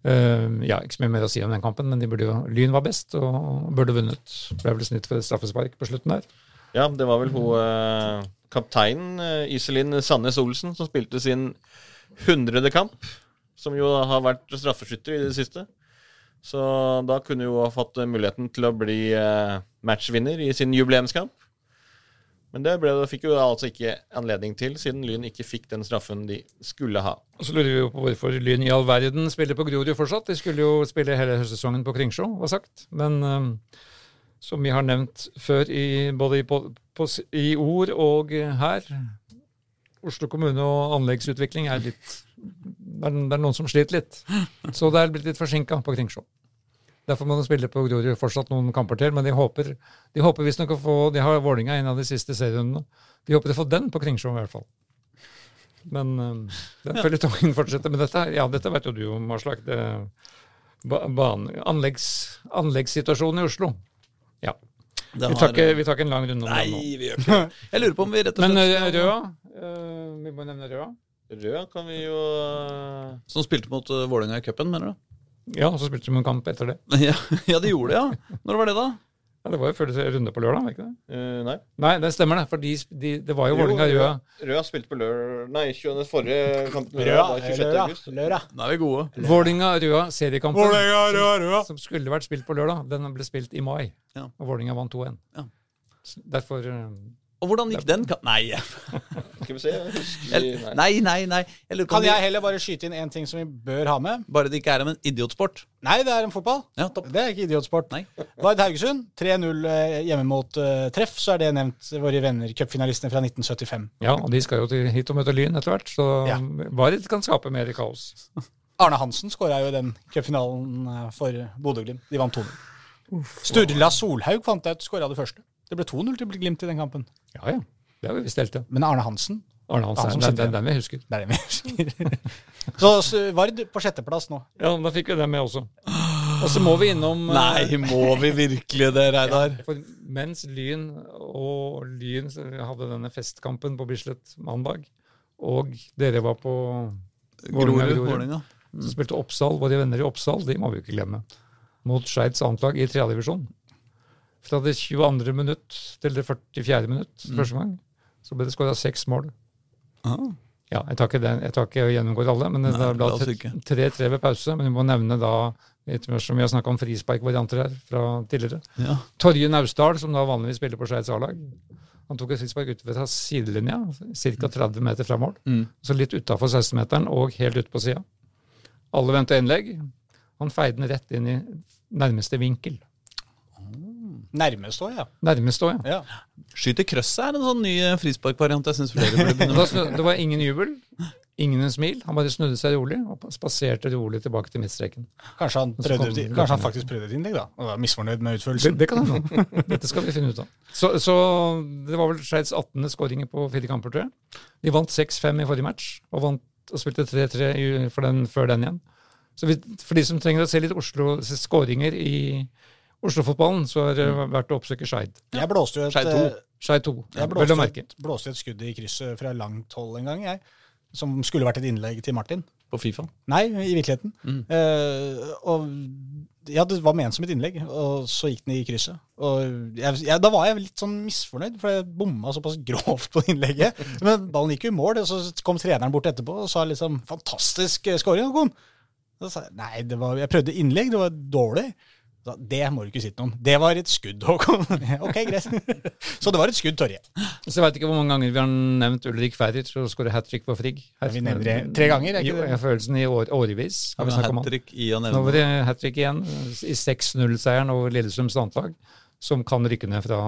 [SPEAKER 3] Eh, ja, ikke så mye mer å si om den kampen, men de burde jo, Lyn var best og burde vunnet. Ble vel snitt for et straffespark på slutten der.
[SPEAKER 4] Ja, det var vel hun uh, kapteinen uh, Iselin Sandnes Olsen som spilte sin hundrede kamp. Som jo har vært straffeskytter i det siste. Så da kunne hun ha fått muligheten til å bli matchvinner i sin jubileumskamp. Men det ble, fikk jo altså ikke anledning til, siden Lyn ikke fikk den straffen de skulle ha.
[SPEAKER 3] Og så lurer vi jo på hvorfor Lyn i all verden spiller på Grorud fortsatt. De skulle jo spille hele høstsesongen på Kringsjå, var sagt. Men um, som vi har nevnt før, i, både i, på, i ord og her Oslo kommune og anleggsutvikling er litt det er, det er noen som sliter litt. Så det er blitt litt forsinka på Kringsjå. Derfor må de spille på Grorud fortsatt noen kamper til, men de håper, de håper visstnok å få De har Vålinga en av de siste serierundene. De håper å få den på Kringsjå, i hvert fall. Men um, den føljetongen fortsetter. Men dette, ja, dette vet jo du om, Aslak. Ba, anleggs, anleggssituasjonen i Oslo. Ja. Vi tar, ikke, vi tar ikke en lang runde om
[SPEAKER 2] Nei,
[SPEAKER 3] den nå.
[SPEAKER 2] vi gjør ikke det. Jeg lurer på om vi rett og slett
[SPEAKER 3] Men
[SPEAKER 2] skal-
[SPEAKER 3] Røa uh, Vi må nevne Røa.
[SPEAKER 4] Røa kan vi jo eh,
[SPEAKER 2] Som spilte mot uh, Vålerenga i cupen, mener du?
[SPEAKER 3] Ja, og så spilte de en kamp etter det. <laughs>
[SPEAKER 2] Ja, ja, de gjorde det, ja. Når var det, da?
[SPEAKER 3] Ja, Det var jo første runde på lørdag, var ikke det?
[SPEAKER 4] Uh, Nei.
[SPEAKER 3] Nei, det stemmer, det. For de, de, det var jo
[SPEAKER 4] Jo,
[SPEAKER 3] Vålerenga-Røa.
[SPEAKER 4] Røa spilte på lørdag Nei, 20. forrige kamp
[SPEAKER 1] Røa,
[SPEAKER 4] var 26.
[SPEAKER 1] Røra,
[SPEAKER 4] august.
[SPEAKER 1] Røra.
[SPEAKER 2] Da er vi gode.
[SPEAKER 3] Vålerenga-Røa seriekampen,
[SPEAKER 1] Vålerenga, Røa, Røa.
[SPEAKER 3] som skulle vært spilt på lørdag, den ble spilt i mai.
[SPEAKER 2] Ja.
[SPEAKER 3] Og Vålerenga vant 2-1.
[SPEAKER 2] Ja.
[SPEAKER 3] Derfor uh,
[SPEAKER 2] Og hvordan gikk den? Nei, <laughs>
[SPEAKER 4] Skal vi se husker,
[SPEAKER 2] nei, nei. nei. Eller,
[SPEAKER 1] kan,
[SPEAKER 2] Kan
[SPEAKER 1] jeg heller bare skyte inn en ting som vi bør ha med?
[SPEAKER 2] Bare det ikke er om en idiotsport.
[SPEAKER 1] Nei, det er en fotball.
[SPEAKER 2] Ja, topp.
[SPEAKER 1] Det er ikke idiotsport.
[SPEAKER 2] Nei.
[SPEAKER 1] Vard Haugesund, 3-0 eh, hjemme mot uh, treff, så er det nevnt våre venner, cupfinalistene fra 1975.
[SPEAKER 3] Ja, og de skal jo til, hit og møte Lyn etter hvert, så
[SPEAKER 1] Ja.
[SPEAKER 3] Varit kan skape mer kaos. <laughs>
[SPEAKER 1] Arne Hansen skåra jo i den cupfinalen eh, for Bodø-Glimt. De vant 2-0. Sturla Solhaug fant jeg ut skåra det første. Det ble 2-0 til Glimt i den kampen.
[SPEAKER 3] Ja, ja. Det har vi visst helt, ja.
[SPEAKER 1] Men Arne Hansen
[SPEAKER 3] Arne
[SPEAKER 1] Han
[SPEAKER 3] Hansen,
[SPEAKER 1] som
[SPEAKER 3] den, den, den vi husker.
[SPEAKER 1] Det er det vi husker. Så Vard på sjetteplass nå.
[SPEAKER 3] Ja, da fikk vi den med også. Og så må vi innom eh,
[SPEAKER 2] Nei, må vi virkelig det, Reidar?
[SPEAKER 3] For mens Lyn og Lyn hadde denne festkampen på Bislett mandag, og dere var på
[SPEAKER 2] Grorud. Vålerenga.
[SPEAKER 3] så spilte Oppsal, våre venner i Oppsal, de må vi jo ikke glemme, mot Skeids annetlag i tredje divisjon. Fra det 22. minutt til det 44. minutt første gang, så ble det skåra seks mål.
[SPEAKER 2] Ah.
[SPEAKER 3] Ja, jeg tar ikke, den, jeg tar ikke gjennomgår alle, men det ble tre-
[SPEAKER 2] 3-3
[SPEAKER 3] ved pause. Men vi må nevne da, ettersom vi har snakka om frisparkvarianter her fra tidligere,
[SPEAKER 2] Ja.
[SPEAKER 3] Torje Naustdal, som da vanligvis spiller på Skeids A-lag. Han tok et frispark ut fra sidelinja, ca. 30 meter fra mål.
[SPEAKER 2] Mm.
[SPEAKER 3] Så litt utafor 16-meteren og helt ute på sida. Alle venta innlegg. Han feide den rett inn i nærmeste vinkel.
[SPEAKER 1] Nærmest òg, ja.
[SPEAKER 3] Nærmest også, ja.
[SPEAKER 1] ja.
[SPEAKER 2] Skyter krøsset er en sånn ny eh, frisparkvariant jeg syns flere burde begynne med.
[SPEAKER 3] Det var ingen jubel, ingen en smil. Han bare snudde seg rolig og spaserte rolig tilbake til midtstreken.
[SPEAKER 1] Kanskje han, prøvde,
[SPEAKER 3] kom det-
[SPEAKER 1] kanskje han faktisk prøvde et innlegg, da. Og var misfornøyd med
[SPEAKER 3] Det,
[SPEAKER 1] utførelsen.
[SPEAKER 3] det kan hende. Dette skal vi finne ut av. Så, så det var vel Skeids 18. skåringer på fire kamper, tror jeg. De vant 6-5 i forrige match, og, vant, og spilte 3-3 for den, før den igjen. Så vi, for de som trenger å se litt Oslo, skåringer i Oslo-fotballen, så har det vært å oppsøke Skeid.
[SPEAKER 1] Jeg blåste jo et,
[SPEAKER 2] Skeid to.
[SPEAKER 1] eh,
[SPEAKER 3] Skeid 2,
[SPEAKER 1] jeg blåste, et, blåste et skudd i krysset fra langt hold en gang, jeg. Som skulle vært et innlegg til Martin.
[SPEAKER 2] På Fifa.
[SPEAKER 1] Nei, i virkeligheten.
[SPEAKER 2] Mm.
[SPEAKER 1] Uh, og ja, det var ment som et innlegg, og så gikk den i krysset. Og jeg, jeg, da var jeg litt sånn misfornøyd, for jeg bomma såpass <laughs> grovt på innlegget. Men ballen gikk jo i mål, og så kom treneren bort etterpå og sa liksom 'fantastisk eh, scoring', Håkon. Da sa jeg nei, det var, jeg prøvde innlegg, det var dårlig. Da, det må du ikke si til noen. Det var et skudd, Håkon. <laughs> ok, greit. Så det var et skudd, Torje.
[SPEAKER 3] Så jeg veit ikke hvor mange ganger vi har nevnt Ulrik Ferric og skåret hat trick på Frigg.
[SPEAKER 1] Vi nevner det tre ganger, er ikke
[SPEAKER 3] Jo,
[SPEAKER 1] det?
[SPEAKER 3] Jeg har følelsen i år, årevis. Har vi om han.
[SPEAKER 2] I
[SPEAKER 3] Nå var det hat trick igjen i 6-0-seieren over Lillestrøms landslag, som kan rykke ned fra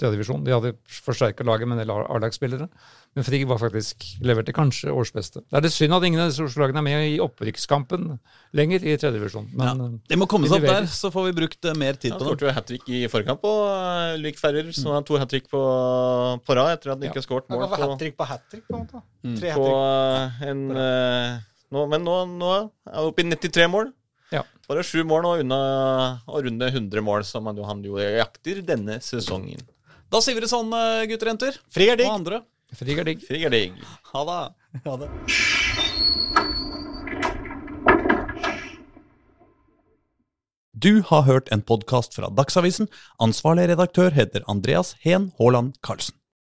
[SPEAKER 3] tredjedivisjon. De hadde forsterka laget med en del A-lagsspillere, men Frigg var faktisk leverte kanskje årsbeste. Det er det synd at ingen av disse Oslo-lagene er med i opprykkskampen lenger i tredjedivisjon. Men
[SPEAKER 2] ja.
[SPEAKER 3] eh,
[SPEAKER 2] De må komme seg opp der, så får vi brukt eh, mer tid
[SPEAKER 4] ja,
[SPEAKER 2] på det.
[SPEAKER 4] skåret jo hat trick i forkamp, på uh, Lyk Ferrer, som har to hat trick på, på rad etter at han ikke har skåret mål på,
[SPEAKER 1] hat trick på hat trick, på en måte. Tre
[SPEAKER 4] på eh, en eh, nå, Men nå, nå er han oppe i 93 mål.
[SPEAKER 3] Ja.
[SPEAKER 4] Bare sju mål nå unna å runde 100 mål, som han jo, han jo jakter denne sesongen.
[SPEAKER 2] Da sier vi det sånn, eh, gutter og jenter.
[SPEAKER 1] Frigg er
[SPEAKER 2] Og
[SPEAKER 1] digg.
[SPEAKER 2] andre.
[SPEAKER 3] Frigg er digg.
[SPEAKER 4] Frigg er digg.
[SPEAKER 2] Ha det.
[SPEAKER 1] Ha det.
[SPEAKER 2] Du har hørt en podkast fra Dagsavisen. Ansvarlig redaktør heter Andreas Heen Haaland Karlsen.